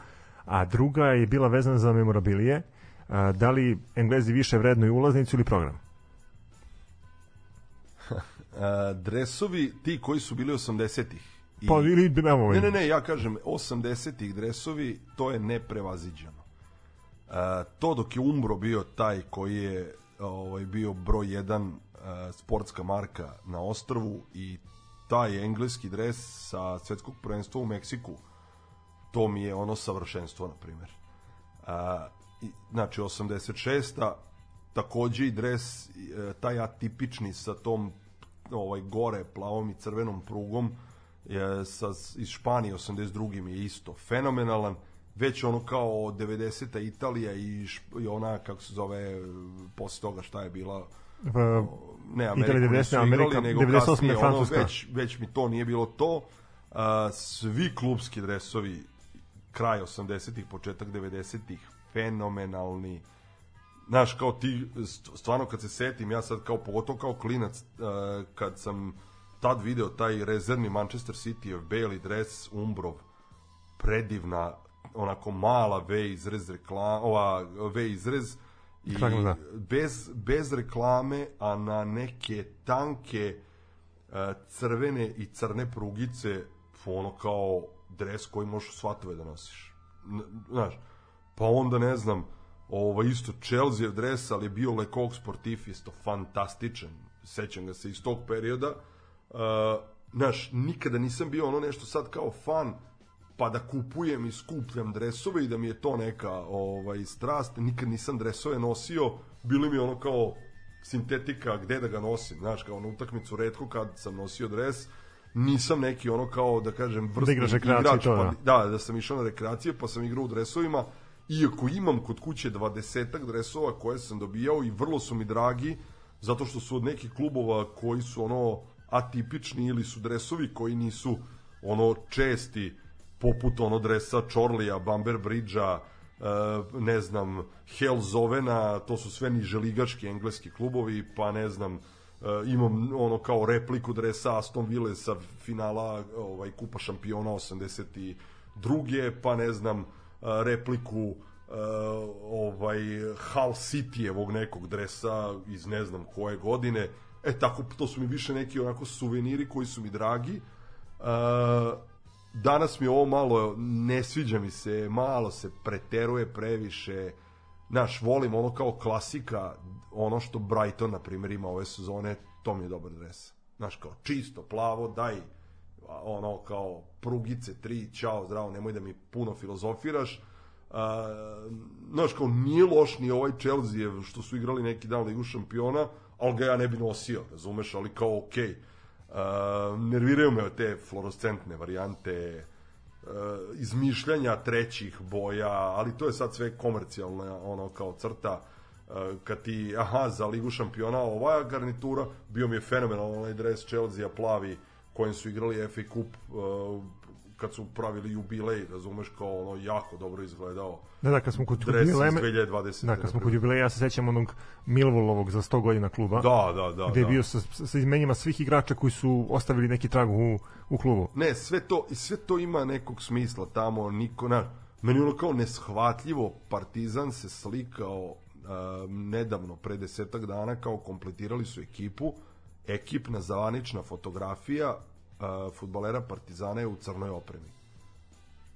A druga je bila vezana za memorabilije. E, da li Englezi više vrednuju ulaznicu ili program? E, dresovi ti koji su bili 80-ih. i- Pa ili evo, Ne, ne, ne, ja kažem 80-ih dresovi, to je neprevaziđeno. E, to dok je Umbro bio taj koji je ovaj bio broj 1 e, sportska marka na ostrvu i taj engleski dres sa svetskog prvenstva u Meksiku to mi je ono savršenstvo na primjer. A, i, znači 86. takođe i dres e, taj atipični sa tom ovaj gore plavom i crvenom prugom je sa, iz Španije 82. mi je isto fenomenalan već ono kao 90. Italija i, i ona kako se zove posle toga šta je bila v- ne Ameriku nisu 90, igrali, Amerika nego 98 kasnije, ono, Francuska. već, već mi to nije bilo to. A, svi klubski dresovi kraj 80-ih, početak 90-ih, fenomenalni. Znaš, kao ti, st- stvarno kad se setim, ja sad kao, pogotovo kao klinac, a, kad sam tad video taj rezervni Manchester City of Bale dres Umbrov, predivna, onako mala V izrez reklama, ova V izrez i da. bez, bez reklame, a na neke tanke e, crvene i crne prugice ono kao dres koji možeš svatove da nosiš. Znaš, pa onda ne znam, ovaj isto Chelsea dres, ali je bio Le Coq Sportif isto fantastičan. Sećam ga se iz tog perioda. Uh, znaš, nikada nisam bio ono nešto sad kao fan pa da kupujem i skupljam dresove i da mi je to neka ovaj strast, nikad nisam dresove nosio, bili mi ono kao sintetika gde da ga nosim, znaš, kao na utakmicu redko kad sam nosio dres, nisam neki ono kao da kažem vrsni Da igrač, to, pa, da. da, da sam išao na rekreaciju, pa sam igrao u dresovima, iako imam kod kuće 20 dresova koje sam dobijao i vrlo su mi dragi, zato što su od nekih klubova koji su ono atipični ili su dresovi koji nisu ono česti poput ono dresa Čorlija, Bamber Bridgea, e, ne znam, Hellzovena, to su sve niželigaški engleski klubovi, pa ne znam, e, imam ono kao repliku dresa Aston Ville sa finala ovaj kupa šampiona 82. pa ne znam, repliku uh, ovaj Hull City-evog nekog dresa iz ne znam koje godine. E tako, to su mi više neki onako suveniri koji su mi dragi. Uh, danas mi ovo malo, ne sviđa mi se, malo se preteruje previše. Znaš, volim ono kao klasika, ono što Brighton, na primjer, ima ove sezone, to mi je dobar dres. Znaš, kao čisto, plavo, daj ono kao prugice, tri, čao, zdravo, nemoj da mi puno filozofiraš Uh, znaš, kao nije loš ni ovaj Chelsea što su igrali neki dan Ligu šampiona, ali ga ja ne bi nosio, razumeš, ali kao okej. Okay. Uh, nerviraju me te fluorescentne varijante uh, izmišljanja trećih boja, ali to je sad sve komercijalna ono kao crta. Uh, kad ti, aha, za Ligu šampiona ova garnitura, bio mi je fenomenalno onaj dres Chelsea plavi kojim su igrali FA Cup uh, kad su pravili jubilej, razumeš, kao ono jako dobro izgledao. Da, da, kad smo kod jubileja, 2020. da, kad smo kod jubileja, ja se sećam onog Millwallovog za 100 godina kluba. Da, da, da. gde je da. bio sa, sa imenima svih igrača koji su ostavili neki trag u, u klubu. Ne, sve to, i sve to ima nekog smisla tamo, niko, na, meni ono kao neshvatljivo, Partizan se slikao uh, nedavno, pre desetak dana, kao kompletirali su ekipu, ekipna zvanična fotografija futbalera Partizana je u crnoj opremi.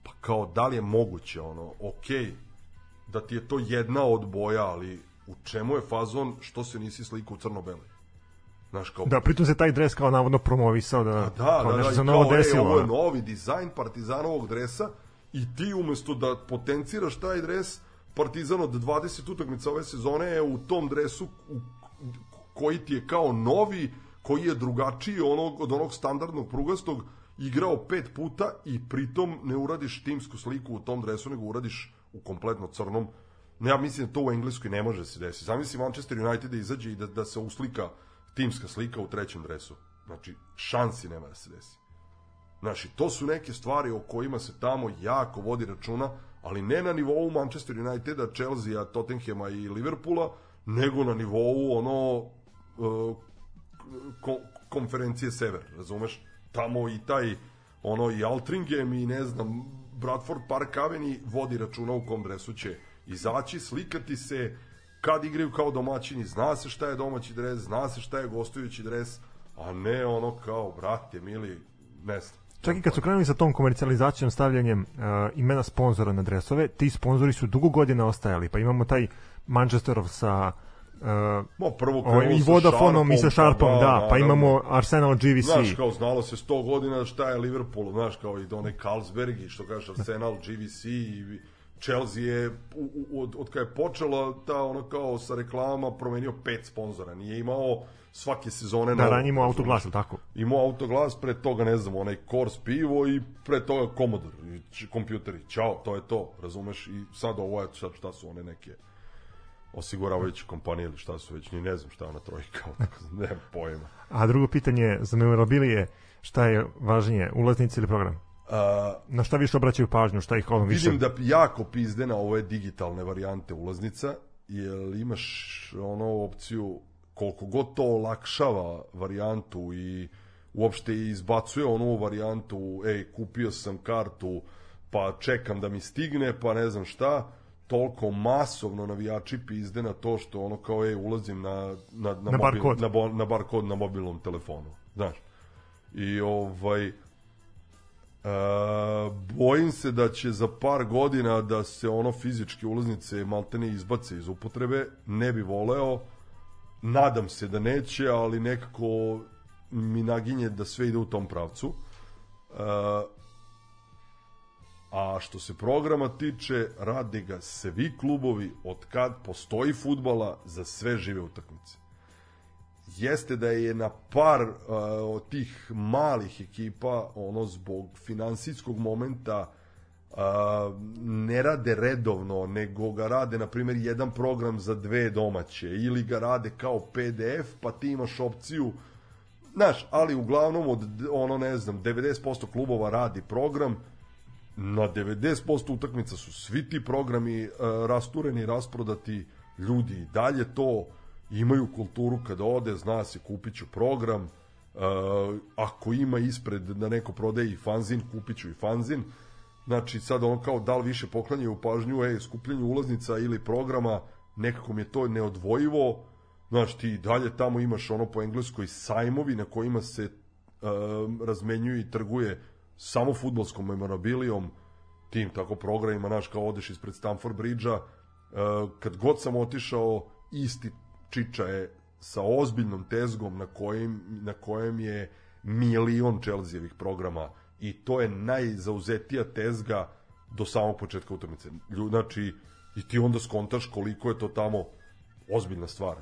Pa kao, da li je moguće ono, okej, da ti je to jedna od boja, ali u čemu je fazon što se nisi slikao u crno-beloj? Znaš, kao, Da, pritom se taj dres kao navodno promovisao da, da, kao da, nešto da, se i novo kao, ej, desilo. ovo je novi dizajn Partizanovog dresa i ti umesto da potenciraš taj dres, Partizan od 20 utakmica ove sezone je u tom dresu u, koji ti je kao novi, koji je drugačiji onog, od onog standardnog prugastog, igrao pet puta i pritom ne uradiš timsku sliku u tom dresu, nego uradiš u kompletno crnom. Ne, ja mislim da to u Engleskoj ne može da se desiti. Zamisli Manchester United da izađe i da, da se uslika timska slika u trećem dresu. Znači, šansi nema da se desi. Znači, to su neke stvari o kojima se tamo jako vodi računa, ali ne na nivou Manchester Uniteda, Chelsea, Tottenhama i Liverpoola, nego na nivou ono uh, ko, konferencije Sever, razumeš? Tamo i taj ono i Altringham i ne znam Bradford Park Avenue vodi računa u kom dresu će izaći, slikati se kad igraju kao domaćini, zna se šta je domaći dres, zna se šta je gostujući dres, a ne ono kao, brate, mili, ne znam. Čak i kad su krenuli sa tom komercijalizacijom stavljanjem uh, imena sponzora na dresove, ti sponzori su dugo godina ostajali, pa imamo taj Manchesterov sa uh, Ma prvo ovaj, krenulo i Vodafonom i sa Sharpom, Sharpom, da, pa imamo Arsenal GVC. Znaš, kao znalo se 100 godina šta je Liverpool, znaš, kao i onaj Carlsberg i što kažeš Arsenal, GVC i Chelsea je u, u, od, od kada je počela ta ono kao sa reklamama promenio pet sponzora, nije imao svake sezone Da, ranimo razumeš? autoglas, tako? Imao autoglas, pre toga ne znam, onaj Kors pivo i pre toga Commodore i kompjuteri. Ćao, to je to, razumeš? I sad ovo je, sad šta su one neke osiguravajuće kompanije ili šta su već, ni ne znam šta ona trojka, ne pojma. A drugo pitanje za memorabilije, šta je važnije, ulaznice ili program? A, Na šta više obraćaju pažnju, šta ih ono više... Vidim da jako pizde na ove digitalne varijante ulaznica, jer imaš ono opciju koliko god to olakšava varijantu i uopšte izbacuje onu varijantu, ej, kupio sam kartu, pa čekam da mi stigne, pa ne znam šta, toliko masovno navijači pizde na to što ono kao, ej, ulazim na, na, na, Na bar kod. na, bo- na bar kod na mobilnom telefonu, znaš. I ovaj, E, bojim se da će za par godina da se ono fizičke ulaznice maltene izbace iz upotrebe, ne bi voleo, nadam se da neće, ali nekako mi naginje da sve ide u tom pravcu. E, a što se programa tiče, rade ga svi klubovi od kad postoji futbala za sve žive utakmice. Jeste da je na par uh, od tih malih ekipa ono zbog finansijskog momenta uh, ne rade redovno nego ga rade na primjer jedan program za dve domaće ili ga rade kao PDF pa ti imaš opciju znaš, ali uglavnom od ono ne znam 90% klubova radi program na 90% utakmica su svi ti programi uh, rastureni, rasprodati ljudi i dalje to imaju kulturu kada ode, zna se kupit ću program uh, ako ima ispred da neko prodaje i fanzin, kupit ću i fanzin. Znači sad ono kao da li više poklanjaju pažnju e, skupljanju ulaznica ili programa, nekako mi je to neodvojivo, znači ti dalje tamo imaš ono po engleskoj sajmovi na kojima se um, razmenjuje i trguje samo futbolskom memorabilijom, tim tako programima, znaš, kao odeš ispred Stamford Bridge-a, uh, kad god sam otišao, isti čiča je sa ozbiljnom tezgom na kojem, na kojem je milion Chelsea-evih programa i to je najzauzetija tezga do samog početka utakmice. Znači, i ti onda skontaš koliko je to tamo ozbiljna stvar.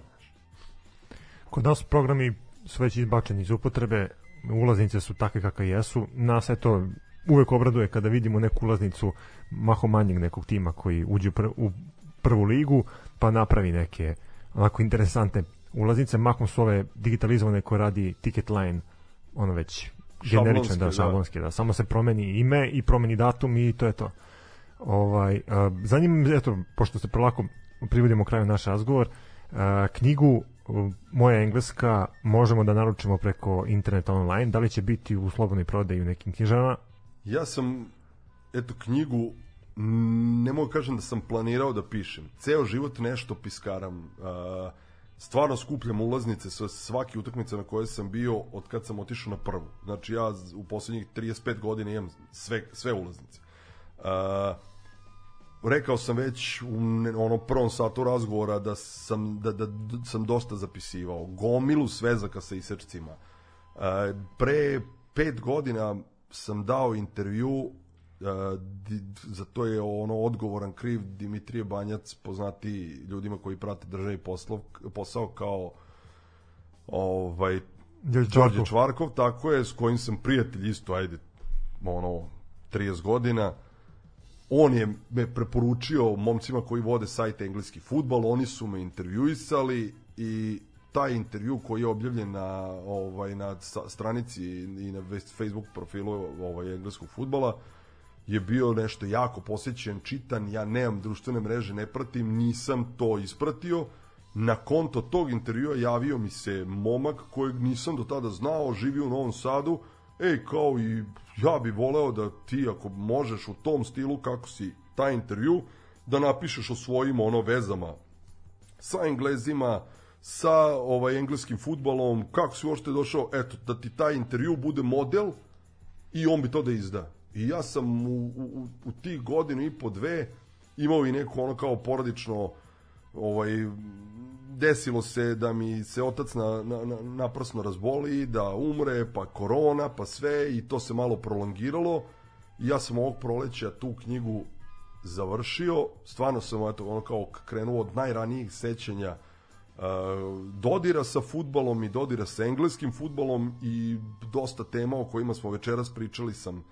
Kod nas programi su već izbačeni iz upotrebe, ulaznice su takve kakve jesu. Nas eto uvek obraduje kada vidimo neku ulaznicu mahom manjeg nekog tima koji uđe pr u prvu ligu, pa napravi neke onako interesantne ulaznice, mahom su ove digitalizovane koje radi Ticket Line, ono već generične, da, da. šablonske, da. Samo se promeni ime i promeni datum i to je to. Ovaj, a, zanima me, eto, pošto se prolako privodimo kraju naš razgovor, a, knjigu Moja engleska možemo da naručimo preko interneta online, da li će biti u slobodnoj prodaji u nekim knjižama? Ja sam, eto, knjigu, ne mogu kažem da sam planirao da pišem. Ceo život nešto piskaram. Stvarno skupljam ulaznice sa svake utakmice na koje sam bio od kad sam otišao na prvu. Znači ja u poslednjih 35 godina imam sve, sve ulaznice. Uh, rekao sam već u onom prvom satu razgovora da sam, da, da, da sam dosta zapisivao. Gomilu svezaka sa. Uh, pre pet godina sam dao intervju di, za to je ono odgovoran kriv Dimitrije Banjac poznati ljudima koji prate državni poslov, posao kao ovaj Đorđe. Čvarkov, tako je, s kojim sam prijatelj isto, ajde, ono, 30 godina. On je me preporučio momcima koji vode sajt Engleski futbal, oni su me intervjuisali i taj intervju koji je objavljen na ovaj na stranici i na Facebook profilu ovaj engleskog fudbala je bio nešto jako posjećen, čitan, ja nemam društvene mreže, ne pratim, nisam to ispratio. Na konto tog intervjua javio mi se momak kojeg nisam do tada znao, živi u Novom Sadu, ej, kao i ja bi voleo da ti ako možeš u tom stilu kako si taj intervju, da napišeš o svojim ono vezama sa Englezima, sa ovaj engleskim futbalom, kako si uopšte došao, eto, da ti taj intervju bude model i on bi to da izda. I ja sam u, u, u tih godinu i po dve imao i neko ono kao porodično ovaj desilo se da mi se otac na, na, na, naprasno razboli, da umre, pa korona, pa sve i to se malo prolongiralo. I ja sam ovog proleća tu knjigu završio. Stvarno sam eto, ono kao krenuo od najranijih sećanja uh, dodira sa futbalom i dodira sa engleskim futbalom i dosta tema o kojima smo večeras pričali sam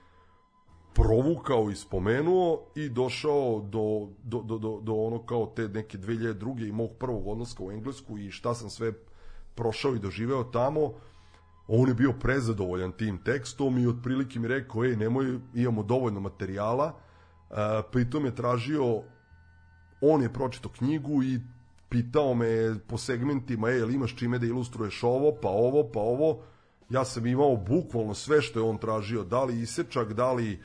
provukao i spomenuo i došao do, do, do, do, do ono kao te neke 2002. i mog prvog odlaska u Englesku i šta sam sve prošao i doživeo tamo on je bio prezadovoljan tim tekstom i otprilike mi rekao, ej, nemoj, imamo dovoljno materijala, uh, pritom je tražio, on je pročitao knjigu i pitao me po segmentima, ej, jel imaš čime da ilustruješ ovo, pa ovo, pa ovo, ja sam imao bukvalno sve što je on tražio, da li isečak, da li e,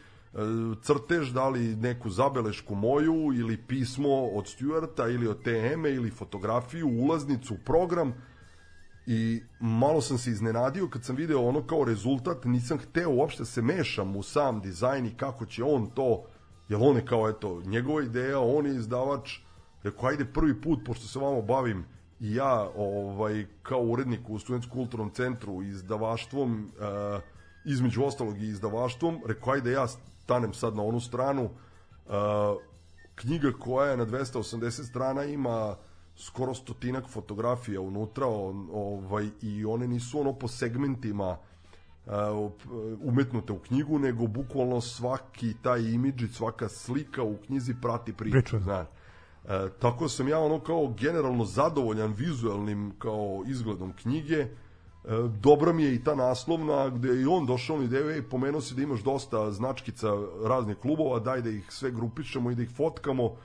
crtež, da li neku zabelešku moju ili pismo od Stuarta ili od TM ili fotografiju, ulaznicu, program. I malo sam se iznenadio kad sam video ono kao rezultat, nisam hteo uopšte se mešam u sam dizajn i kako će on to, jer on je kao eto, njegova ideja, on je izdavač, rekao ajde prvi put, pošto se vama bavim i ja ovaj, kao urednik u Studentskom kulturnom centru izdavaštvom, uh, između ostalog i izdavaštvom, rekao ajde ja stanem sad na onu stranu, uh, knjiga koja je na 280 strana ima skoro stotinak fotografija unutra on, ovaj, i one nisu ono po segmentima uh, umetnute u knjigu, nego bukvalno svaki taj imidž, svaka slika u knjizi prati priču. Priču. Znaš. E, tako sam ja ono kao generalno zadovoljan vizualnim kao izgledom knjige. E, dobra mi je i ta naslovna gde je i on došao na ideju, ej, pomenuo si da imaš dosta značkica raznih klubova, daj da ih sve grupišemo i da ih fotkamo.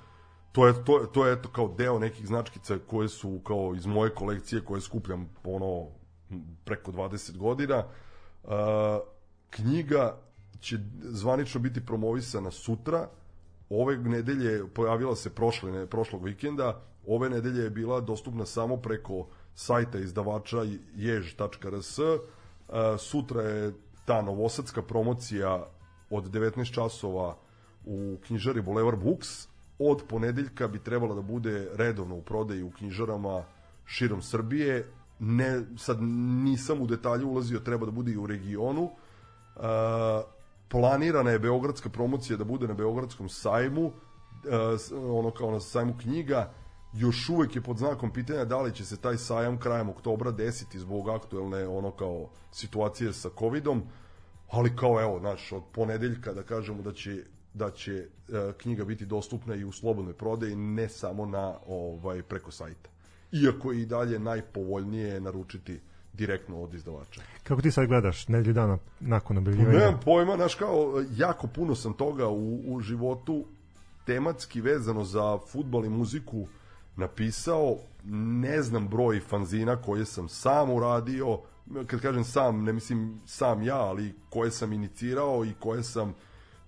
To je, to, to je eto kao deo nekih značkica koje su kao iz moje kolekcije koje skupljam ono preko 20 godina. E, knjiga će zvanično biti promovisana sutra. Ove nedelje pojavila se prošle, ne, prošlog vikenda, ove nedelje je bila dostupna samo preko sajta izdavača jež.rs. E, sutra je ta novosadska promocija od 19 časova u knjižari Boulevard Books. Od ponedeljka bi trebala da bude redovno u prodaji u knjižarama širom Srbije. Ne, sad nisam u detalje ulazio, treba da bude i u regionu. Uh, planirana je beogradska promocija da bude na beogradskom sajmu, uh, ono kao na sajmu knjiga, još uvek je pod znakom pitanja da li će se taj sajam krajem oktobra desiti zbog aktuelne ono kao situacije sa covidom, ali kao evo, znaš, od ponedeljka da kažemo da će da će e, knjiga biti dostupna i u slobodnoj prodaji, ne samo na ovaj preko sajta. Iako je i dalje najpovoljnije naručiti direktno od izdavača. Kako ti sad gledaš nedelju dana nakon objavljivanja? Nemam pojma, znaš kao, jako puno sam toga u, u životu tematski vezano za futbal i muziku napisao, ne znam broj fanzina koje sam sam uradio, kad kažem sam, ne mislim sam ja, ali koje sam inicirao i koje sam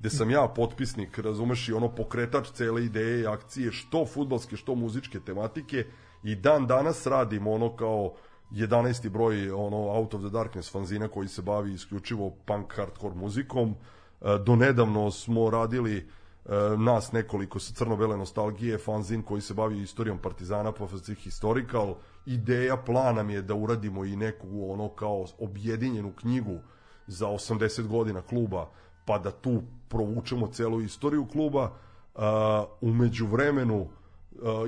gde sam ja potpisnik, razumeš, i ono pokretač cele ideje i akcije, što futbalske, što muzičke tematike i dan danas radim ono kao 11. broj ono Out of the Darkness fanzina koji se bavi isključivo punk hardcore muzikom. E, do nedavno smo radili e, nas nekoliko sa crno-bele nostalgije, fanzin koji se bavi istorijom Partizana, Profesor Historical. Ideja, plana mi je da uradimo i neku ono kao objedinjenu knjigu za 80 godina kluba, pa da tu provučemo celu istoriju kluba. Uh, umeđu vremenu uh,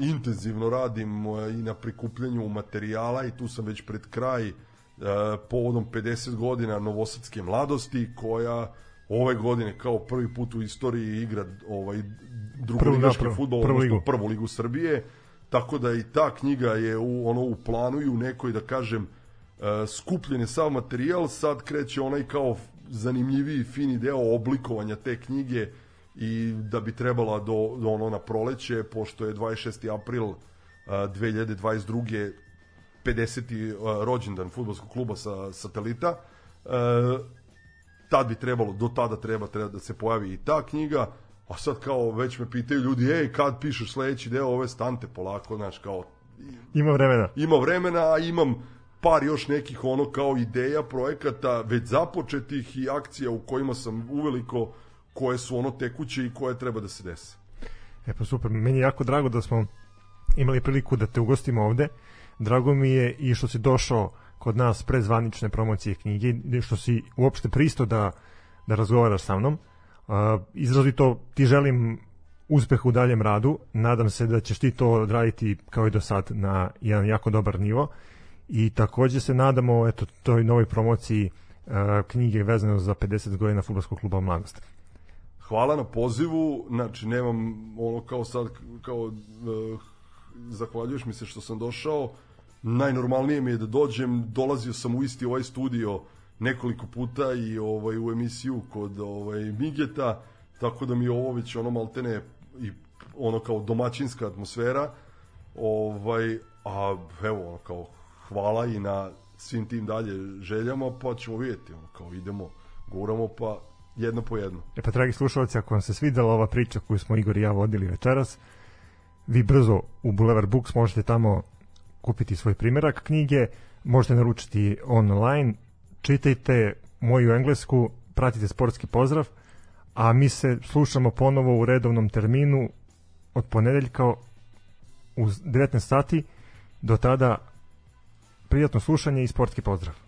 intenzivno radim i na prikupljanju materijala i tu sam već pred kraj povodom 50 godina Novosadske mladosti koja ove godine kao prvi put u istoriji igra ovaj drugoligaški fudbal, prvu ligu. prvu ligu Srbije. Tako da i ta knjiga je u ono u planu i u nekoj da kažem uh, skupljen je sav materijal, sad kreće onaj kao zanimljiviji fini deo oblikovanja te knjige i da bi trebala do, do ono na proleće pošto je 26. april uh, 2022. 50. Uh, rođendan fudbalskog kluba sa satelita tad bi trebalo, do tada treba, treba da se pojavi i ta knjiga a sad kao već me pitaju ljudi ej kad pišeš sledeći deo ove stante polako znaš kao Ima vremena. ima vremena, a imam par još nekih ono kao ideja, projekata već započetih i akcija u kojima sam uveliko koje su ono tekuće i koje treba da se dese. E pa super, meni je jako drago da smo imali priliku da te ugostimo ovde. Drago mi je i što si došao kod nas pre zvanične promocije knjige, što si uopšte pristo da, da razgovaraš sa mnom. Uh, izrazito ti želim uspeh u daljem radu. Nadam se da ćeš ti to odraditi kao i do sad na jedan jako dobar nivo. I takođe se nadamo eto toj novoj promociji uh, knjige vezano za 50 godina fudbalskog kluba Mladost. Hvala na pozivu, znači nemam ono kao sad, kao uh, zahvaljuješ mi se što sam došao, najnormalnije mi je da dođem, dolazio sam u isti ovaj studio nekoliko puta i ovaj u emisiju kod ovaj Migeta, tako da mi je ovo već ono maltene i ono kao domaćinska atmosfera. Ovaj a evo ono kao hvala i na svim tim dalje željama, pa ćemo vidjeti ono kao idemo, guramo pa jedno po jedno. E pa, dragi slušalci, ako vam se svidela ova priča koju smo Igor i ja vodili večeras, vi brzo u Boulevard Books možete tamo kupiti svoj primerak knjige, možete naručiti online, čitajte moju englesku, pratite sportski pozdrav, a mi se slušamo ponovo u redovnom terminu od ponedeljka u 19 sati. Do tada prijatno slušanje i sportski pozdrav.